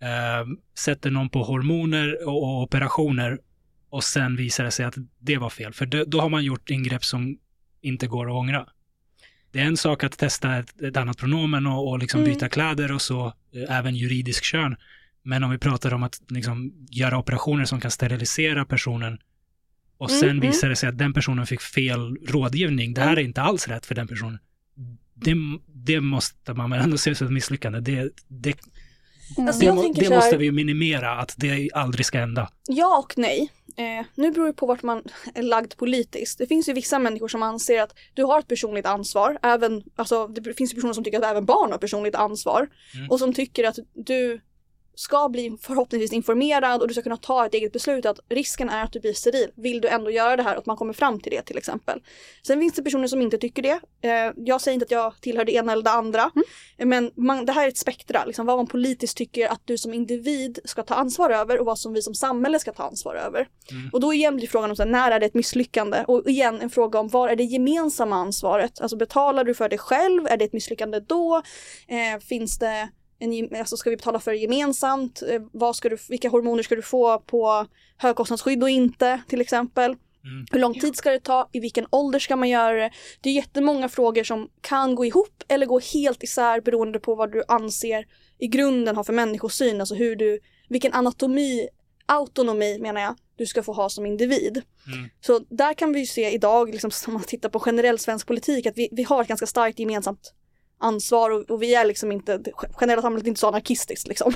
eh, sätter någon på hormoner och, operationer och sen visar det sig att det var fel. För då, då har man gjort ingrepp som inte går att ångra. Det är en sak att testa ett, ett annat pronomen och, och liksom Mm. byta kläder och så, eh, även juridisk kön. Men om vi pratar om att liksom göra operationer som kan sterilisera personen och Mm, sen mm. visar det sig att den personen fick fel rådgivning. Det här Mm. är inte alls rätt för den personen. Det, det måste man väl ändå se som ett misslyckande. Det, det, Mm. Alltså, det, må, det här- måste vi minimera, att det aldrig ska hända. Ja och nej. Eh, nu beror det på vart man är lagd politiskt. Det finns ju vissa människor som anser att du har ett personligt ansvar. Även, alltså, det finns ju personer som tycker att även barn har personligt ansvar. Mm. Och som tycker att du ska bli förhoppningsvis informerad och du ska kunna ta ett eget beslut att risken är att du blir steril. Vill du ändå göra det här och att man kommer fram till det till exempel. Sen finns det personer som inte tycker det. Eh, jag säger inte att jag tillhör det ena eller det andra. Eh, Men man, det här är ett spektra, liksom, vad man politiskt tycker att du som individ ska ta ansvar över och vad som vi som samhälle ska ta ansvar över. Mm. Och då igen blir frågan om så här, när är det ett misslyckande? Och igen en fråga om var är det gemensamma ansvaret? Alltså betalar du för det själv? Är det ett misslyckande då? Eh, finns det en, alltså ska vi betala för det gemensamt? Eh, vad ska du, vilka hormoner ska du få på högkostnadsskydd och inte till exempel? Mm. Hur lång tid ska det ta? I vilken ålder ska man göra det? Det är jättemånga frågor som kan gå ihop eller gå helt isär beroende på vad du anser i grunden har för människosyn, alltså hur du, vilken anatomi, autonomi menar jag, du ska få ha som individ. Mm. Så där kan vi ju se idag, liksom, om man tittar på generell svensk politik, att vi, vi har ett ganska starkt gemensamt ansvar och, och vi är liksom inte, det generella samhället är inte så anarkistiskt liksom.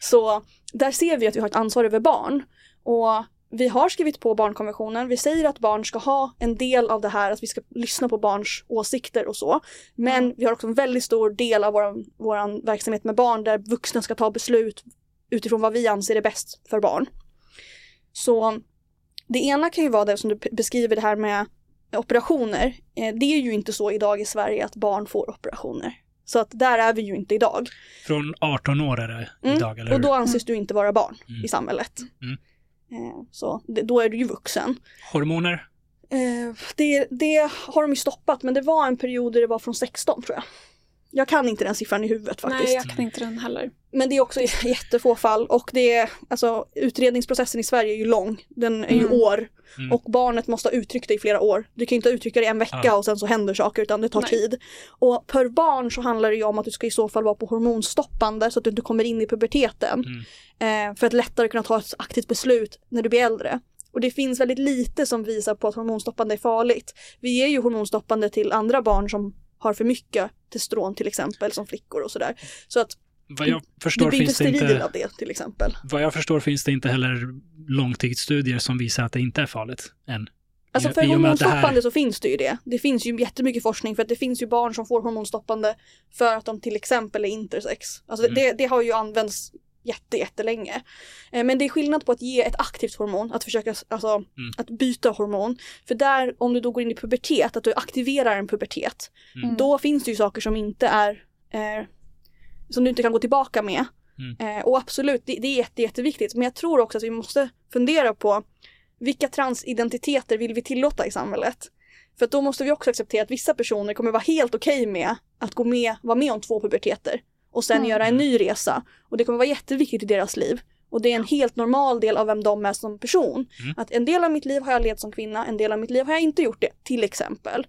Så där ser vi att vi har ett ansvar över barn. Och vi har skrivit på barnkonventionen, vi säger att barn ska ha en del av det här, att vi ska lyssna på barns åsikter och så. Men vi har också en väldigt stor del av vår, verksamhet med barn där vuxna ska ta beslut utifrån vad vi anser är bäst för barn. Så Det ena kan ju vara det som du beskriver det här med operationer. Eh, det är ju inte så idag i Sverige att barn får operationer. Så att där är vi ju inte idag. Från 18 år är det Mm, idag, eller hur? Och då anses du inte vara barn Mm. i samhället. Mm. Eh, Så då är du ju vuxen. Hormoner? Eh, det, det har de ju stoppat men det var en period där det var från 16 tror jag. Jag kan inte den siffran i huvudet faktiskt. Nej, jag kan inte den heller. Men det är också jättefå fall och det är, alltså utredningsprocessen i Sverige är ju lång. Den är ju Mm. år. Mm. Och barnet måste ha uttryckt det i flera år. Du kan ju inte uttrycka det i en vecka Ja. och sen så händer saker utan det tar Nej. tid. Och per barn så handlar det ju om att du ska i så fall vara på hormonstoppande så att du inte kommer in i puberteten. Mm. Eh, för att lättare kunna ta ett aktivt beslut när du blir äldre. Och det finns väldigt lite som visar på att hormonstoppande är farligt. Vi ger ju hormonstoppande till andra barn som har för mycket testosteron till exempel, som flickor och sådär. Så att Vad jag förstår blir inte finns det inte... av det till exempel. Vad jag förstår finns det inte heller långtidsstudier som visar att det inte är farligt än. Alltså för det här- hormonstoppande så finns det ju det. Det finns ju jättemycket forskning för att det finns ju barn som får hormonstoppande för att de till exempel är intersex. Alltså Mm. det, det har ju använts jätte, jättelänge. Eh, Men det är skillnad på att ge ett aktivt hormon, att försöka alltså, Mm. att byta hormon. För där, om du då går in i pubertet, att du aktiverar en pubertet, Mm. då finns det ju saker som inte är, eh, som du inte kan gå tillbaka med. Mm. Eh, och absolut, det, det är jätte, jätteviktigt. Men jag tror också att vi måste fundera på vilka transidentiteter vill vi tillåta i samhället? För då måste vi också acceptera att vissa personer kommer vara helt okej med att gå med, vara med om två puberteter och sen Mm. göra en ny resa. Och det kommer vara jätteviktigt i deras liv. Och det är en helt normal del av vem de är som person. Mm. Att en del av mitt liv har jag levt som kvinna, en del av mitt liv har jag inte gjort det, till exempel.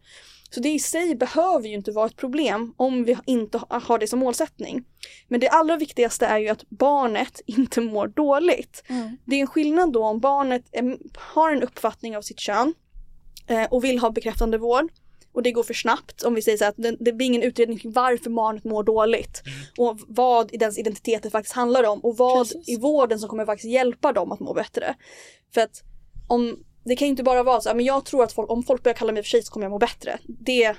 Så det i sig behöver ju inte vara ett problem om vi inte ha- har det som målsättning. Men det allra viktigaste är ju att barnet inte mår dåligt. Det är en skillnad då om barnet em, har en uppfattning av sitt kön eh, och vill ha bekräftande vård och det går för snabbt om vi säger så att det, det blir ingen utredning kring varför barnet mår dåligt Mm. och vad i dens identiteter faktiskt handlar om och vad Precis. i vården som kommer faktiskt hjälpa dem att må bättre. För att om det kan ju inte bara vara så men jag tror att folk, om folk börjar kalla mig för tjej så kommer jag må bättre. Det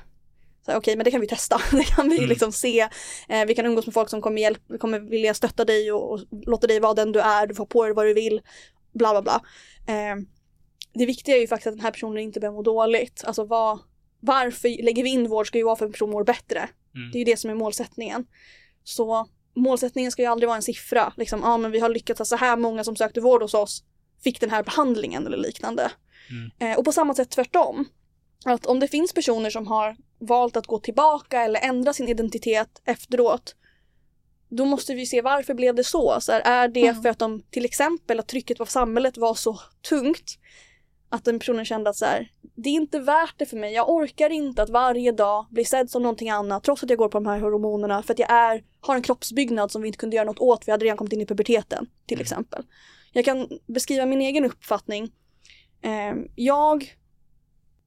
Okej, men det kan vi testa. Det kan vi Mm. liksom se. Eh, vi kan umgås med folk som kommer, hjälp, kommer vilja stötta dig och, och låta dig vara den du är. Du får på dig vad du vill. Bla bla bla. Eh, det viktiga är ju faktiskt att den här personen inte börjar må dåligt. Alltså vad, varför lägger vi in vård ska ju vara för att en person mår bättre. Mm. Det är ju det som är målsättningen. Så målsättningen ska ju aldrig vara en siffra. Liksom, ja men vi har lyckats att så här många som sökte vård hos oss fick den här behandlingen eller liknande. Mm. Eh, och på samma sätt tvärtom. Att om det finns personer som har valt att gå tillbaka eller ändra sin identitet efteråt då måste vi se varför blev det så? så här, är det Mm. för att de till exempel att trycket på samhället var så tungt att den personen kände att så här, det är inte värt det för mig. Jag orkar inte att varje dag bli sedd som någonting annat trots att jag går på de här hormonerna för att jag är, har en kroppsbyggnad som vi inte kunde göra något åt. Vi hade redan kommit in i puberteten till Mm. exempel. Jag kan beskriva min egen uppfattning. Eh, jag,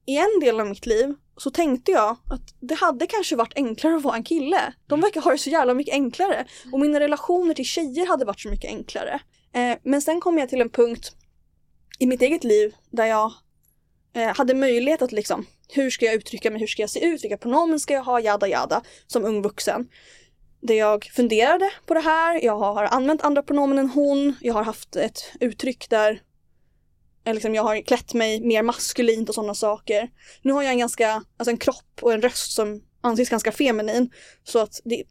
i en del av mitt liv så tänkte jag att det hade kanske varit enklare att vara en kille. De verkar ha det så jävla mycket enklare. Och mina relationer till tjejer hade varit så mycket enklare. Eh, men sen kom jag till en punkt i mitt eget liv där jag hade möjlighet att liksom, hur ska jag uttrycka mig, hur ska jag se ut, vilka pronomen ska jag ha, jada jada, som ung vuxen. Där jag funderade på det här, jag har använt andra pronomen än hon, jag har haft ett uttryck där eh, liksom, jag har klätt mig mer maskulint och sådana saker. Nu har jag en ganska, alltså en kropp och en röst som anses ganska feminin. Så att det,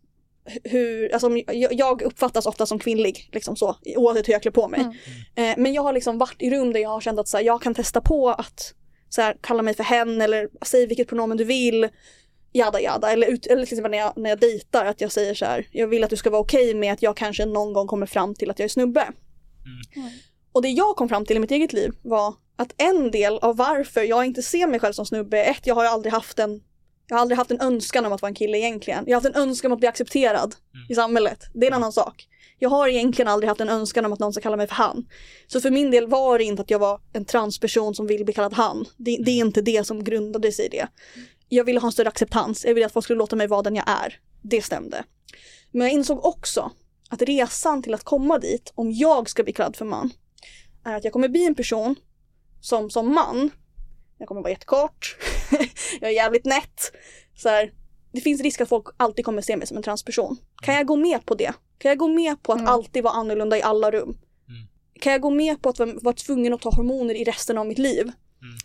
hur, alltså jag, jag uppfattas ofta som kvinnlig, liksom så, oavsett hur jag klär på mig. Mm. Eh, men jag har liksom varit i rum där jag har känt att så här, jag kan testa på att så här, kalla mig för hen eller säg vilket pronomen du vill. Jada jada. Eller, ut, eller till exempel när jag, när jag dejtar att jag säger så här, jag vill att du ska vara okej med att jag kanske någon gång kommer fram till att jag är snubbe. Mm. Och det jag kom fram till i mitt eget liv var att en del av varför jag inte ser mig själv som snubbe ett, jag har ju aldrig haft en jag har aldrig haft en önskan om att vara en kille egentligen. Jag har haft en önskan om att bli accepterad i samhället. Det är en annan sak. Jag har egentligen aldrig haft en önskan om att någon ska kalla mig för han. Så för min del var det inte att jag var en transperson som vill bli kallad han. Det, det är inte det som grundade sig i det. Jag ville ha en större acceptans. Jag ville att folk skulle låta mig vara den jag är. Det stämde. Men jag insåg också att resan till att komma dit, om jag ska bli kallad för man, är att jag kommer bli en person som som man, jag kommer vara jättekort, jag är jävligt nätt. Så här, det finns risk att folk alltid kommer se mig som en transperson. Kan jag gå med på det? Kan jag gå med på att Mm. alltid vara annorlunda i alla rum? kan jag gå med på att vara, tvungen att ta hormoner i resten av mitt liv?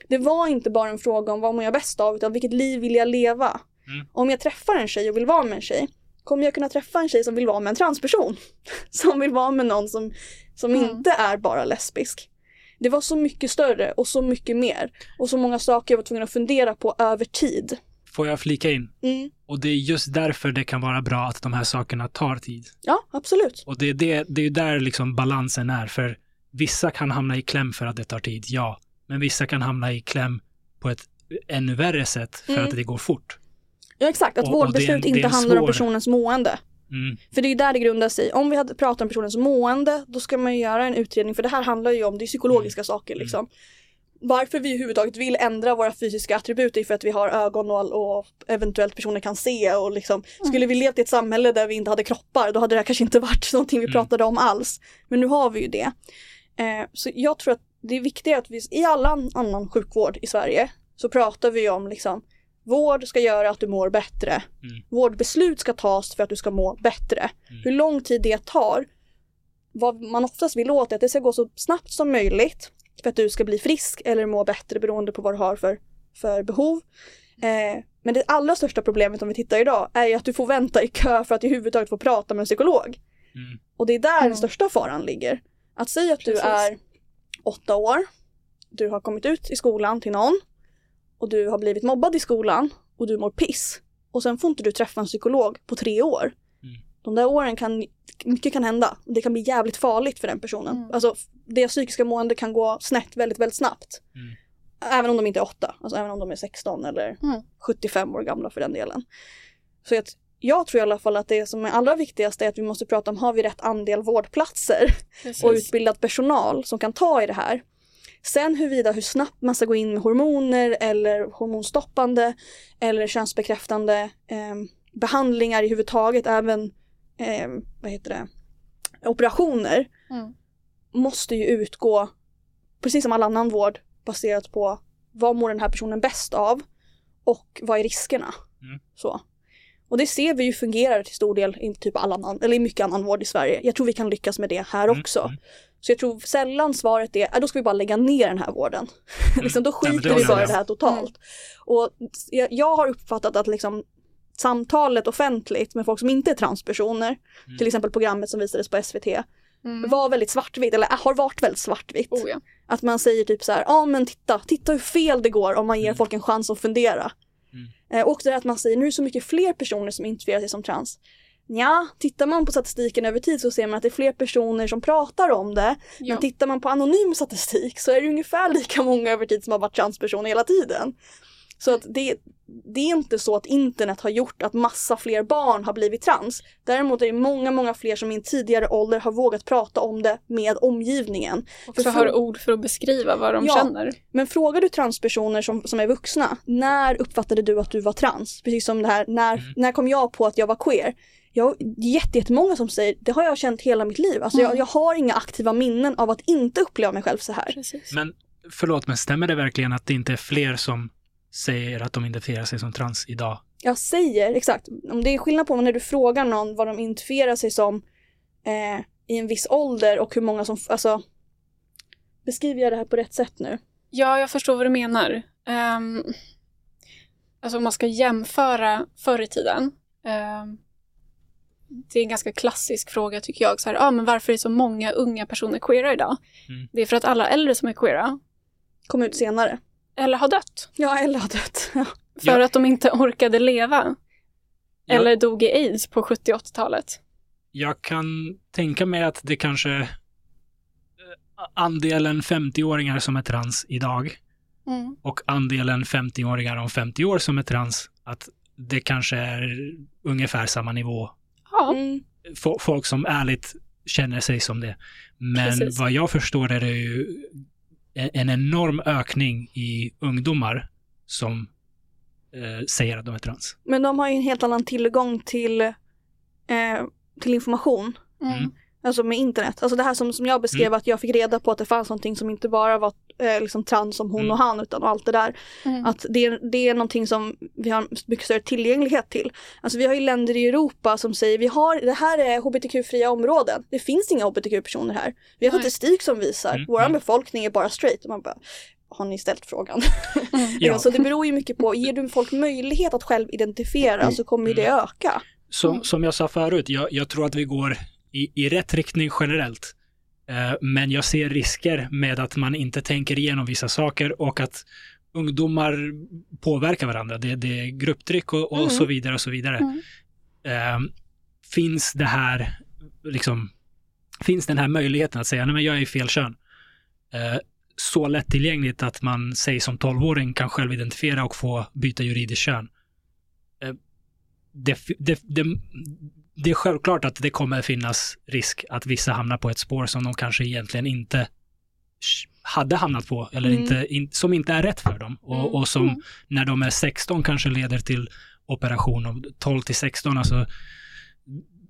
Det var inte bara en fråga om vad mår jag bäst av utan vilket liv vill jag leva? Mm. Om jag träffar en tjej och vill vara med en tjej kommer jag kunna träffa en tjej som vill vara med en transperson? som vill vara med någon som, som Mm. inte är bara lesbisk. Det var så mycket större och så mycket mer och så många saker jag var tvungen att fundera på över tid. Får jag flika in? Mm. Och det är just därför det kan vara bra att de här sakerna tar tid. Ja, absolut. Och det är, det, det är där liksom balansen är. För vissa kan hamna i kläm för att det tar tid, ja. Men vissa kan hamna i kläm på ett ännu värre sätt för Mm. att det går fort. Ja, exakt. Att Och- och en- vårdbeslut inte handlar om svår- personens mående. Mm. För det är där det grundar sig. Om vi hade pratat om personens mående, då ska man ju göra en utredning, för det här handlar ju om, det är psykologiska saker liksom. Varför vi överhuvudtaget vill ändra våra fysiska attribut är för att vi har ögon och, och eventuellt personer kan se och liksom, skulle vi levt i ett samhälle där vi inte hade kroppar, då hade det här kanske inte varit någonting vi Mm. pratade om alls. Men nu har vi ju det. Eh, så jag tror att det är viktigt att vi, i all an- annan sjukvård i Sverige, så pratar vi om liksom, vård ska göra att du mår bättre. Mm. Vårdbeslut ska tas för att du ska må bättre. Mm. Hur lång tid det tar, vad man oftast vill åt är att det ska gå så snabbt som möjligt för att du ska bli frisk eller må bättre beroende på vad du har för, för behov. Eh, men det allra största problemet om vi tittar idag är ju att du får vänta i kö för att i huvudtaget få prata med en psykolog. Mm. Och det är där Mm. den största faran ligger. Att säga att Precis. du är åtta år, du har kommit ut i skolan till någon och du har blivit mobbad i skolan och du mår piss. Och sen får inte du träffa en psykolog på tre år. De där åren kan, mycket kan hända. Det kan bli jävligt farligt för den personen. Mm. Alltså det psykiska mående kan gå snett väldigt, väldigt snabbt. Mm. Även om de inte är åtta, alltså även om de är 16 eller Mm. 75 år gamla för den delen. Så att jag tror i alla fall att det som är allra viktigast är att vi måste prata om, har vi rätt andel vårdplatser Precis. och utbildad personal som kan ta i det här. Sen huruvida hur snabbt man ska gå in med hormoner eller hormonstoppande eller könsbekräftande eh, behandlingar i huvud taget, även eh, vad heter det, operationer, Mm. måste ju utgå, precis som all annan vård, baserat på vad mår den här personen bäst av och vad är riskerna. Mm. Så. Och det ser vi ju fungerar till stor del i typ all annan, eller i mycket annan vård i Sverige. Jag tror vi kan lyckas med det här Mm, också. mm. Så jag tror sällan svaret är, "Ah, då ska vi bara lägga ner den här vården. liksom, då Nej, det skiter håller vi bara i det här totalt. Och jag, jag har uppfattat att liksom samtalet offentligt med folk som inte är transpersoner, Mm. till exempel programmet som visades på SVT, Mm. var väldigt svartvitt, eller har varit väldigt svartvitt. Oh, ja. Att man säger typ så här, ja men titta, titta hur fel det går om man ger Mm. folk en chans att fundera. Mm. Eh, och det här att man säger, nu är det så mycket fler personer som identifierar sig som trans. Ja, tittar man på statistiken över tid så ser man att det är fler personer som pratar om det. Ja. Men tittar man på anonym statistik så är det ungefär lika många över tid som har varit transpersoner hela tiden. Så att det, det är inte så att internet har gjort att massa fler barn har blivit trans. Däremot är det många, många fler som i en tidigare ålder har vågat prata om det med omgivningen. Också för- har ord för att beskriva vad de Ja. känner. Men frågar du transpersoner som, som är vuxna, när uppfattade du att du var trans? Precis som det här, när, Mm. när kom jag på att jag var queer? Jag, jättemånga som säger, det har jag känt hela mitt liv. Alltså jag, Mm. jag har inga aktiva minnen av att inte uppleva mig själv så här. Precis. Men förlåt, men stämmer det verkligen att det inte är fler som säger att de identifierar sig som trans idag? Jag säger, exakt, om det är skillnad på när du frågar någon vad de identifierar sig som eh, i en viss ålder och hur många som, alltså beskriver jag det här på rätt sätt nu? Ja, jag förstår vad du menar. Um, alltså om man ska jämföra förr i tiden. ehm, det är en ganska klassisk fråga tycker jag. Så här, ah, men varför är så många unga personer queera idag? Mm. Det är för att alla äldre som är queera Kom ut senare. Eller har dött. Ja, eller har dött. För Ja. att de inte orkade leva. Ja. Eller dog i aids på 70 80-talet. Jag kan tänka mig att det kanske eh, andelen 50-åringar som är trans idag Mm. och andelen 50-åringar om 50 år som är trans, att det kanske är ungefär samma nivå. Ja, Mm. Folk som ärligt känner sig som det. Men Precis. vad jag förstår är det ju en en enorm ökning i ungdomar som eh, säger att de är trans. Men de har ju en helt annan tillgång till, eh, till information. mm. Mm. Alltså med internet. Alltså det här som, som jag beskrev att jag fick reda på att det fanns någonting som inte bara var eh, liksom trans som hon Mm. och han utan allt det där. Mm. Att det, det är någonting som vi har mycket större tillgänglighet till. Alltså vi har ju länder i Europa som säger vi har, det här är hbtq-fria områden. Det finns inga hbtq-personer här. Vi har Nej. statistik som visar, Mm, vår mm. befolkning är bara straight. Och man bara, har ni ställt frågan? Mm. Ja. Så det beror ju mycket på, ger du folk möjlighet att själv identifiera så kommer det öka. Som, Mm. som jag sa förut, jag, jag tror att vi går i, i rätt riktning generellt. Eh, men jag ser risker med att man inte tänker igenom vissa saker och att ungdomar påverkar varandra. Det, det är grupptryck och, och Mm. så vidare och så vidare. Mm. Eh, finns det här, liksom, finns den här möjligheten att säga, nej men jag är i fel kön. Eh, så lättillgängligt att man, säg som 12-åring, kan själv identifiera och få byta juridiskt kön. Det, det, det, det är självklart att det kommer finnas risk att vissa hamnar på ett spår som de kanske egentligen inte hade hamnat på eller Mm. inte, in, som inte är rätt för dem och, Mm. och som Mm. när de är 16 kanske leder till operation och 12 till 16, alltså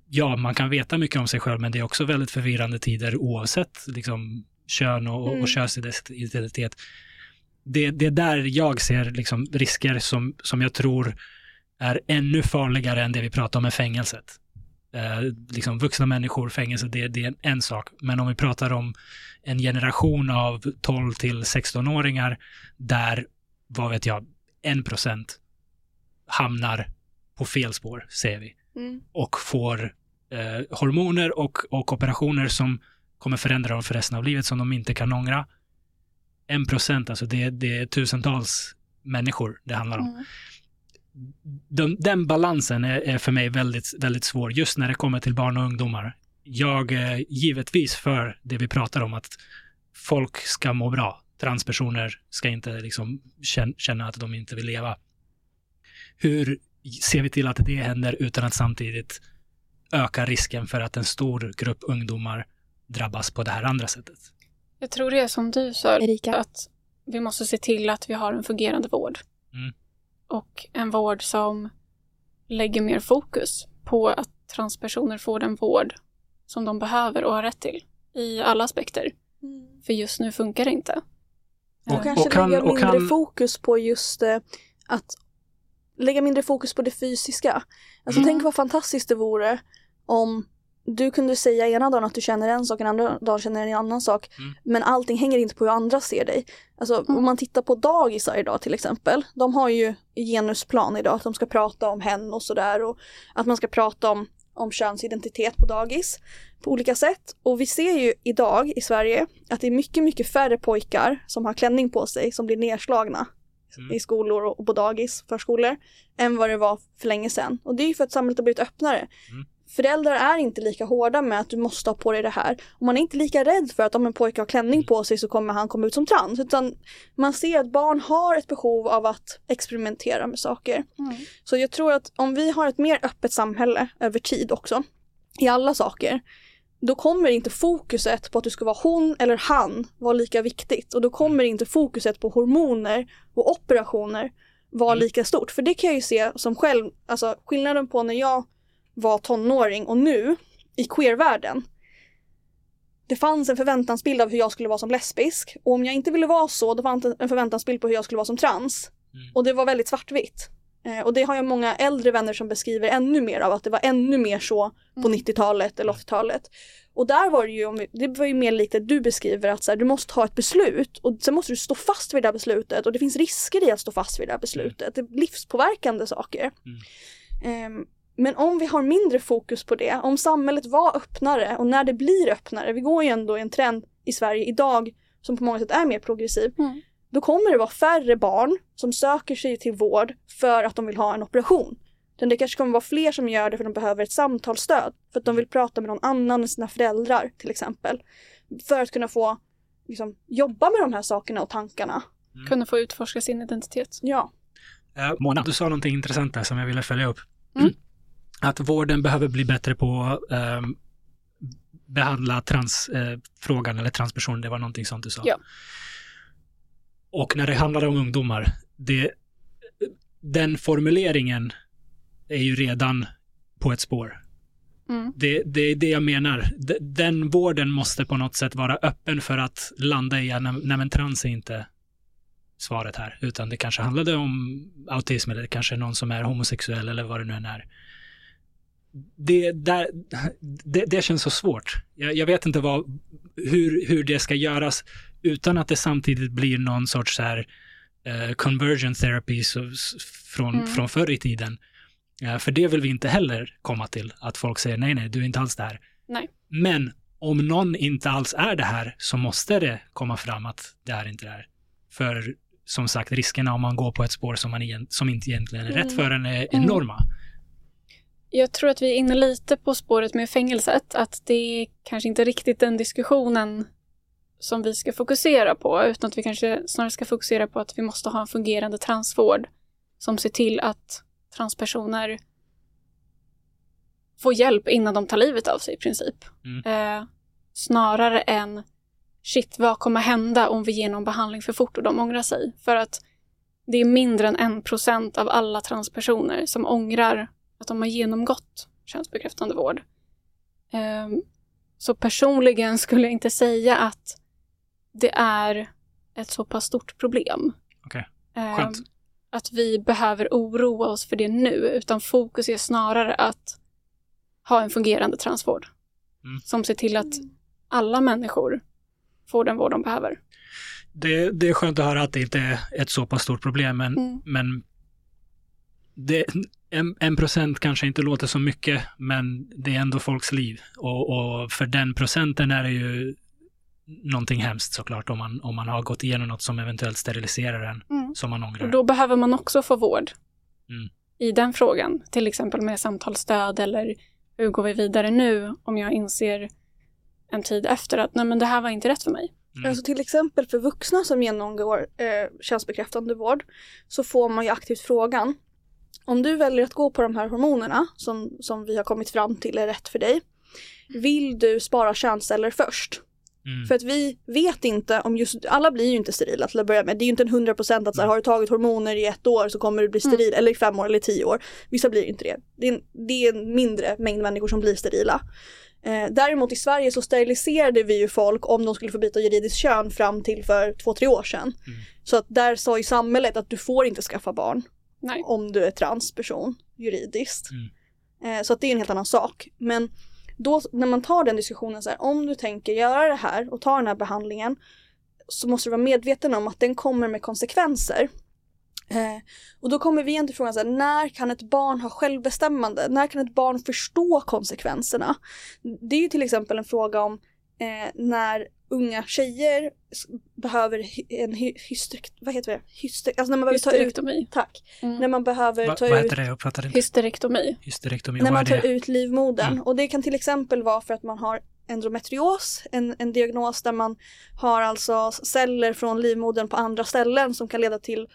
ja, man kan veta mycket om sig själv, men det är också väldigt förvirrande tider oavsett liksom, kön och, Mm. och könsidentitet. Det, det är där jag ser liksom, risker som, som jag tror är ännu farligare än det vi pratar om med fängelset. Eh, liksom vuxna människor, fängelse, det, det är en, sak. Men om vi pratar om en generation av 12 till 16-åringar där, vad vet jag, en procent hamnar på fel spår, säger vi Mm. och får eh, hormoner och, och operationer som kommer förändra dem för resten av livet som de inte kan ångra. En procent, alltså det, det är tusentals människor det handlar om. Mm. Den, den balansen är, är för mig väldigt, väldigt svår, just när det kommer till barn och ungdomar. Jag är givetvis för det vi pratar om, att folk ska må bra. Transpersoner ska inte liksom kän- känna att de inte vill leva. Hur ser vi till att det händer utan att samtidigt öka risken för att en stor grupp ungdomar drabbas på det här andra sättet? Jag tror det är som du sa, Erika. att vi måste se till att vi har en fungerande vård. Mm. Och en vård som lägger mer fokus på att transpersoner får den vård som de behöver och har rätt till i alla aspekter. För just nu funkar det inte. Och- Eh, Kanske kan- lägga och mindre kan- fokus på just eh, att lägga mindre fokus på det fysiska. Alltså Mm. tänk vad fantastiskt det vore om du kunde säga ena dagen att du känner en sak, en andra dagen känner en annan sak. Mm. Men allting hänger inte på hur andra ser dig. Alltså Mm. om man tittar på dagisar idag till exempel. De har ju genusplan idag, att de ska prata om hen och sådär. Och att man ska prata om, om könsidentitet på dagis på olika sätt. Och vi ser ju idag i Sverige att det är mycket, mycket färre pojkar som har klänning på sig som blir nedslagna Mm. i skolor och på dagis, förskolor, än vad det var för länge sedan. Och det är ju för att samhället har blivit öppnare. Föräldrar är inte lika hårda med att du måste ha på dig det här. Och man är inte lika rädd för att om en pojke har klänning på sig så kommer han komma ut som trans. Utan man ser att barn har ett behov av att experimentera med saker. Mm. Så jag tror att om vi har ett mer öppet samhälle över tid också, i alla saker, då kommer inte fokuset på att du ska vara hon eller han vara lika viktigt. Och då kommer inte fokuset på hormoner och operationer vara Mm. lika stort. För det kan jag ju se som själv, alltså skillnaden på när jag var tonåring och nu i queervärlden. Det fanns en förväntansbild av hur jag skulle vara som lesbisk. Och om jag inte ville vara så, då fanns det en förväntansbild på hur jag skulle vara som trans. Mm. Och det var väldigt svartvitt. Eh, och det har jag många äldre vänner som beskriver ännu mer av, att det var ännu mer så på Mm. 90-talet eller 80-talet. Och där var det ju, det var ju mer likt det du beskriver, att så här, du måste ha ett beslut och sen måste du stå fast vid det här beslutet och det finns risker i att stå fast vid det här beslutet. Det är livspåverkande saker. Ehm, men om vi har mindre fokus på det, om samhället var öppnare och när det blir öppnare, vi går ju ändå i en trend i Sverige idag som på många sätt är mer progressiv, Mm. då kommer det vara färre barn som söker sig till vård för att de vill ha en operation. Utan det kanske kommer vara fler som gör det för att de behöver ett samtalsstöd, för att de vill prata med någon annan än sina föräldrar till exempel. För att kunna få liksom, jobba med de här sakerna och tankarna. Kunna få utforska sin identitet. Ja. Eh, Mona, du sa någonting intressant där som jag ville följa upp. Mm. Att vården behöver bli bättre på eh, behandla transfrågan eh, eller transpersoner, det var någonting sånt du sa. Ja. Och när det handlar om ungdomar, det, den formuleringen är ju redan på ett spår. Mm. Det, det är det jag menar. Den vården måste på något sätt vara öppen för att landa i att nej men trans är inte svaret här, utan det kanske handlade om autism eller kanske någon som är homosexuell eller vad det nu än är. Det, där, det, det känns så svårt. Jag, jag vet inte vad, hur, hur det ska göras utan att det samtidigt blir någon sorts så här, eh, convergent therapy så, från, Mm. från förr i tiden. Eh, för det vill vi inte heller komma till, att folk säger nej, nej, du är inte alls det här. Nej. Men om någon inte alls är det här så måste det komma fram att det är inte det här. För som sagt, riskerna om man går på ett spår som, man igen, som inte egentligen är rätt Mm. för en är Mm. Jag tror att vi är inne lite på spåret med fängelset, att det är kanske inte riktigt den diskussionen som vi ska fokusera på, utan att vi kanske snarare ska fokusera på att vi måste ha en fungerande transvård som ser till att transpersoner får hjälp innan de tar livet av sig i princip. Mm. Eh, snarare än shit, vad kommer hända om vi ger någon behandling för fort och de ångrar sig? För att det är mindre än en procent av alla transpersoner som ångrar att de har genomgått könsbekräftande vård. Ehm, så personligen skulle jag inte säga att det är ett så pass stort problem. Okej. Ehm, Skönt. att vi behöver oroa oss för det nu, utan fokus är snarare att ha en fungerande transvård. Mm. Som ser till att alla människor får den vård de behöver. Det, det är skönt att höra att det inte är ett så pass stort problem, men, Mm. men det, en, en procent kanske inte låter så mycket, men det är ändå folks liv. Och, och för den procenten är det ju någonting hemskt såklart, om man, om man har gått igenom något som eventuellt steriliserar en, Mm. som man Och ångrar. då behöver man också få vård Mm. i den frågan. Till exempel med samtalsstöd eller hur går vi vidare nu om jag inser en tid efter att nej men det här var inte rätt för mig. Mm. Alltså till exempel för vuxna som genomgår eh, könsbekräftande vård så får man ju aktivt frågan om du väljer att gå på de här hormonerna som, som vi har kommit fram till är rätt för dig vill du spara könsceller först? Mm. För att vi vet inte om just, alla blir ju inte sterila till att börja med. Det är ju inte en hundra procent att så här, Nej. har du tagit hormoner i ett år så kommer du bli steril, eller i fem år eller i tio år. Vissa blir inte det. Det är en, det är en mindre mängd människor som blir sterila. Eh, däremot i Sverige så steriliserade vi ju folk om de skulle få byta juridiskt kön fram till för två, tre år sedan. Mm. Så att där sa ju samhället att du får inte skaffa barn Nej. om du är transperson juridiskt. Mm. Eh, så att det är en helt annan sak. Men då när man tar den diskussionen så här, om du tänker göra det här och ta den här behandlingen så måste du vara medveten om att den kommer med konsekvenser. Eh, och då kommer vi igen till frågan så här, när kan ett barn ha självbestämmande? När kan ett barn förstå konsekvenserna? Det är ju till exempel en fråga om eh, när unga tjejer behöver en hy- hysterek, vad heter det? Hyster, alltså när man behöver ta ut, tack, Mm. när man behöver Va, ta vad ut heter det? Jag inte. Hysterektomi. Hysterektomi, när man tar det? ut livmodern. Mm. Och det kan till exempel vara för att man har endometrios, en, en diagnos där man har alltså celler från livmodern på andra ställen som kan leda till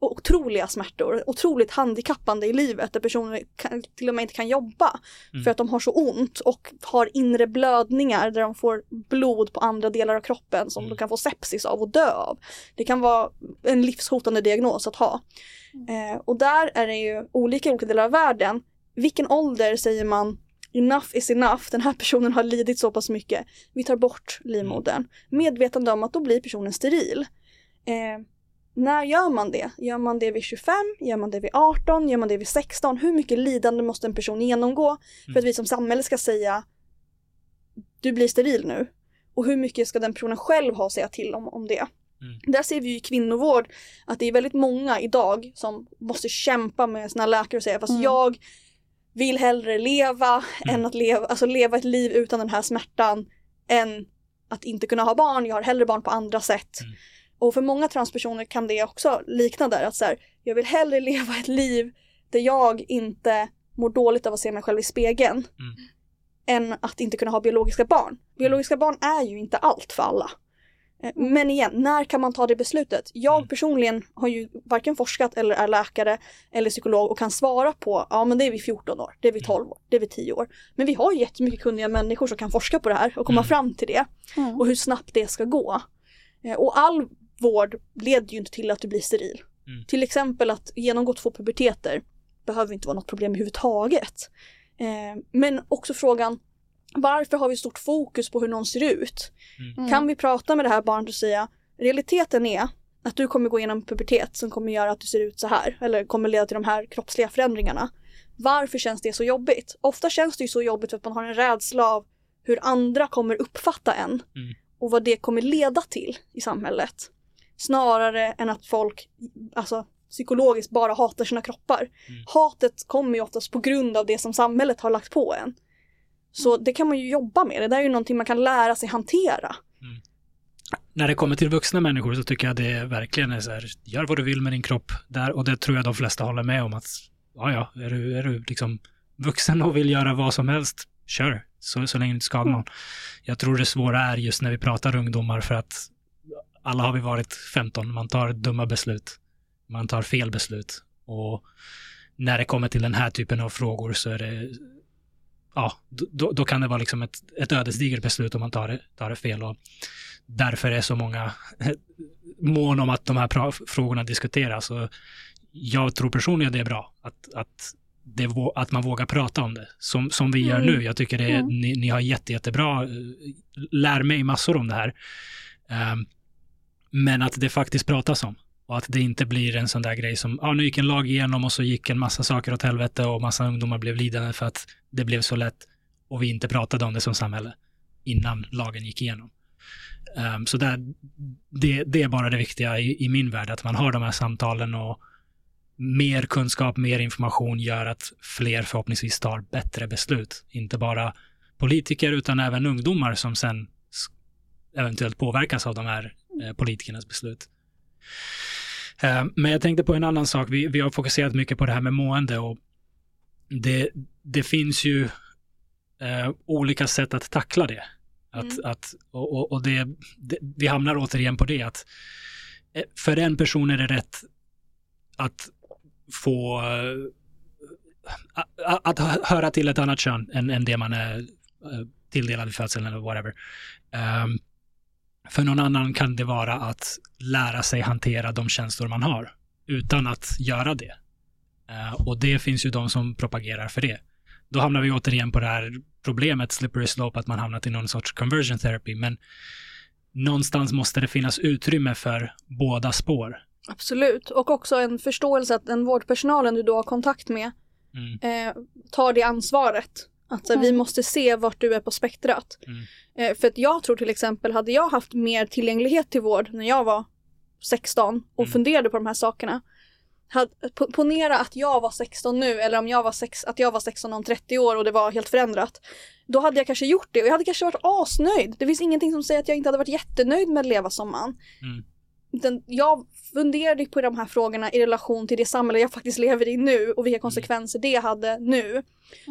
otroliga smärtor, otroligt handikappande i livet där personer kan, till och med inte kan jobba Mm. för att de har så ont och har inre blödningar där de får blod på andra delar av kroppen som Mm. de kan få sepsis av och dö av. Det kan vara en livshotande diagnos att ha. Eh, och där är det ju olika i olika delar av världen. Vilken ålder säger man enough is enough, den här personen har lidit så pass mycket, vi tar bort livmodern. Medvetande om att då blir personen steril. Eh, när gör man det? Gör man det vid 25? Gör man det vid 18? Gör man det vid 16? Hur mycket lidande måste en person genomgå för att vi som samhälle ska säga du blir steril nu? Och hur mycket ska den personen själv ha att säga till om, om det? Där ser vi ju i kvinnovård att det är väldigt många idag som måste kämpa med sina läkare och säga fast Mm. jag vill hellre leva Mm. än att leva, alltså leva ett liv utan den här smärtan än att inte kunna ha barn. Jag har hellre barn på andra sätt. Mm. Och för många transpersoner kan det också likna där att så här, jag vill hellre leva ett liv där jag inte mår dåligt av att se mig själv i spegeln Mm. än att inte kunna ha biologiska barn. Biologiska barn är ju inte allt för alla. Eh, Men igen, när kan man ta det beslutet? Jag Mm. personligen har ju varken forskat eller är läkare eller psykolog och kan svara på, ja men det är vid 14 år, det är vid 12 år, det är vid 10 år. Men vi har ju jättemycket kunniga människor som kan forska på det här och komma Mm. fram till det Mm. och hur snabbt det ska gå. Eh, Och all vård leder ju inte till att du blir steril. Mm. Till exempel att genomgå två puberteter behöver inte vara något problem överhuvudtaget. Eh, men också frågan, varför har vi stort fokus på hur någon ser ut? Mm. Kan vi prata med det här barnet och säga, realiteten är att du kommer gå igenom pubertet som kommer göra att du ser ut så här, eller kommer leda till de här kroppsliga förändringarna. Varför känns det så jobbigt? Ofta känns det ju så jobbigt för att man har en rädsla av hur andra kommer uppfatta en Mm. och vad det kommer leda till i samhället. Snarare än att folk, alltså psykologiskt bara hatar sina kroppar. Mm. Hatet kommer ju oftast på grund av det som samhället har lagt på en. Så det kan man ju jobba med, det där är ju någonting man kan lära sig hantera. När det kommer till vuxna människor så tycker jag det verkligen är så här, gör vad du vill med din kropp där och det tror jag de flesta håller med om att, ja ja, är du, är du liksom vuxen och vill göra vad som helst, kör, så, så länge du inte skadar någon. Jag tror det svåra är just när vi pratar ungdomar för att alla har vi varit 15, man tar dumma beslut, man tar fel beslut och när det kommer till den här typen av frågor så är det ja, då, då kan det vara liksom ett, ett ödesdigert beslut om man tar det, tar det fel. Och därför är så många mån om att de här frågorna diskuteras. Och jag tror personligen det är bra att, att, det, att man vågar prata om det, som, som vi gör Mm. nu. Jag tycker det Mm. ni, ni har jätte, jättebra, eh, lär mig massor om det här. Ehm, men att det faktiskt pratas om. Och att det inte blir en sån där grej som, ja nu gick en lag igenom och så gick en massa saker åt helvete och massa ungdomar blev lidande för att det blev så lätt och vi inte pratade om det som samhälle innan lagen gick igenom. Um, så där, det, det är bara det viktiga i, i min värld, att man har de här samtalen och mer kunskap, mer information gör att fler förhoppningsvis tar bättre beslut. Inte bara politiker utan även ungdomar som sen eventuellt påverkas av de här politikernas beslut. Eh, Men jag tänkte på en annan sak. Vi, vi har fokuserat mycket på det här med mående och det, det finns ju eh, olika sätt att tackla det. Att, Mm. att, och och, det, det, vi hamnar återigen på det att eh, för en person är det rätt att få eh, att hö- höra till ett annat kön än, än det man är eh, tilldelad vid födseln eller whatever. Ehm, för någon annan kan det vara att lära sig hantera de känslor man har utan att göra det. Eh, och det finns ju de som propagerar för det. Då hamnar vi återigen på det här problemet, slippery slope, att man hamnat i någon sorts conversion therapy. Men någonstans måste det finnas utrymme för båda spår. Absolut, och också en förståelse att den vårdpersonalen du då har kontakt med Mm. eh, tar det ansvaret. Att så, här, vi Mm. måste se vart du är på spektrat. Mm. Eh, för att jag tror till exempel, hade jag haft mer tillgänglighet till vård när jag var 16 och Mm. funderade på de här sakerna. Had, po- ponera att jag var 16 nu eller om jag var sex, att jag var 16 om 30 år och det var helt förändrat. Då hade jag kanske gjort det och jag hade kanske varit asnöjd. Det finns ingenting som säger att jag inte hade varit jättenöjd med att leva som man. Mm. Den, jag funderade på de här frågorna i relation till det samhälle jag faktiskt lever i nu och vilka konsekvenser det hade nu.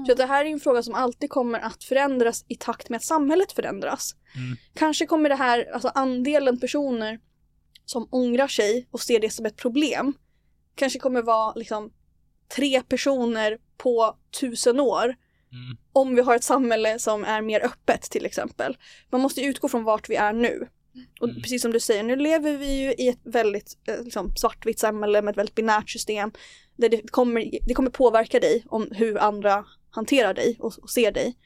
Så att det här är en fråga som alltid kommer att förändras i takt med att samhället förändras. Mm. Kanske kommer det här, alltså andelen personer som ångrar sig och ser det som ett problem, kanske kommer vara liksom tre personer på tusen år Mm. om vi har ett samhälle som är mer öppet till exempel. Man måste utgå från vart vi är nu. Och Mm. precis som du säger, nu lever vi ju i ett väldigt eh, liksom, svartvitt samhälle med ett väldigt binärt system. Där det kommer, det kommer påverka dig om hur andra hanterar dig och, och ser dig.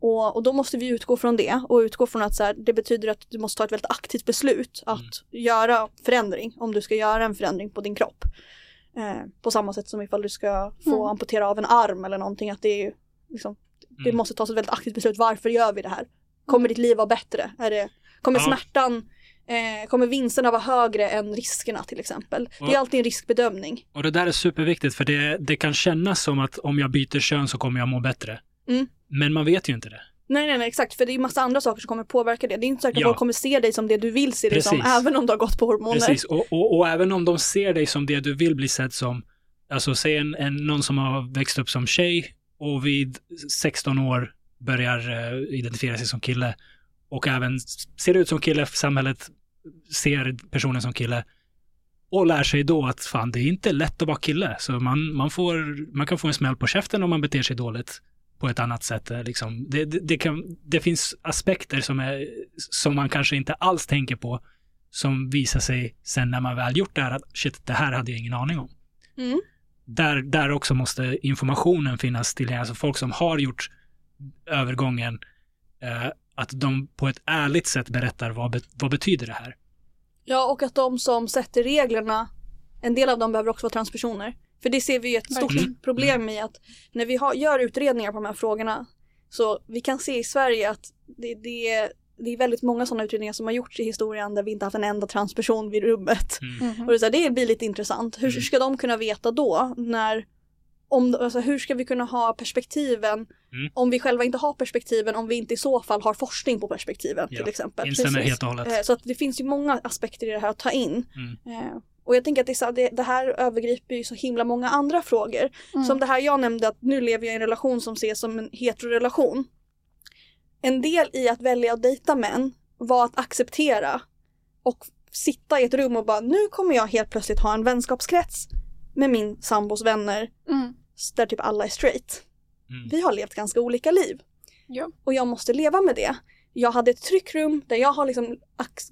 Och, och då måste vi utgå från det och utgå från att så här, det betyder att du måste ta ett väldigt aktivt beslut att göra förändring om du ska göra en förändring på din kropp. Eh, på samma sätt som ifall du ska få Mm. amputera av en arm eller någonting att det är ju liksom, det Mm. måste tas ett väldigt aktivt beslut. Varför gör vi det här? Kommer ditt liv vara bättre? Är det, kommer Ja. smärtan, eh, kommer vinsterna vara högre än riskerna till exempel? Det är alltid en riskbedömning. Och det där är superviktigt för det, det kan kännas som att om jag byter kön så kommer jag må bättre. Mm. Men man vet ju inte det. Nej, nej, nej, exakt. För det är massa andra saker som kommer påverka det. Det är inte säkert att Ja. folk kommer se dig som det du vill se dig som, även om du har gått på hormoner. Precis, och, och, och även om de ser dig som det du vill bli sedd som, alltså säg en, en, någon som har växt upp som tjej och vid 16 år börjar eh, identifiera sig som kille och även ser ut som kille, samhället ser personen som kille och lär sig då att fan, det är inte lätt att vara kille. Så man, man, får, man kan få en smäll på käften om man beter sig dåligt på ett annat sätt. eh, Liksom. Det, det, det, kan, det finns aspekter som, är, som man kanske inte alls tänker på som visar sig sen när man väl gjort det här att shit, det här hade jag ingen aning om. Mm. där, där också måste informationen finnas tillgänglig. Alltså folk som har gjort övergången, eh, att de på ett ärligt sätt berättar vad, vad betyder det här. Ja, och att de som sätter reglerna, en del av dem behöver också vara transpersoner. För det ser vi ju ett stort Verkligen. problem i att när vi har, gör utredningar på de här frågorna så vi kan se i Sverige att det, det, är- det är väldigt många sådana utredningar som har gjorts i historien där vi inte haft en enda transperson vid rummet. Mm. Mhm. Och det, är så här, det blir lite intressant. Hur Mm. ska de kunna veta då när om, alltså, hur ska vi kunna ha perspektiven Mm. om vi själva inte har perspektiven om vi inte i så fall har forskning på perspektiven Ja, till exempel. Instämmer Precis. helt och hållet. Eh, Så att det finns ju många aspekter i det här att ta in. Mm. Eh, Och jag tänker att det, är så- det, det här övergriper ju så himla många andra frågor. Mm. Som det här jag nämnde att nu lever jag i en relation som ses som en heterorelation. En del i att välja att dejta män var att acceptera och sitta i ett rum och bara nu kommer jag helt plötsligt ha en vänskapskrets med min sambos vänner Mm. Där typ alla är straight. Mm. Vi har levt ganska olika liv. Ja. Och jag måste leva med det. Jag hade ett tryckrum där jag har liksom ax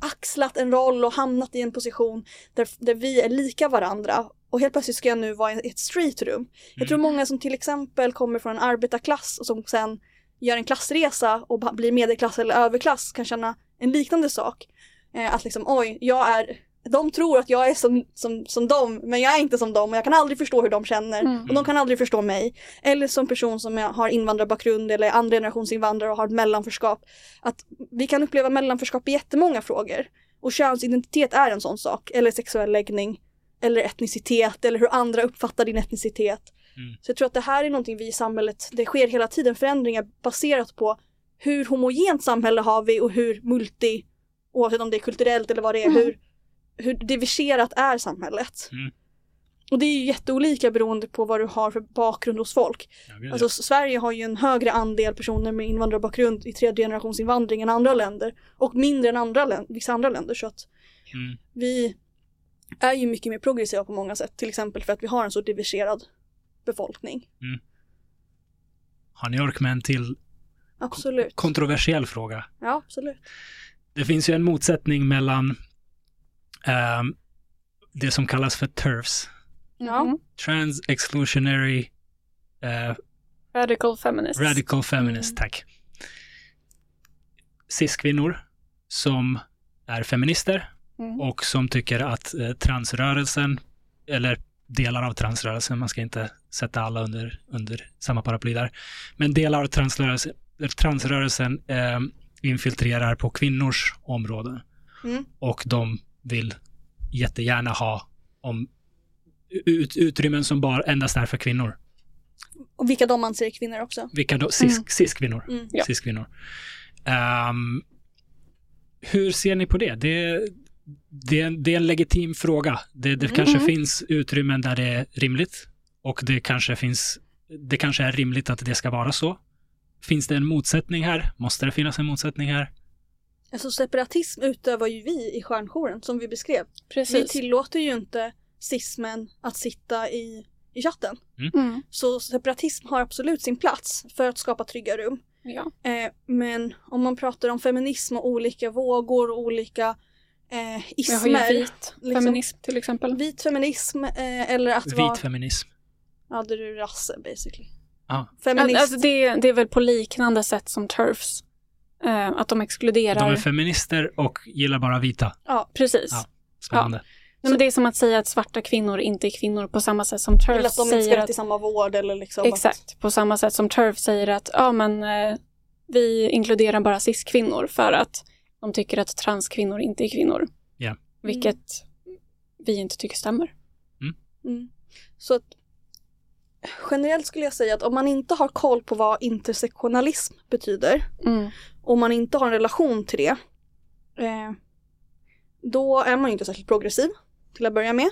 axlat en roll och hamnat i en position där, där vi är lika varandra. Och helt plötsligt ska jag nu vara i ett street rum. Jag tror Mm. många som till exempel kommer från en arbetarklass och som sen gör en klassresa och blir medelklass eller överklass kan känna en liknande sak. Eh, att liksom oj, jag är de tror att jag är som, som, som dem, men jag är inte som dem och jag kan aldrig förstå hur de känner. Mm. Och de kan aldrig förstå mig. Eller som person som jag har invandrarbakgrund eller andra generations invandrare och har ett mellanförskap. Att vi kan uppleva mellanförskap i jättemånga frågor. Och könsidentitet är en sån sak. Eller sexuell läggning. Eller etnicitet. Eller hur andra uppfattar din etnicitet. Mm. Så jag tror att det här är någonting vi i samhället, det sker hela tiden förändringar baserat på hur homogent samhälle har vi och hur multi, oavsett om det är kulturellt eller vad det är, Mm. hur, hur diverserat är samhället. Mm. Och det är ju jätteolika beroende på vad du har för bakgrund hos folk. Ja. Alltså Sverige har ju en högre andel personer med invandrarbakgrund i tredje generations invandring än andra länder. Och mindre än andra län- vissa andra länder. Så att Mm. vi är ju mycket mer progressiva på många sätt. Till exempel för att vi har en så diverserad befolkning. Har ni ork med en till Absolut. kontroversiell fråga? Ja, absolut. Det finns ju en motsättning mellan ehm, det som kallas för TERFs, Ja. Mhm. Trans Exclusionary eh, Radical feminists. Radical Feminist, Mm. tack. Cis-kvinnor som är feminister Mm. och som tycker att eh, transrörelsen, eller delar av transrörelsen, man ska inte sätta alla under, under samma paraply där, men delar av transrörelsen, transrörelsen eh, infiltrerar på kvinnors områden Mm. och de vill jättegärna ha om, ut, utrymmen som bara endast är för kvinnor. Och vilka de anser är kvinnor också. Vilka då? Cis, Mm. cis-kvinnor. Mm. Ja. Cis-kvinnor. Ehm, hur ser ni på det? Det, det, är, en- det är en legitim fråga. Det, det Mm. kanske finns utrymmen där det är rimligt och det kanske finns, det kanske är rimligt att det ska vara så. Finns det en motsättning här? Måste det finnas en motsättning här? Alltså separatism utövar ju vi i stjärnjouren som vi beskrev. Vi Precis. tillåter ju inte cismen att sitta i, i chatten. Mm. Så separatism har absolut sin plats för att skapa trygga rum. Ja. Eh, men om man pratar om feminism och olika vågor och olika eh, Vi har ju ismer. vit liksom. feminism till exempel. Vit feminism eh, eller att vara... Vit feminism. Ja, det är ju rasse basically. Ja. Feminist. Alltså det, det är väl på liknande sätt som TERFs. Eh, att de exkluderar. De är feminister och gillar bara vita. ja, Precis. Ja. Spännande. Nej, men det är som att säga att svarta kvinnor inte är kvinnor på samma sätt som eller TERF att de inte ska säger rätt att... till samma vård eller liksom. Att, Exakt, på samma sätt som TERF säger att ja men eh, vi inkluderar bara cis-kvinnor för att de tycker att transkvinnor inte är kvinnor. Ja. Vilket vi inte tycker stämmer. mm. Så att generellt skulle jag säga att om man inte har koll på vad intersektionalism betyder Och man inte har en relation till det, eh, då är man ju inte särskilt progressiv till att börja med.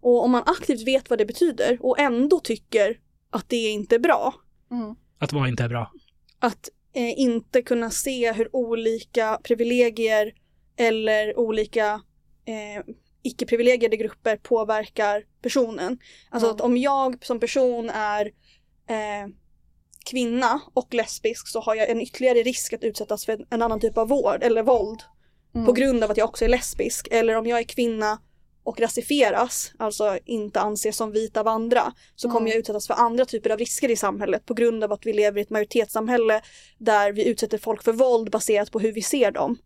Och om man aktivt vet vad det betyder och ändå tycker att det inte är bra, Mm. Att vara inte är bra. att eh, inte kunna se hur olika privilegier eller olika eh, icke-privilegierade grupper påverkar personen. Alltså Mm. att om jag som person är eh, kvinna och lesbisk så har jag en ytterligare risk att utsättas för en annan typ av vård eller våld Mm. på grund av att jag också är lesbisk. Eller om jag är kvinna och rasifieras, alltså inte anses som vit av andra, så kommer Mm. jag utsättas för andra typer av risker i samhället på grund av att vi lever i ett majoritetssamhälle där vi utsätter folk för våld baserat på hur vi ser dem.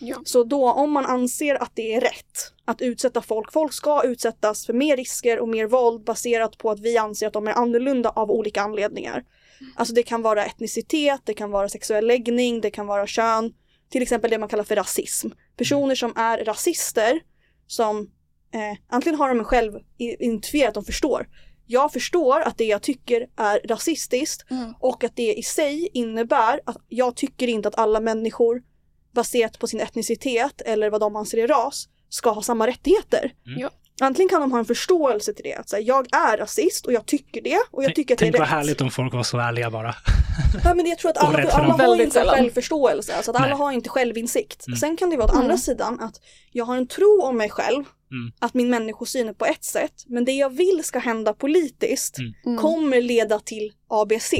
Ja. Så då om man anser att det är rätt att utsätta folk, folk ska utsättas för mer risker och mer våld baserat på att vi anser att de är annorlunda av olika anledningar. Alltså det kan vara etnicitet, det kan vara sexuell läggning, det kan vara kön. Till exempel det man kallar för rasism. Personer som är rasister som eh, antingen har de själv identifierat att de förstår. Jag förstår att det jag tycker är rasistiskt Mm. och att det i sig innebär att jag tycker inte att alla människor baserat på sin etnicitet eller vad de anser är ras ska ha samma rättigheter. Mm. Antingen kan de ha en förståelse till det, att säga, jag är rasist och jag tycker det och jag Tänk- tycker att det är Tänk vad rätt. härligt om folk var så ärliga bara. Ja, men jag tror att alla, rätt alla fram. har inte sällan. självförståelse, alltså att alla Nej. har inte självinsikt. Mm. Sen kan det vara åt andra Mm. sidan att jag har en tro om mig själv, Mm. att min människosyn är på ett sätt, men det jag vill ska hända politiskt Mm. Mm. kommer leda till ABC.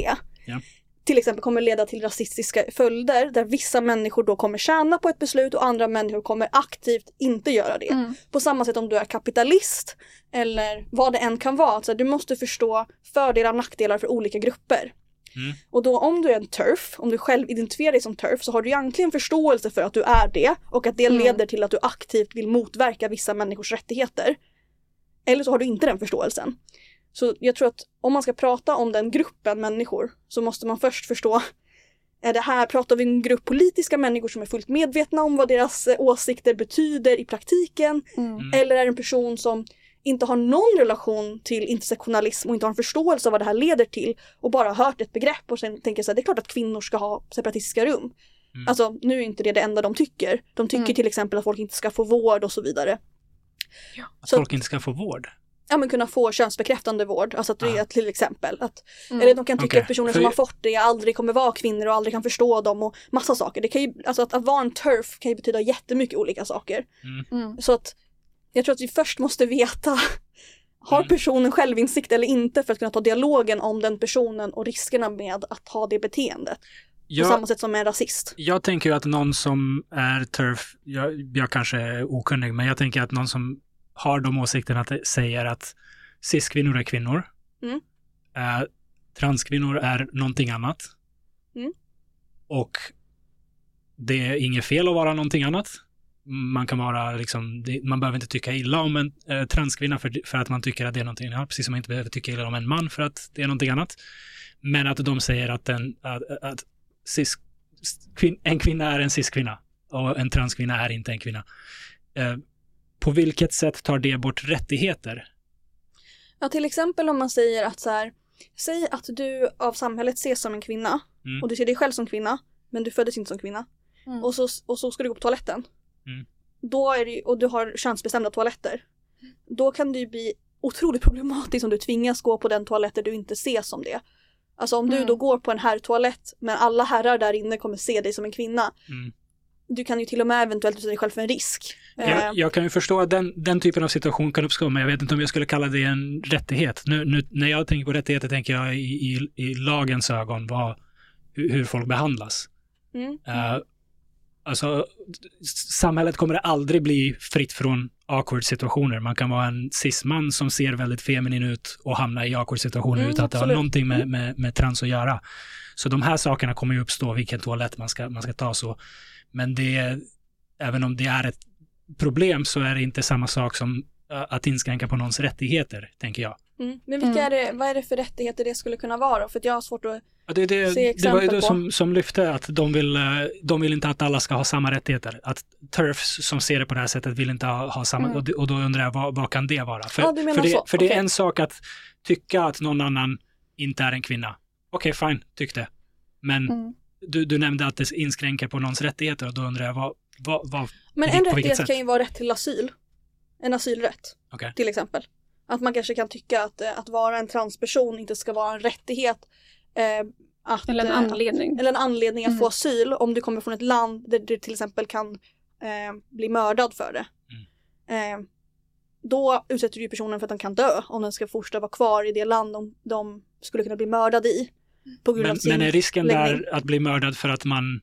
Ja. Till exempel kommer leda till rasistiska följder där vissa människor då kommer tjäna på ett beslut och andra människor kommer aktivt inte göra det. Mm. På samma sätt om du är kapitalist eller vad det än kan vara. Alltså, du måste förstå fördelar och nackdelar för olika grupper. Mm. Och då om du är en turf, om du själv identifierar dig som turf så har du egentligen förståelse för att du är det och att det Mm. leder till att du aktivt vill motverka vissa människors rättigheter. Eller så har du inte den förståelsen. Så jag tror att om man ska prata om den gruppen människor så måste man först förstå är det här, pratar vi en grupp politiska människor som är fullt medvetna om vad deras eh, åsikter betyder i praktiken? Mm. Mm. Eller är det en person som inte har någon relation till intersektionalism och inte har en förståelse av vad det här leder till och bara har hört ett begrepp och sen tänker så här, det är klart att kvinnor ska ha separatistiska rum. Mm. Alltså nu är inte det det enda de tycker. De tycker Mm. till exempel att folk inte ska få vård och så vidare. Att Så- folk inte ska få vård. Ja men kunna få könsbekräftande vård, alltså att det är Ah. till exempel. Att, Mm. Eller de kan tycka Okej, att personer som har fått det aldrig kommer vara kvinnor och aldrig kan förstå dem och massa saker. Det kan ju, alltså att, att vara en turf kan ju betyda jättemycket olika saker. Mm. Så att jag tror att vi först måste veta har Mm. personen självinsikt eller inte för att kunna ta dialogen om den personen och riskerna med att ha det beteendet. På Jag, samma sätt som en rasist. jag tänker ju att någon som är turf, jag, jag kanske är okunnig, men jag tänker att någon som har de åsikterna att säger att cis-kvinnor är kvinnor. Mm. Eh, transkvinnor är någonting annat. Mm. Och det är inget fel att vara någonting annat. Man kan vara liksom, man behöver inte tycka illa om en eh, transkvinna för, för att man tycker att det är någonting annat, precis som man inte behöver tycka illa om en man för att det är någonting annat. Men att de säger att, en, att, att cis, en kvinna är en cis-kvinna och en transkvinna är inte en kvinna. Eh, på vilket sätt tar det bort rättigheter? Ja, till exempel om man säger att så här, säg att du av samhället ses som en kvinna Mm. och du ser dig själv som kvinna, men du föddes inte som kvinna. Mm. Och, så, och så ska du gå på toaletten. Mm. Då är det, och du har könsbestämda toaletter. Då kan det ju bli otroligt problematiskt om du tvingas gå på den toalett där du inte ses som det. Alltså om du Mm. då går på en herrtoalett men alla herrar där inne kommer se dig som en kvinna. Mm. Du kan ju till och med eventuellt utsätta dig själv för en risk. Eh, Jag, jag kan ju förstå att den, den typen av situation kan uppstå, men jag vet inte om jag skulle kalla det en rättighet. Nu, nu, när jag tänker på rättigheter tänker jag i, i, i lagens ögon vad, hur, folk behandlas. mm. Eh, alltså, samhället kommer aldrig bli fritt från awkward situationer. Man kan vara en cis-man som ser väldigt feminin ut och hamna i awkward situationer Mm, utan att det har någonting med, med, med trans att göra. Så de här sakerna kommer ju uppstå, vilken toalett man ska, man ska ta så. Men det, även om det är ett problem så är det inte samma sak som att inskränka på någons rättigheter, tänker jag. Mm. Men vilka Mm. är det, vad är det för rättigheter det skulle kunna vara? För att jag har svårt att... Ja, det, det, Se det var ju exempel på. som, som lyfte att de vill, de vill inte att alla ska ha samma rättigheter. Att turfs som ser det på det här sättet vill inte ha, ha samma, Mm. och, och då undrar jag vad, vad kan det vara? För, Ja, du menar för, det, så. för det är en sak att tycka att någon annan inte är en kvinna. Okej, fine, tyck det. Men Mm. Du, du nämnde att det inskränker på någons rättigheter och då undrar jag vad, vad, vad Men en rättighet sätt? kan ju vara rätt till asyl. En asylrätt. Okej. Till exempel. Att man kanske kan tycka att, eh, att vara en transperson inte ska vara en rättighet. Eh, att, Eller en eh, anledning. Eller en anledning att Mm. få asyl om du kommer från ett land där du till exempel kan eh, bli mördad för det. Mm. Eh, då utsätter du personen för att den kan dö om den ska fortsätta vara kvar i det land de, de skulle kunna bli mördade i. På grund men, av sin men är risken läggning. där att bli mördad för att man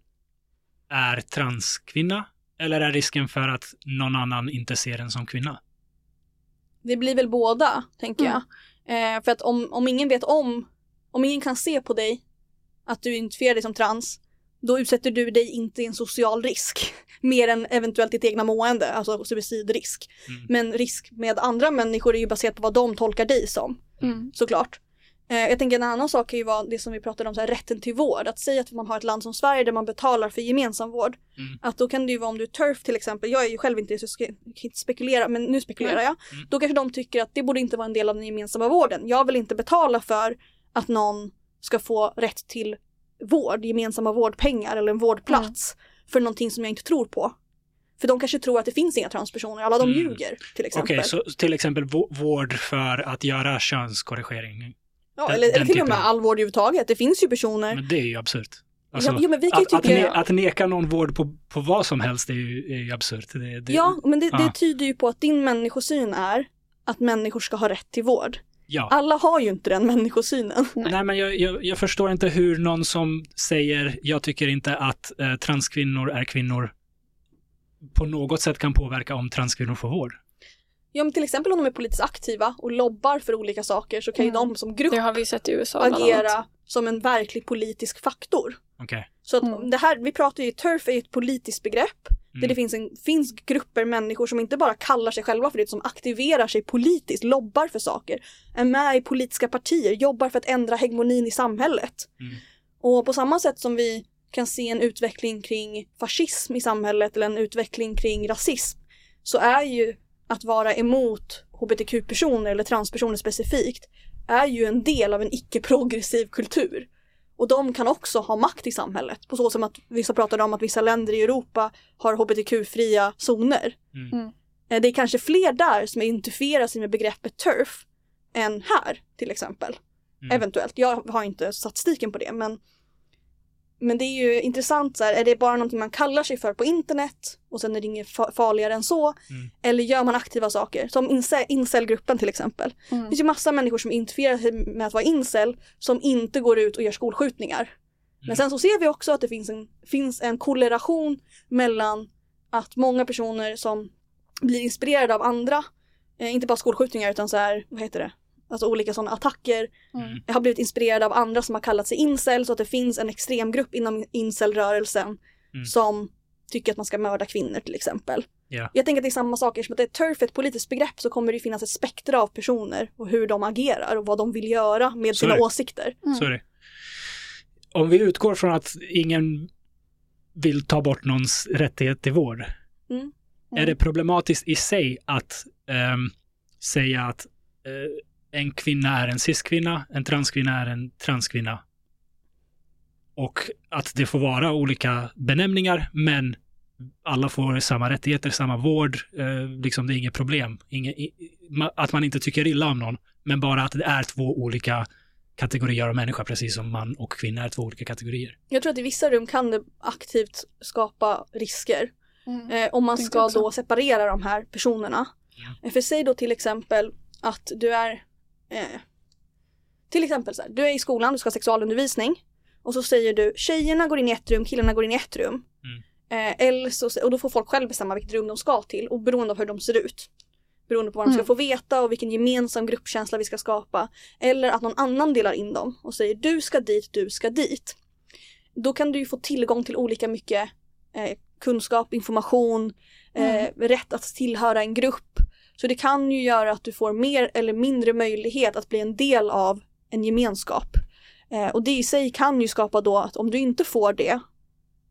är transkvinna? Eller är risken för att någon annan inte ser en som kvinna? Det blir väl båda, tänker Mm. jag. Eh, för att om, om ingen vet om, om ingen kan se på dig att du identifierar dig som trans, då utsätter du dig inte i en social risk. Mer än eventuellt ditt egna mående, alltså suicidrisk. Mm. Men risk med andra människor är ju baserat på vad de tolkar dig som, Mm. såklart. Eh, jag tänker en annan sak kan ju vara det som vi pratade om, så här, rätten till vård. Att säga att man har ett land som Sverige där man betalar för gemensam vård. Mm. Att då kan det ju vara om du är turf till exempel, jag är ju själv inte det så jag ska kan inte spekulera, men nu spekulerar jag. Mm. Då kanske de tycker att det borde inte vara en del av den gemensamma vården. Jag vill inte betala för att någon ska få rätt till vård, gemensamma vårdpengar eller en vårdplats för någonting som jag inte tror på. För de kanske tror att det finns inga transpersoner, alla de Mm. ljuger till exempel. Okej, så till exempel vå- vård för att göra könskorrigering. Ja, den- eller, eller den till och med all vård överhuvudtaget. Det finns ju personer. Men det är ju absurt. Alltså, ja, men vi kan ju att, att, tycka... att neka någon vård på, på vad som helst är ju, är ju absurt. Det, det, ja, men det, det ja. tyder ju på att din människosyn är att människor ska ha rätt till vård. ja. Alla har ju inte den människosynen. Nej, men jag, jag, jag förstår inte hur någon som säger jag tycker inte att eh, transkvinnor är kvinnor på något sätt kan påverka om transkvinnor får vård. Ja, men till exempel om de är politiskt aktiva och lobbar för olika saker så kan ju Mm. de som grupp Det har vi sett i USA agera som en verklig politisk faktor. Okej. Så att Mm. det här, vi pratar ju, turf är ju ett politiskt begrepp där Mm. det finns, en, finns grupper människor som inte bara kallar sig själva för det, som aktiverar sig politiskt, lobbar för saker, är med i politiska partier, jobbar för att ändra hegemonin i samhället. Mm. Och på samma sätt som vi kan se en utveckling kring fascism i samhället eller en utveckling kring rasism så är ju att vara emot hbtq-personer eller transpersoner specifikt är ju en del av en icke-progressiv kultur. Och de kan också ha makt i samhället. På så som att vissa pratade om att vissa länder i Europa har hbtq-fria zoner. Mm. Mm. Eh, Det är kanske fler där som identifierar sig med begreppet turf än här till exempel. Mm. Eventuellt. Jag har inte statistiken på det men men det är ju intressant så här, är det bara någonting man kallar sig för på internet och sen är det inget fa- farligare än så? Mm. Eller gör man aktiva saker? Som incel- incelgruppen till exempel. Det Mm. finns ju massa människor som identifierar sig med att vara incel som inte går ut och gör skolskjutningar. Mm. Men sen så ser vi också att det finns en, finns en korrelation mellan att många personer som blir inspirerade av andra, eh, inte bara skolskjutningar utan så här, vad heter det, alltså olika sådana attacker, Mm. har blivit inspirerade av andra som har kallat sig incel så att det finns en extremgrupp inom incelrörelsen Mm. som tycker att man ska mörda kvinnor till exempel. Ja. Jag tänker att det är samma sak, som att det är turf, ett politiskt begrepp så kommer det finnas ett spektra av personer och hur de agerar och vad de vill göra med Så sina åsikter. Så är det. Om vi utgår från att ingen vill ta bort någons rättighet till vård, Mm. är det problematiskt i sig att ehm, säga att eh, en kvinna är en cis-kvinna, en transkvinna är en transkvinna och att det får vara olika benämningar, men alla får samma rättigheter, samma vård, eh, liksom det är inget problem. Inge, i, ma- att man inte tycker illa om någon, men bara att det är två olika kategorier av människa, precis som man och kvinna är två olika kategorier. Jag tror att i vissa rum kan det aktivt skapa risker Mm. eh, om man ska då separera de här personerna. Ja. Eh, För säg då till exempel att du är eh, till exempel så här, du är i skolan, du ska ha sexualundervisning och så säger du tjejerna går in i ett rum, killarna går in i ett rum. Eh, eller så, och då får folk själv bestämma vilket rum de ska till och beroende av hur de ser ut. Beroende på vad de ska Mm. få veta och vilken gemensam gruppkänsla vi ska skapa. Eller att någon annan delar in dem och säger du ska dit, du ska dit. Då kan du ju få tillgång till olika mycket eh, kunskap, information, eh, rätt att tillhöra en grupp. Så det kan ju göra att du får mer eller mindre möjlighet att bli en del av en gemenskap. Eh, och det i sig kan ju skapa då att om du inte får det,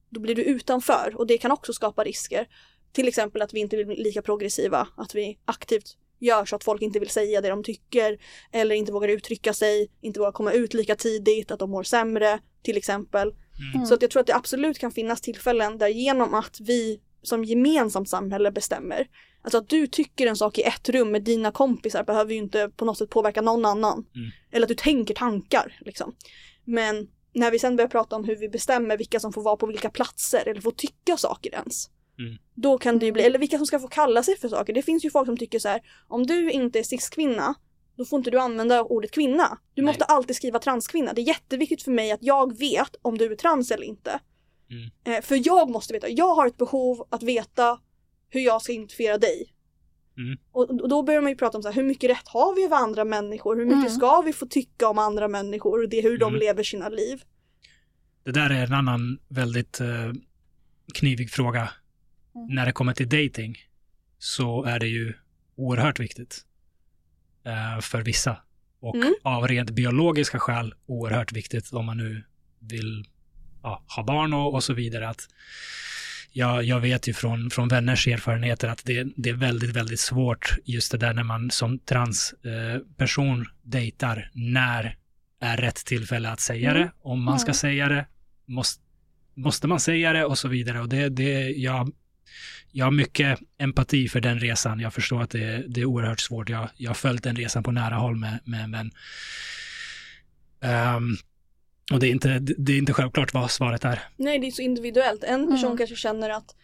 då blir du utanför och det kan också skapa risker. Till exempel att vi inte blir lika progressiva, att vi aktivt gör så att folk inte vill säga det de tycker eller inte vågar uttrycka sig, inte vågar komma ut lika tidigt, att de mår sämre till exempel. Mm. Så att jag tror att det absolut kan finnas tillfällen där genom att vi som gemensamt samhälle bestämmer. Alltså att du tycker en sak i ett rum med dina kompisar behöver ju inte på något sätt påverka någon annan. Mm. Eller att du tänker tankar liksom. Men när vi sen börjar prata om hur vi bestämmer vilka som får vara på vilka platser eller får tycka saker ens. Mm. Då kan det ju bli, eller vilka som ska få kalla sig för saker. Det finns ju folk som tycker så här, om du inte är cis-kvinna, då får inte du använda ordet kvinna. Du Nej. måste alltid skriva transkvinna. Det är jätteviktigt för mig att jag vet om du är trans eller inte. Mm. Eh, för jag måste veta, jag har ett behov att veta hur jag ska identifiera dig. Mm. Och, och då börjar man ju prata om så här, hur mycket rätt har vi över andra människor? Hur mycket Mm. ska vi få tycka om andra människor och det, hur de Mm. lever sina liv? Det där är en annan väldigt eh, knivig fråga. Mm. När det kommer till dating så är det ju oerhört viktigt eh, för vissa. Och Mm. av rent biologiska skäl oerhört viktigt om man nu vill ja, ha barn och, och så vidare. Att jag, jag vet ju från, från vänners erfarenheter att det, det är väldigt, väldigt svårt just det där när man som transperson eh, dejtar. När är rätt tillfälle att säga Mm. det? Om man ska Mm. säga det? Måste, måste man säga det? Och så vidare. Och det, det, jag, jag har mycket empati för den resan. Jag förstår att det, det är oerhört svårt. Jag, jag har följt den resan på nära håll med, med en vän. Ehm, och det är, inte, det är inte självklart vad svaret är. Nej, det är så individuellt. En person Mm. kanske känner att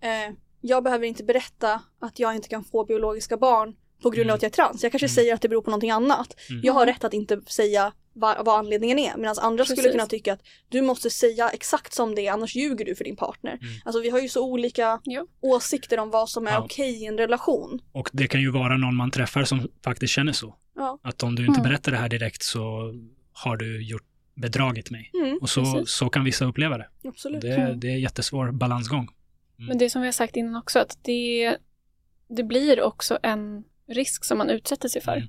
eh, jag behöver inte berätta att jag inte kan få biologiska barn på grund av Mm. att jag är trans. Jag kanske Mm. säger att det beror på någonting annat. Mm. Jag har rätt att inte säga vad, vad anledningen är. Medan andra skulle Precis. kunna tycka att du måste säga exakt som det är, annars ljuger du för din partner. Mm. Alltså vi har ju så olika Ja. åsikter om vad som är Ja. okej i en relation. Och det kan ju vara någon man träffar som faktiskt känner så. Ja. Att om du inte Mm. berättar det här direkt så har du gjort bedragit mig. Mm, Och så, Precis. så kan vissa uppleva det. absolut. Det, Mm. det är jättesvår balansgång. Men det som vi har sagt innan också, att det, det blir också en risk som man utsätter sig för. Mm.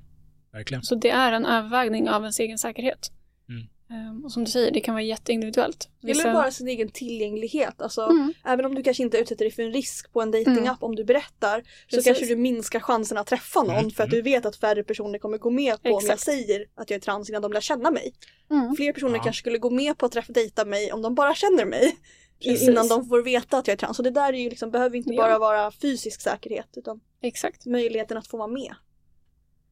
Verkligen. Så det är en övervägning av ens egen säkerhet. Mm. Ehm, och som du säger, det kan vara jätteindividuellt. Eller bara sin egen tillgänglighet. Alltså, Mm. Även om du kanske inte utsätter dig för en risk på en datingapp om du berättar så Precis. kanske du minskar chansen att träffa någon Mm, för att du vet att färre personer kommer gå med på om jag Exakt. säger att jag är trans innan de lär känna mig. Mm. Fler personer Ja. kanske skulle gå med på att träffa dejta mig om de bara känner mig Precis. innan de får veta att jag är trans. Och det där är ju liksom, behöver inte Ja. bara vara fysisk säkerhet utan Exakt. möjligheten att få vara med.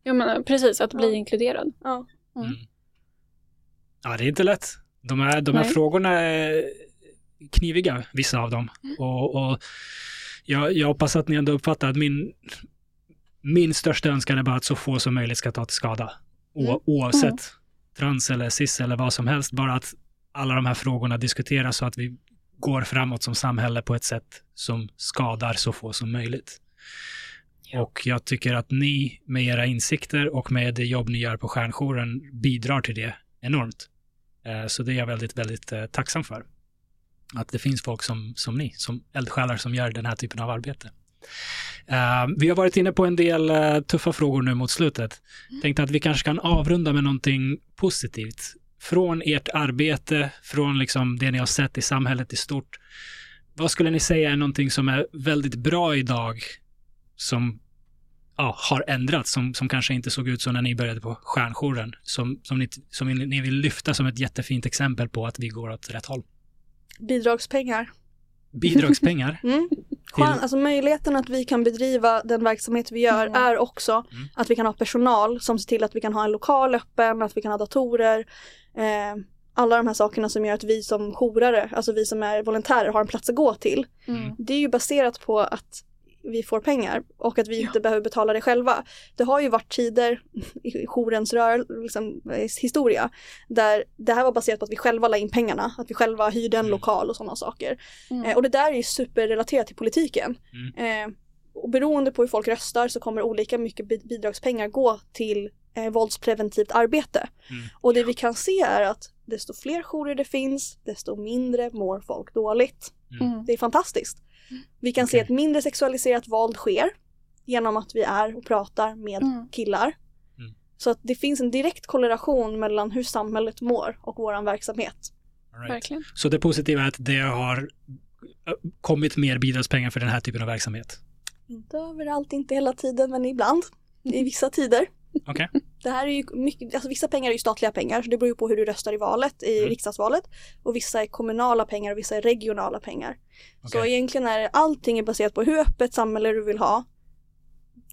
Ja, men precis, att bli Ja. inkluderad. Ja. Mm. Ja, det är inte lätt. De här, de här Nej. frågorna är kniviga, vissa av dem. Mm. Och, och jag, jag hoppas att ni ändå uppfattar att min, min största önskan är bara att så få som möjligt ska ta till skada. O, Mm. Oavsett Mm. trans eller cis eller vad som helst. Bara att alla de här frågorna diskuteras så att vi går framåt som samhälle på ett sätt som skadar så få som möjligt. Och jag tycker att ni med era insikter och med det jobb ni gör på Stjärnjouren bidrar till det enormt. Eh, Så det är jag väldigt, väldigt eh, tacksam för. Att det finns folk som, som ni, som eldsjälar som gör den här typen av arbete. Eh, vi har varit inne på en del tuffa frågor nu mot slutet. Tänkte att vi kanske kan avrunda med någonting positivt. Från ert arbete, från liksom det ni har sett i samhället i stort. Vad skulle ni säga är någonting som är väldigt bra idag som ja, har ändrats, som, som kanske inte såg ut så när ni började på Stjärnjouren, som, som, ni, som ni vill lyfta som ett jättefint exempel på att vi går åt rätt håll. Bidragspengar. Bidragspengar. Mm. Skön, alltså möjligheten att vi kan bedriva den verksamhet vi gör Mm. är också Mm. att vi kan ha personal som ser till att vi kan ha en lokal öppen, att vi kan ha datorer. Eh, alla de här sakerna som gör att vi som jourare, alltså vi som är volontärer har en plats att gå till. Mm. Det är ju baserat på att vi får pengar och att vi Ja. inte behöver betala det själva. Det har ju varit tider i jourens rör, liksom, eh, historia där det här var baserat på att vi själva la in pengarna, att vi själva hyrde en Mm. lokal och sådana saker. Mm. Eh, och det där är ju superrelaterat till politiken. Eh, och beroende på hur folk röstar så kommer olika mycket bi- bidragspengar gå till eh, våldspreventivt arbete. Mm. Och det vi kan se är att desto fler jourer det finns, desto mindre mår folk dåligt. Mm. Det är fantastiskt. Vi kan se Okej. att mindre sexualiserat våld sker genom att vi är och pratar med Mm. killar. Mm. Så att det finns en direkt korrelation mellan hur samhället mår och vår verksamhet. Right. Verkligen. Så det positiva är att det har eh, kommit mer bidragspengar för den här typen av verksamhet. Inte överallt, inte hela tiden, men ibland. I vissa tider. Okej. Det här är ju mycket, alltså vissa pengar är ju statliga pengar så det beror ju på hur du röstar i valet, i Mm. riksdagsvalet. Och vissa är kommunala pengar och vissa är regionala pengar. Så Okej. egentligen är allting är baserat på hur öppet samhälle du vill ha.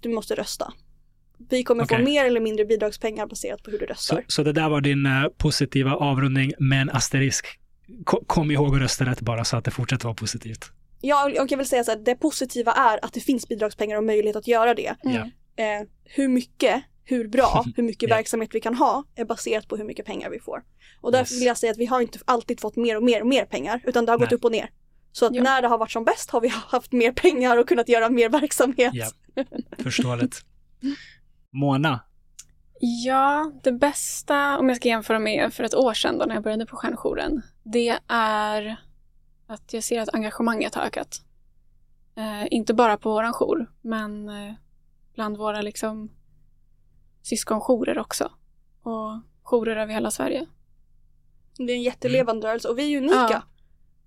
Du måste rösta. Vi kommer Okej. få mer eller mindre bidragspengar baserat på hur du Så, röstar. så det där var din eh, positiva avrundning med en asterisk. Ko- Kom ihåg att rösta rätt bara så att det fortsätter vara positivt. Ja, och jag vill säga så här, det positiva är att det finns bidragspengar och möjlighet att göra det. Mm. Eh, hur mycket, hur bra, hur mycket verksamhet vi kan ha är baserat på hur mycket pengar vi får. Och därför Yes. vill jag säga att vi har inte alltid fått mer och mer och mer pengar, utan det har gått Nej. upp och ner. Så att Ja. när det har varit som bäst har vi haft mer pengar och kunnat göra mer verksamhet. Ja. Förståeligt. Mona, Ja, det bästa om jag ska jämföra med för ett år sedan då när jag började på stjärnjouren, det är att jag ser att engagemanget har ökat. Eh, inte bara på våran jour, men eh, bland våra liksom syskonjourer också. Och jourer över hela Sverige. Det är en jättelevande rörelse och vi är unika. Ja,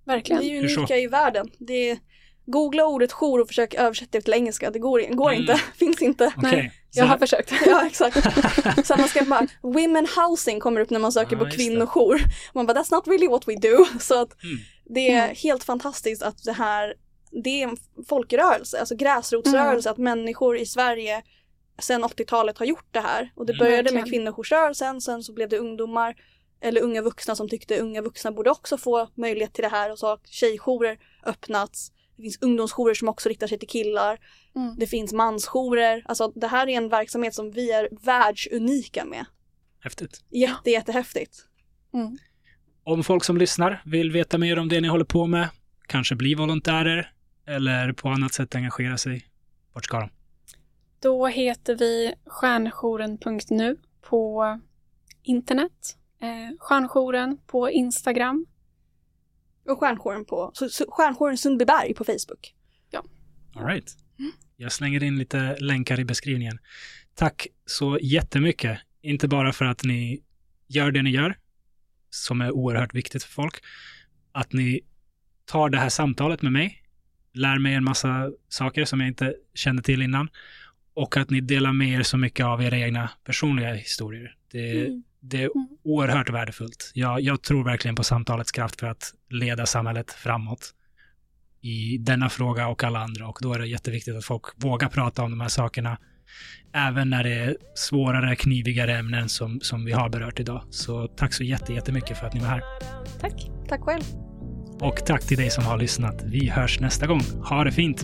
Verkligen. Vi är unika i världen. Det är, googla ordet jour och försök översätta det till engelska. Det går, går Mm. inte, finns inte. okej. Så Jag har försökt. Ja, exakt. Sen man ska bara, women housing kommer upp när man söker Ja, på kvinnojour. Man bara, that's not really what we do. Så att Mm. det är Mm. helt fantastiskt att det här, det är en folkrörelse, alltså gräsrotsrörelse, Mm. att människor i Sverige sedan 80-talet har gjort det här. Och det Mm. började med kvinnojoursrörelsen, sen så blev det ungdomar eller unga vuxna som tyckte unga vuxna borde också få möjlighet till det här och så har tjejjourer öppnats. Det finns ungdomsjourer som också riktar sig till killar. Mm. Det finns mansjourer. Alltså det här är en verksamhet som vi är världsunika med. Häftigt. Jätte, jättehäftigt. Mm. Om folk som lyssnar vill veta mer om det ni håller på med, kanske bli volontärer eller på annat sätt engagera sig, vart ska de? Då heter vi stjärnjouren.nu på internet. Eh, stjärnjouren på Instagram. Och stjärnjouren på, så, så, stjärnjouren Sundbyberg på Facebook. All right. Mm. Jag slänger in lite länkar i beskrivningen. Tack så jättemycket. Inte bara för att ni gör det ni gör, som är oerhört viktigt för folk. Att ni tar det här samtalet med mig, lär mig en massa saker som jag inte kände till innan. Och att ni delar med er så mycket av era egna personliga historier. Det, Mm. det är Mm. oerhört värdefullt. Jag, jag tror verkligen på samtalets kraft för att leda samhället framåt i denna fråga och alla andra. Och då är det jätteviktigt att folk vågar prata om de här sakerna. Även när det är svårare, knivigare ämnen som, som vi har berört idag. Så tack så jätte, jättemycket för att ni var här. Tack. Tack själv. Och tack till dig som har lyssnat. Vi hörs nästa gång. Ha det fint!